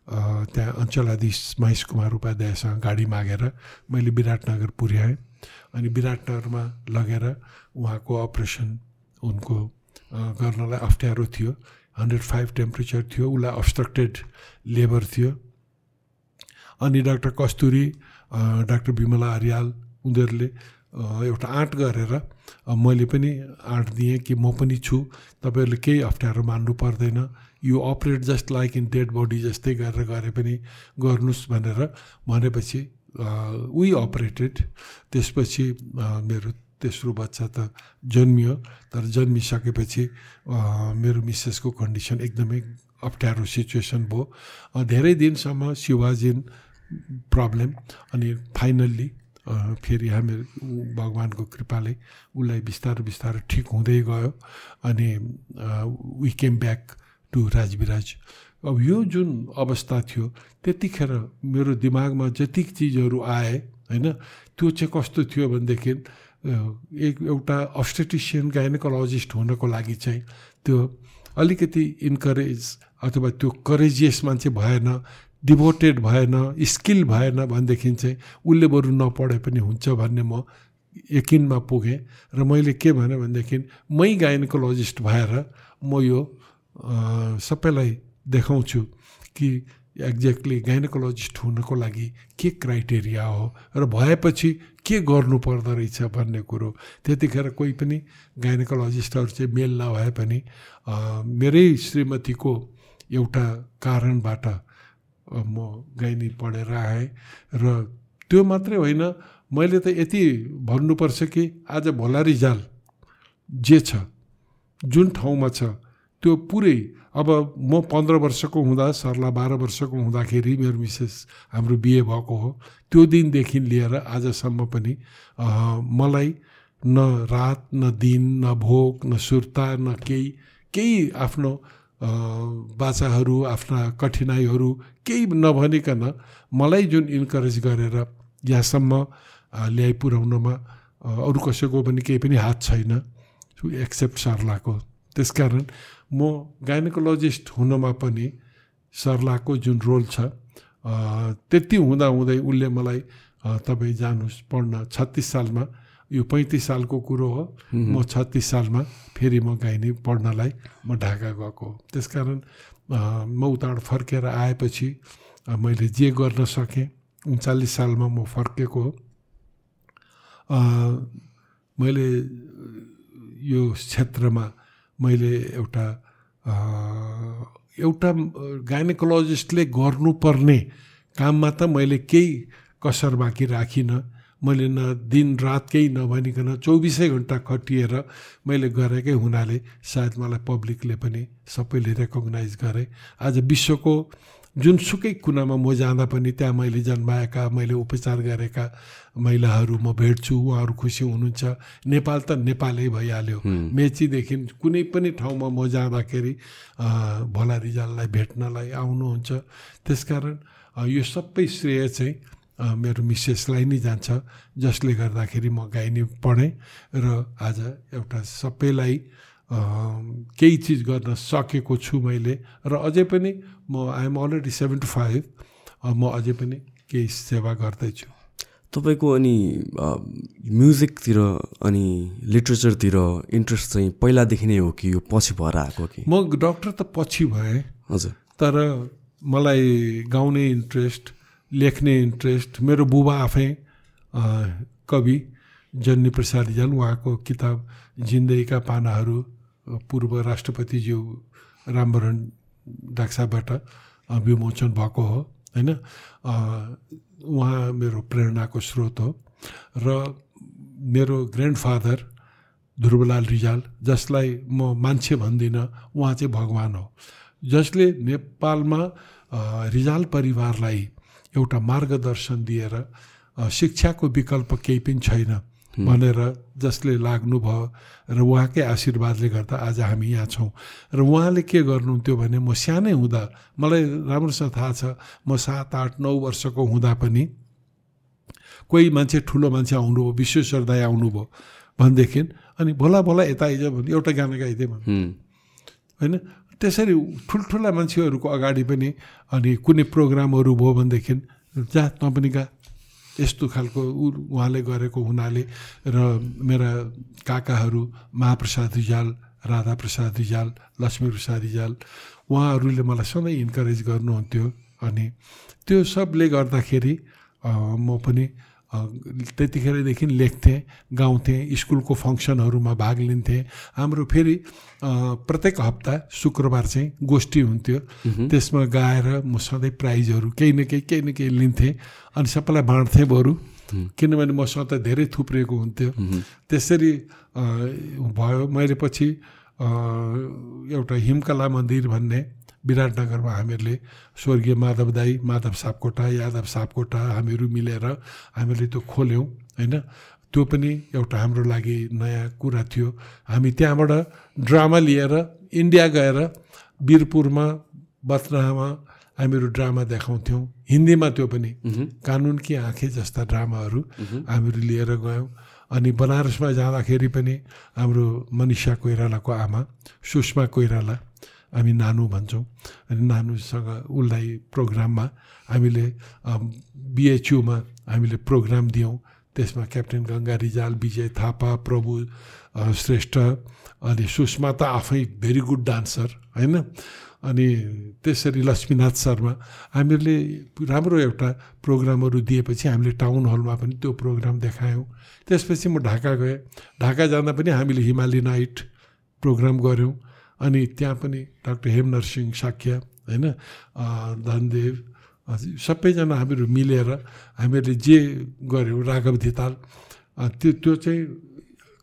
त्यहाँ अञ्चलाधीश महेश कुमार उपाध्यायसँग गाडी मागेर मैले विराटनगर पुर्याएँ। अनि विराटनगरमा लगेर उहाँको अपरेसन उनको गर्नलाई अप्ठ्यारो थियो। हन्ड्रेड फाइभ टेम्परेचर थियो। उसलाई अब्स्ट्रक्टेड लेबर थियो। अनि डाक्टर कस्तुरी डाक्टर विमला आर्याल उनीहरूले एउटा आँट गरेर मैले पनि आँट दिएँ कि म पनि छु। तपाईँहरूले केही अप्ठ्यारो मान्नु पर्दैन। यो operate just like in dead body जस्तै गरेर गरे पनि गर्नुहोस् भनेर भनेपछि वी अपरेटेड त्यसपछि मेरो तेस्रो बच्चा त जन्मियो। तर जन्मिसकेपछि मेरो मिसेसको कन्डिसन एकदमै अप्ठ्यारो सिचुएसन भयो। धेरै दिनसम्म शिवाजिन प्रब्लम अनि फाइनल्ली फेरि हामी भगवान्को कृपाले उसलाई बिस्तारो बिस्तारो ठिक हुँदै गयो अनि we came back to Rajbiraj अब यो जुन अवस्था थियो त्यतिखेर मेरो दिमागमा जति चिजहरू आए होइन त्यो चाहिँ कस्तो थियो भनेदेखि एक एउटा अस्टेटिसियन गाइनोकोलोजिस्ट हुनको लागि चाहिँ त्यो अलिकति इन्करेज अथवा त्यो करेजियस मान्छे भएन डिभोटेड भएन स्किल भएन भनेदेखि चाहिँ उसले बरु नपढे पनि हुन्छ भन्ने म यकिनमा पुगेँ र मैले के भने भनेदेखि मै गाइनोकोलोजिस्ट भएर म यो सबैलाई देखाउँछु कि एक्ज्याक्टली गाइनोकोलोजिस्ट हुनको लागि के क्राइटेरिया हो र भएपछि के गर्नु पर्दो रहेछ भन्ने कुरो। त्यतिखेर कोही पनि गाइनोकोलोजिस्टहरू चाहिँ मेल नभए पनि मेरै श्रीमतीको एउटा कारणबाट म गाइनी पढेर आएँ र त्यो मात्रै होइन मैले त यति भन्नुपर्छ कि आज भोला रिजाल जे छ जुन ठाउँमा छ त्यो पुरै अब म पन्ध्र वर्षको हुँदा सरला बाह्र वर्षको हुँदाखेरि मेरो मिसेस हाम्रो बिहे भएको हो त्यो दिनदेखि लिएर आजसम्म पनि मलाई न रात न दिन न भोक न सुर्ता न केही केही आफ्नो बाचाहरू आफ्ना कठिनाइहरू केही नभनिकन मलाई जुन इन्करेज गरेर यहाँसम्म ल्याइ पुर्याउनमा अरू कसैको पनि केही पनि हात छैन एक्सेप्ट सर्लाको। त्यसकारण म गाइनोकोलोजिस्ट हुनमा पनि सर्लाको जुन रोल छ त्यति हुँदा हुँदै उसले मलाई तपाईँ जानुहोस् पढ्न छत्तिस सालमा यो पैँतिस सालको कुरो हो। म छत्तिस सालमा फेरि म गाइनी पढ्नलाई म ढाका गएको हो। त्यसकारण म उताबाट फर्केर आएपछि मैले जे गर्न सकेँ उन्चालिस सालमा म फर्केको हो। मैले यो क्षेत्रमा मैले एउटा एउटा गाइनोकोलोजिस्टले गर्नुपर्ने काममा त मैले केही कसर बाँकी राखिनँ। मैले न दिन रात केही नभनिकन चौबिसै घन्टा खटिएर मैले गरेकै हुनाले सायद मलाई पब्लिकले पनि सबैले रेकगनाइज गरे। आज विश्वको जुनसुकै कुनामा म जाँदा पनि त्यहाँ मैले जन्माएका मैले उपचार गरेका महिलाहरू म भेट्छु उहाँहरू खुसी हुनुहुन्छ। नेपाल त नेपालै भइहाल्यो। मेचीदेखि कुनै पनि ठाउँमा म जाँदाखेरि भोला रिजाललाई भेट्नलाई आउनुहुन्छ। त्यसकारण यो सबै श्रेय चाहिँ मेरो मिसेसलाई नै जान्छ जसले गर्दाखेरि म गाइनी पढेँ र आज एउटा सबैलाई केही चिज गर्न सकेको छु मैले र अझै पनि म आइएम अलरेडी सेभेन्टी फाइभ म अझै पनि केही सेवा गर्दैछु। तपाईँको अनि म्युजिकतिर अनि लिट्रेचरतिर इन्ट्रेस्ट चाहिँ पहिलादेखि नै हो कि यो पछि भएर आएको कि? म डक्टर त पछि भएँ हजुर। तर मलाई गाउने इन्ट्रेस्ट लेख्ने इन्ट्रेस्ट मेरो बुबा आफै कवि जन्नी प्रसाद रिजाल उहाँको किताब जिन्दगीका पानाहरू पूर्व राष्ट्रपतिज्यू रामवरण डाक्साबाट विमोचन भएको हो होइन? उहाँ मेरो प्रेरणाको स्रोत हो र मेरो ग्रान्डफादर ध्रुवलाल रिजाल जसलाई म मान्छे भन्दिनँ उहाँ चाहिँ भगवान् हो। जसले नेपालमा रिजाल परिवारलाई एउटा मार्गदर्शन दिएर शिक्षाको विकल्प केही पनि छैन भनेर जसले लाग्नुभयो र उहाँकै आशीर्वादले गर्दा आज हामी यहाँ छौँ। र उहाँले के गर्नुहुन्थ्यो भने म सानै हुँदा मलाई राम्रोसँग थाहा छ म सात आठ नौ वर्षको हुँदा पनि कोही मान्छे ठुलो मान्छे आउनुभयो विश्वेश्वर दाई आउनुभयो भनेदेखि अनि भोला भोला यता आइज भने एउटा गाना गाइदिएँ भने होइन? त्यसरी ठुल्ठुला मान्छेहरूको अगाडि पनि अनि कुनै प्रोग्रामहरू भयो भनेदेखि जा तँ पनि गा। यस्तो खालको उहाँले गरेको हुनाले र मेरा काकाहरू महाप्रसाद रिजाल राधा प्रसाद रिजाल लक्ष्मी प्रसाद रिजाल उहाँहरूले मलाई सधैँ इन्करेज गर्नुहुन्थ्यो अनि त्यो सबले गर्दाखेरि म पनि त्यतिखेरदेखि लेख्थेँ गाउँथेँ स्कुलको फङ्सनहरूमा भाग लिन्थेँ। हाम्रो फेरि प्रत्येक हप्ता शुक्रबार चाहिँ गोष्ठी हुन्थ्यो। त्यसमा गाएर म सधैँ प्राइजहरू केही न केही केही न केही लिन्थेँ। अनि सबैलाई बाँड्थेँ बरु। किनभने मसँग त धेरै थुप्रिएको हुन्थ्यो। त्यसरी भयो। मैले पछि एउटा हिमकला मन्दिर भन्ने विराटनगरमा हामीहरूले स्वर्गीय माधव दाई माधव सापकोटा यादव सापकोटा हामीहरू मिलेर हामीले त्यो खोल्यौँ होइन? त्यो पनि एउटा हाम्रो लागि नयाँ कुरा थियो। हामी त्यहाँबाट ड्रामा लिएर इन्डिया गएर वीरपुरमा बतनामा हामीहरू ड्रामा देखाउँथ्यौँ। हिन्दीमा त्यो पनि कानुन कि आँखे जस्ता ड्रामाहरू हामीहरू लिएर गयौँ। अनि बनारसमा जाँदाखेरि पनि हाम्रो मनिषा कोइरालाको आमा सुषमा कोइराला हामी नानु भन्छौँ। अनि नानुसँग उसलाई प्रोग्राममा हामीले बिएचयुमा हामीले प्रोग्राम दियौँ। त्यसमा क्याप्टेन गङ्गा रिजाल विजय थापा प्रभु श्रेष्ठ अनि सुषमा त आफै भेरी गुड डान्सर होइन? अनि त्यसरी लक्ष्मीनाथ शर्मा। हामीहरूले राम्रो एउटा प्रोग्रामहरू दिएपछि हामीले टाउन हलमा पनि त्यो प्रोग्राम देखायौँ। त्यसपछि म ढाका गएँ। ढाका जाँदा पनि हामीले हिमाली नाइट प्रोग्राम गऱ्यौँ। अनि त्यहाँ पनि डाक्टर हेम नरसिंह साख्या होइन धनदेव सबैजना हामीहरू मिलेर हामीहरूले जे गऱ्यौँ राघव धिताल त्यो त्यो चाहिँ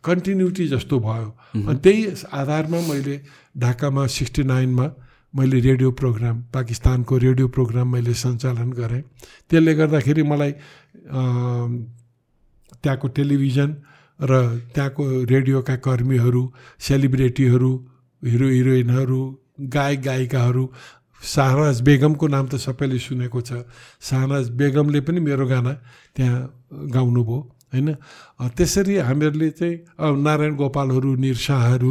कन्टिन्युटी जस्तो भयो। अनि त्यही आधारमा मैले ढाकामा सिक्सटी नाइनमा मैले रेडियो प्रोग्राम पाकिस्तानको रेडियो प्रोग्राम मैले सञ्चालन गरेँ। त्यसले गर्दाखेरि मलाई त्यहाँको टेलिभिजन र त्यहाँको रेडियोका कर्मीहरू सेलिब्रेटीहरू हिरो हिरोइनहरू गायक गायिकाहरू शाहनाज बेगमको नाम त सबैले सुनेको छ। शाहनाज बेगमले पनि मेरो गाना त्यहाँ गाउनुभयो होइन? त्यसरी हामीहरूले चाहिँ नारायण गोपालहरू निरसाहरू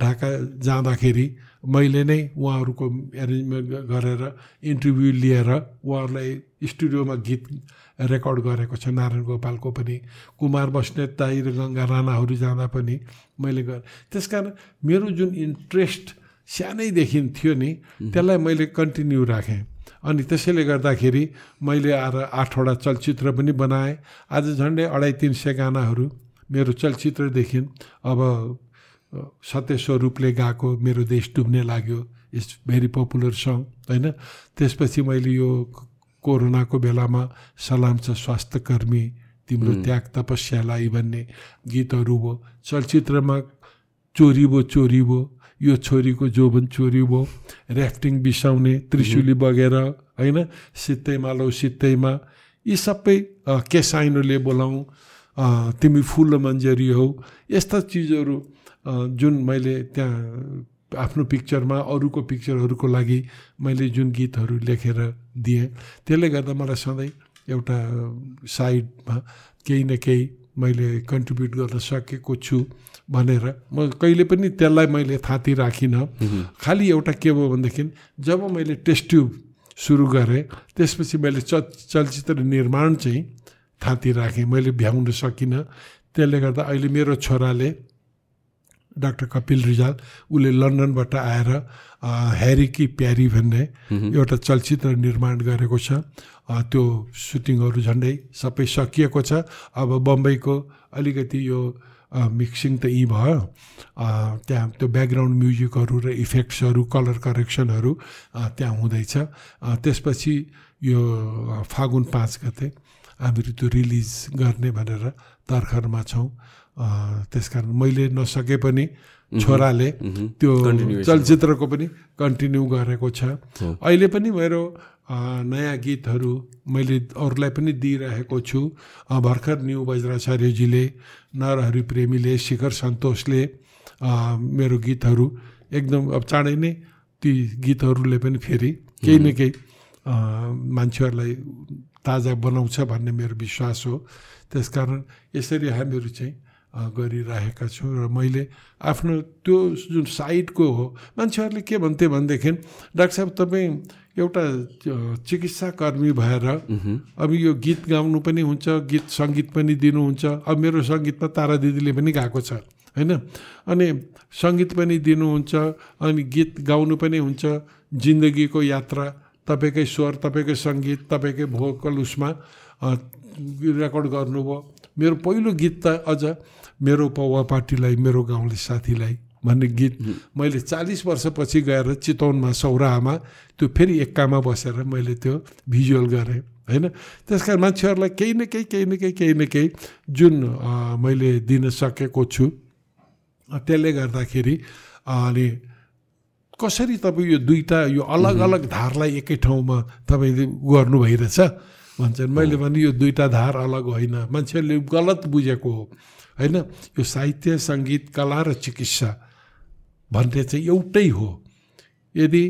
ढाका जाँदाखेरि मैले नै उहाँहरूको एरेन्जमेन्ट गरेर इन्टरभ्यू लिएर उहाँहरूलाई स्टुडियोमा गीत रेकर्ड गरेको छ। नारायण गोपालको पनि कुमार बस्नेत दाई र गङ्गा राणाहरू जाँदा पनि मैले गरेँ। त्यस कारण मेरो जुन इन्ट्रेस्ट सानैदेखि थियो नि त्यसलाई मैले कन्टिन्यू राखेँ। अनि त्यसैले गर्दाखेरि मैले आएर आठवटा चलचित्र पनि बनाएँ। आज झन्डै अढाई तिन सय गानाहरू मेरो चलचित्रदेखि अब सत्य स्वरूपले गाएको मेरो देश डुब्ने लाग्यो इट्स भेरी पपुलर सङ होइन? त्यसपछि मैले यो कोरोनाको बेलामा सलाम छ स्वास्थ्यकर्मी तिम्रो त्याग तपस्यालाई भन्ने गीतहरू भयो। चलचित्रमा चोरी भो चोरी भो यो छोरीको जोबन चोरी भो ऱ्याफ्टिङ बिसाउने त्रिशुली बगेर होइन? सित्तैमा लौ सित्तैमा यी सबै केसाइनोले बोलाउँ तिमी फुल मन्जरी हौ यस्ता चिजहरू जुन मैले त्यहाँ आफ्नो पिक्चरमा अरूको पिक्चरहरूको लागि मैले जुन गीतहरू लेखेर दिएँ त्यसले गर्दा मलाई सधैँ एउटा साइडमा केही न केही मैले कन्ट्रिब्युट गर्न सकेको छु भनेर म कहिले पनि त्यसलाई मैले थाँती राखिनँ। खालि एउटा के भयो भनेदेखि जब मैले टेस्ट ट्युब सुरु गरेँ त्यसपछि मैले च चलचित्र निर्माण चाहिँ थाँती राखेँ मैले भ्याउन सकिनँ। त्यसले गर्दा अहिले मेरो छोराले डाक्टर कपिल रिजाल उसले लन्डनबाट आएर ह्यारी कि प्यारी भन्ने एउटा चलचित्र निर्माण गरेको छ। त्यो सुटिङहरू झन्डै सबै सकिएको छ। अब बम्बईको अलिकति यो मिक्सिङ त यहीँ भयो। त्यहाँ त्यो ब्याकग्राउन्ड म्युजिकहरू र इफेक्ट्सहरू कलर करेक्सनहरू त्यहाँ हुँदैछ। त्यसपछि यो फागुन पाँच गते हामीहरू त्यो रिलिज गर्ने भनेर तर्खरमा छौँ। त्यस कारण मैले नसके पनि छोराले त्यो चलचित्रको पनि कन्टिन्यू गरेको छ। अहिले पनि मेरो नयाँ गीतहरू मैले अरूलाई पनि दिइरहेको छु। भर्खर न्यु वज्राचार्यजीले नरहरि प्रेमीले शिखर सन्तोषले मेरो गीतहरू एकदम अब चाँडै नै ती गीतहरूले पनि फेरि केही न केही मान्छेहरूलाई ताजा बनाउँछ भन्ने मेरो विश्वास हो। त्यसकारण यसरी हामीहरू चाहिँ अ, गरिरहेका छौँ र मैले आफ्नो त्यो जुन साइडको हो मान्छेहरूले के भन्थे भनेदेखि डाक्टर साहब तपाईँ एउटा अ, चिकित्सा कर्मी भएर अब यो गीत गाउनु पनि हुन्छ गीत सङ्गीत पनि दिनुहुन्छ। अब मेरो सङ्गीतमा तारा दिदीले पनि गाएको छ होइन? अनि सङ्गीत पनि दिनुहुन्छ अनि गीत गाउनु पनि हुन्छ। जिन्दगीको यात्रा तपाईँकै स्वर तपाईँकै सङ्गीत तपाईँकै भोकल उसमा रेकर्ड गर्नुभयो। मेरो पहिलो गीत त अझ मेरो पौवा पार्टीलाई मेरो गाउँले साथीलाई भन्ने गीत मैले चालिस वर्षपछि गएर चितवनमा सौराहामा त्यो फेरि एक्कामा बसेर मैले त्यो भिजुअल गरेँ होइन? त्यस कारण मान्छेहरूलाई केही न केही केही न केही केही न केही जुन मैले दिन सकेको छु त्यसले गर्दाखेरि अनि कसरी तपाईँ यो दुईवटा यो अलग अलग धारलाई एकै ठाउँमा तपाईँले गर्नु भइरहेछ? भन्छन् मैले भने यो दुईवटा धार अलग होइन। मान्छेहरूले गलत बुझेको हो। होइन? यो साहित्य सङ्गीत कला र चिकित्सा भन्ने चाहिँ एउटै हो। यदि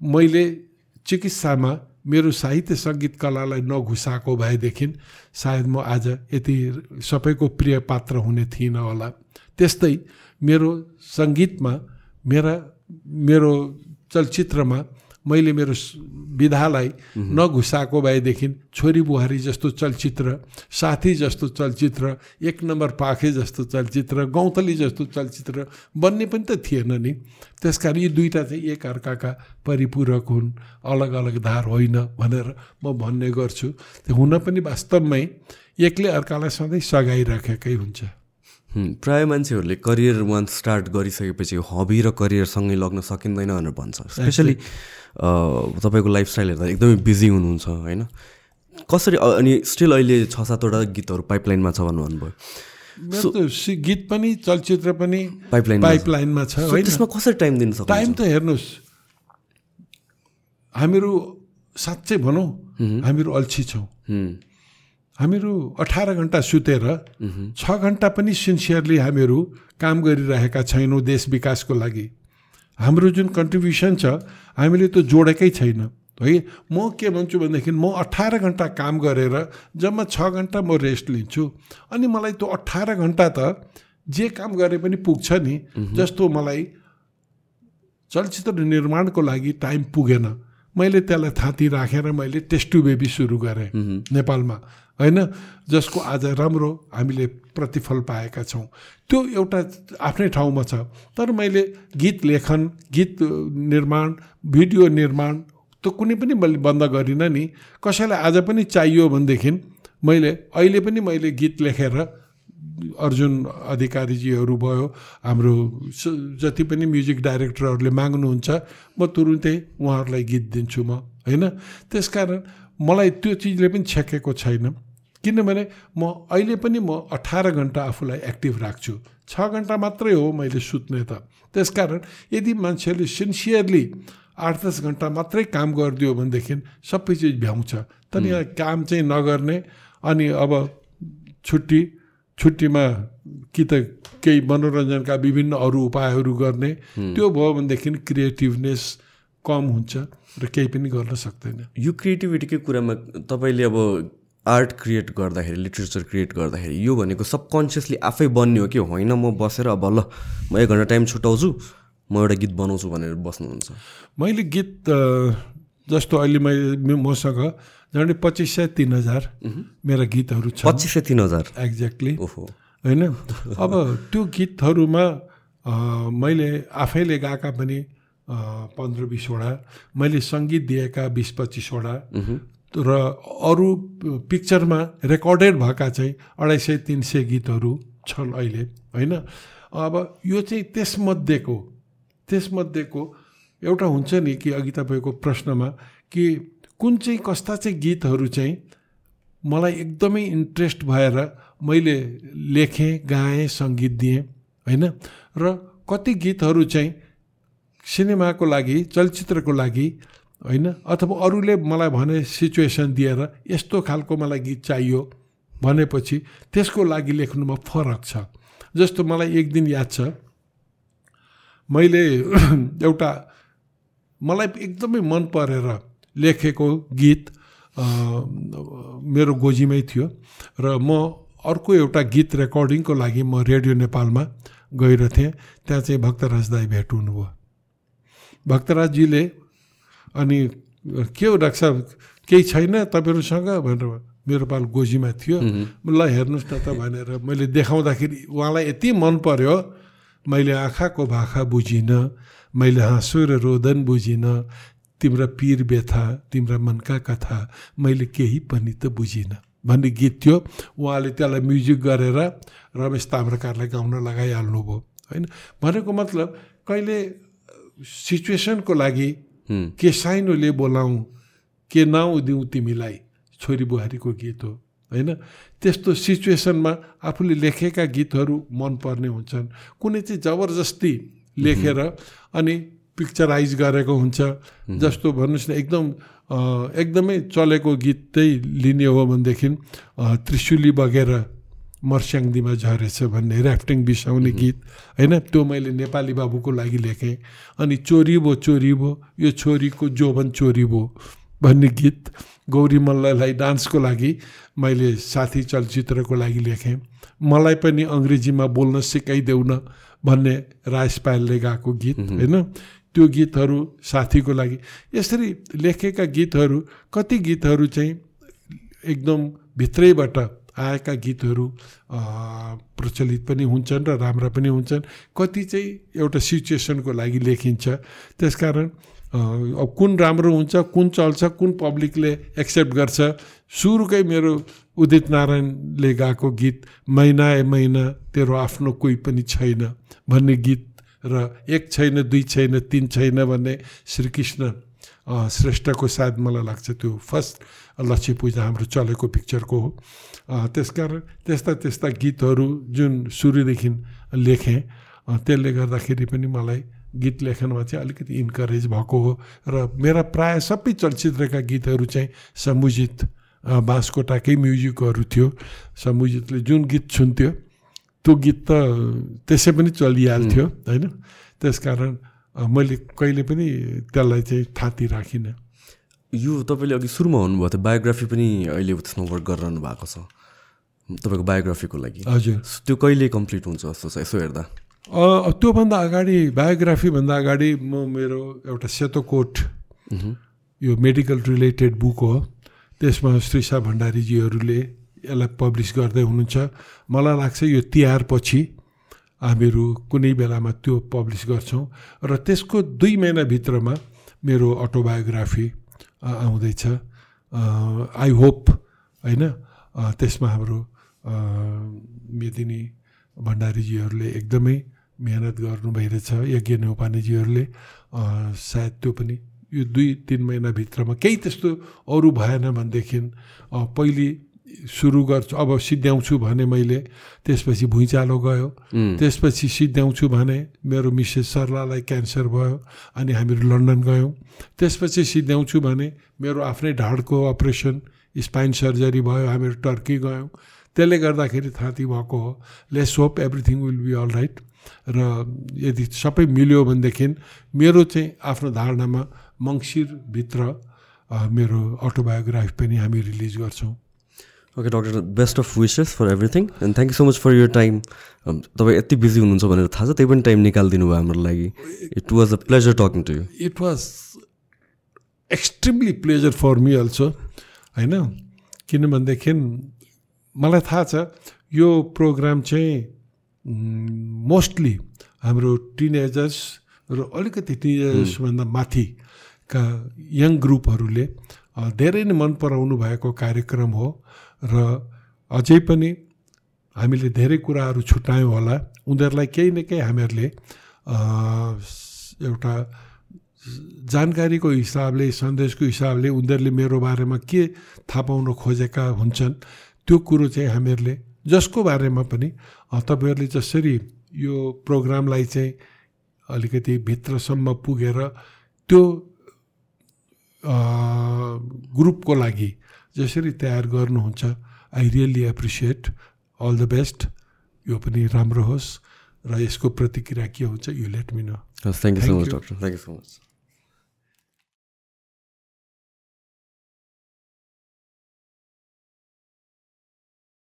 मैले चिकित्सामा मेरो साहित्य सङ्गीत कलालाई नघुसाएको भएदेखि सायद म आज यति सबैको प्रिय पात्र हुने थिइनँ होला। त्यस्तै मेरो सङ्गीतमा मेरा मेरो चलचित्रमा मैले मेरो विधालाई नघुसाएको भएदेखि छोरी बुहारी जस्तो चलचित्र साथी जस्तो चलचित्र एक नम्बर पाखे जस्तो चलचित्र गौँथली जस्तो चलचित्र बन्ने पनि त थिएन नि। त्यस कारण यी दुईवटा चाहिँ एक अर्काका परिपूरक हुन् अलग अलग धार होइन भनेर म भन्ने गर्छु। त्यो हुन पनि वास्तवमै एकले अर्कालाई सधैँ सघाइराखेकै हुन्छ। प्राय मान्छेहरूले करियर वान स्टार्ट गरिसकेपछि हबी र करियरसँगै लग्न सकिँदैन भनेर भन्छ। स्पेसली तपाईँको लाइफस्टाइल हेर्दा एकदमै बिजी हुनुहुन्छ होइन? कसरी अनि स्टिल अहिले छ सातवटा गीतहरू पाइपलाइनमा छ भन्नु भन्नुभयो। गीत पनि चलचित्र पनि पाइपलाइनमा छ। पाइपलाइनमा छ त्यसमा कसरी टाइम दिन सक्नुहुन्छ? टाइम त हेर्नुहोस्। हामीहरू साँच्चै भनौँ हामीहरू अल्छी छौँ। हामीहरू अठार घन्टा सुतेर छ घन्टा पनि सिन्सियरली हामीहरू काम गरिरहेका छैनौँ देश विकासको लागि। हाम्रो जुन कन्ट्रिब्युसन छ हामीले त्यो जोडेकै छैन। है म के भन्छु भनेदेखि म अठार घन्टा काम गरेर जम्मा छ घन्टा म रेस्ट लिन्छु। अनि मलाई त्यो अठार घन्टा त जे काम गरे पनि पुग्छ नि जस्तो मलाई चलचित्र निर्माणको लागि टाइम पुगेन। मैले त्यसलाई थाँती राखेर मैले टेस्टु बेबी सुरु गरेँ नेपालमा। होइन? जसको आज राम्रो हामीले प्रतिफल पाएका छौँ। त्यो एउटा आफ्नै ठाउँमा छ। तर मैले गीत लेखन गीत निर्माण भिडियो निर्माण त्यो कुनै पनि मैले बन्द गरिनँ नि। कसैलाई आज पनि चाहियो भनेदेखि मैले अहिले पनि मैले गीत लेखेर अर्जुन अधिकारीजीहरू भयो हाम्रो जति पनि म्युजिक डाइरेक्टरहरूले माग्नुहुन्छ म तुरुन्तै उहाँहरूलाई गीत दिन्छु म होइन? त्यसकारण मलाई त्यो चिजले पनि छेकेको छैन। किनभने म अहिले पनि म अठार घन्टा आफूलाई एक्टिभ राख्छु। छ घन्टा मात्रै हो मैले सुत्ने त। त्यसकारण यदि मान्छेले सिन्सियरली आठ दस घन्टा मात्रै काम गरिदियो भनेदेखि सबै चिज भ्याउँछ तर यहाँ काम चाहिँ नगर्ने अनि अब छुट्टी छुट्टीमा कि त केही मनोरञ्जनका विभिन्न अरू उपायहरू गर्ने त्यो भयो भनेदेखि क्रिएटिभनेस कम हुन्छ र केही पनि गर्न सक्दैन। यो क्रिएटिभिटीकै कुरामा तपाईँले अब आर्ट क्रिएट गर्दाखेरि लिट्रेचर क्रिएट गर्दाखेरि यो भनेको सबकन्सियसली आफै बन्ने हो कि होइन? म बसेर अब ल म एक घन्टा टाइम छुट्याउँछु म एउटा गीत बनाउँछु भनेर बस्नुहुन्छ। मैले गीत जस्तो अहिले मैले मसँग झन्डै पच्चिस सय तिन हजार मेरा गीतहरू छन्। पच्चिस सय तिन हजार? एक्ज्याक्टली ओहो। होइन? अब त्यो गीतहरूमा मैले आफैले गाएका पनि पन्ध्र बिसवटा मैले सङ्गीत दिएका बिस पच्चिसवटा र अरू पिक्चरमा रेकर्डेड भएका चाहिँ अढाई सय तिन सय गीतहरू छन् अहिले होइन? अब यो चाहिँ त्यसमध्येको त्यसमध्येको एउटा हुन्छ नि कि अघि तपाईँको प्रश्नमा कि कुन चाहिँ कस्ता चाहिँ गीतहरू चाहिँ मलाई एकदमै इन्ट्रेस्ट भएर मैले लेखेँ गाएँ सङ्गीत दिएँ होइन? र कति गीतहरू चाहिँ सिनेमाको लागि चलचित्रको लागि होइन? अथवा अरूले मलाई भने सिचुएसन दिएर यस्तो खालको मलाई गीत चाहियो भनेपछि त्यसको लागि लेख्नुमा फरक छ। जस्तो मलाई एक दिन याद छ मैले *clears throat* एउटा मलाई एकदमै मन परेर लेखेको गीत मेरो गोजीमै थियो र म अर्को एउटा गीत रेकर्डिङको लागि म रेडियो नेपालमा गइरहेथेँ त्यहाँ चाहिँ भक्तराज दाई भेट हुनुभयो। भक्तराजजीले अनि के हो डाक्टर साहब केही छैन तपाईँहरूसँग भनेर मेरो पाल गोजीमा थियो। ल हेर्नुहोस् न त भनेर मैले देखाउँदाखेरि उहाँलाई यति मन पर्यो मैले आँखाको भाखा बुझिनँ मैले हाँसो र रोदन बुझिनँ तिम्रा पिर व्यथा तिम्रा मनका कथा मैले केही पनि त बुझिनँ। भन्ने गीत थियो। उहाँले त्यसलाई म्युजिक गरेर रमेश ताम्रकारलाई गाउन लगाइहाल्नुभयो। होइन? भनेको मतलब कहिले सिचुएसनको लागि के साइनोले बोलाउँ के नाउँ दिउँ तिमीलाई छोरी बुहारीको गीत हो होइन त्यस्तो सिचुएसनमा आफूले लेखेका गीतहरू मनपर्ने हुन्छन् कुनै चाहिँ जबरजस्ती लेखेर अनि पिक्चराइज गरेको हुन्छ जस्तो भन्नुहोस् न एकदम एकदमै चलेको गीतै लिने हो भनेदेखि त्रिशुली बगेर मर्स्याङदीमा झरेछ भन्ने ऱ्याफ्टिङ बिसाउने गीत। होइन त्यो मैले नेपाली बाबुको लागि लेखेँ। अनि चोरी भो चोरी भो यो छोरीको जोबन चोरी भो भन्ने गीत गौरी मल्ललाई डान्सको लागि मैले साथी चलचित्रको लागि लेखेँ। मलाई पनि अङ्ग्रेजीमा बोल्न सिकाइदेऊ न भन्ने राज पायलले गाएको गीत होइन? त्यो गीतहरू साथीको लागि। यसरी लेखेका गीतहरू कति गीतहरू चाहिँ एकदम भित्रैबाट आएका गीतहरू प्रचलित पनि हुन्छन् र राम्रा पनि हुन्छन्। कति चाहिँ एउटा सिचुएसनको लागि लेखिन्छ। त्यसकारण अब कुन राम्रो हुन्छ कुन चल्छ कुन पब्लिकले एक्सेप्ट गर्छ सुरुकै मेरो उदित नारायणले गाएको गीत महिना ए महिना तेरो आफ्नो कोही पनि छैन भन्ने गीत र एक छैन दुई छैन तिन छैन भन्ने श्रीकृष्ण श्रेष्ठको सायद मलाई लाग्छ त्यो फर्स्ट लक्ष्मी पूजा हाम्रो चलेको पिक्चरको हो त्यसकारण त्यस्ता त्यस्ता गीतहरू जुन सुरुदेखि लेखेँ त्यसले गर्दाखेरि पनि मलाई गीत लेखनमा चाहिँ अलिकति इन्करेज भएको हो र मेरा प्राय सबै चलचित्रका गीतहरू चाहिँ समुजित बाँसकोटाकै म्युजिकहरू थियो समुजितले जुन गीत सुन्थ्यो त्यो गीत त त्यसै पनि चलिहाल्थ्यो होइन त्यसकारण मैले कहिले पनि त्यसलाई चाहिँ थाती राखिनँ। यो तपाईँले अघि सुरुमा भन्नुभएको थियो बायोग्राफी पनि अहिले त्यसमा वर्क गरिरहनु भएको छ। तपाईँको बायोग्राफीको लागि। हजुर। त्यो कहिले कम्प्लिट हुन्छ जस्तो छ यसो हेर्दा? त्योभन्दा अगाडि बायोग्राफीभन्दा अगाडि म मेरो एउटा सेतो कोट यो मेडिकल रिलेटेड बुक हो। त्यसमा श्रीसा भण्डारीजीहरूले यसलाई पब्लिस गर्दै हुनुहुन्छ। मलाई लाग्छ यो तिहारपछि हामीहरू कुनै बेलामा त्यो पब्लिस गर्छौँ र त्यसको दुई महिनाभित्रमा मेरो अटोबायोग्राफी आउँदैछ। आई होप होइन? त्यसमा हाम्रो मेदिनी भण्डारीजीहरूले एकदमै मिहिनेत गर्नु भइरहेछ यज्ञ नेौपानेजीहरूले सायद त्यो पनि यो दुई तिन महिनाभित्रमा केही त्यस्तो अरू भएन भनेदेखि पहिले सुरु गर्छु अब सिद्ध्याउँछु भने मैले त्यसपछि भुइँचालो गयो। त्यसपछि सिद्ध्याउँछु भने मेरो मिसेस सरलालाई क्यान्सर भयो अनि हामीहरू लन्डन गयौँ। त्यसपछि सिद्ध्याउँछु भने मेरो आफ्नै ढाडको अपरेसन स्पाइन सर्जरी भयो हामीहरू टर्की गयौँ। त्यसले गर्दाखेरि थाँती भएको हो। Let's hope everything will be all right र यदि सबै मिल्यो भनेदेखि मेरो चाहिँ आफ्नो धारणामा मङ्सिरभित्र मेरो अटोबायोग्राफी पनि हामी रिलिज गर्छौँ। Okay doctor best of wishes for everything and thank you so much for your time तपाईँ यति बिजी हुनुहुन्छ भनेर थाहा छ त्यही पनि टाइम निकालिदिनु भयो हाम्रो लागि। It was a pleasure talking to you it was extremely pleasure for me also होइन? किनभनेदेखि मलाई थाहा छ यो प्रोग्राम चाहिँ मोस्टली हाम्रो टिनेजर्स र अलिकति टिनेजर्सभन्दा माथिका यङ ग्रुपहरूले धेरै नै मन पराउनु भएको कार्यक्रम हो। र अझै पनि हामीले धेरै कुराहरू छुट्यायौँ होला। उनीहरूलाई केही न केही हामीहरूले एउटा जानकारीको हिसाबले सन्देशको हिसाबले उनीहरूले मेरो बारेमा के थाहा पाउन खोजेका हुन्छन् त्यो कुरो चाहिँ हामीहरूले जसको बारेमा पनि तपाईँहरूले जसरी यो प्रोग्रामलाई चाहिँ अलिकति भित्रसम्म पुगेर त्यो ग्रुपको लागि जसरी तयार गर्नुहुन्छ I really appreciate all the best यो पनि राम्रो होस् र यसको प्रतिक्रिया के हुन्छ you let me know thank you so much. Doctor thank you so much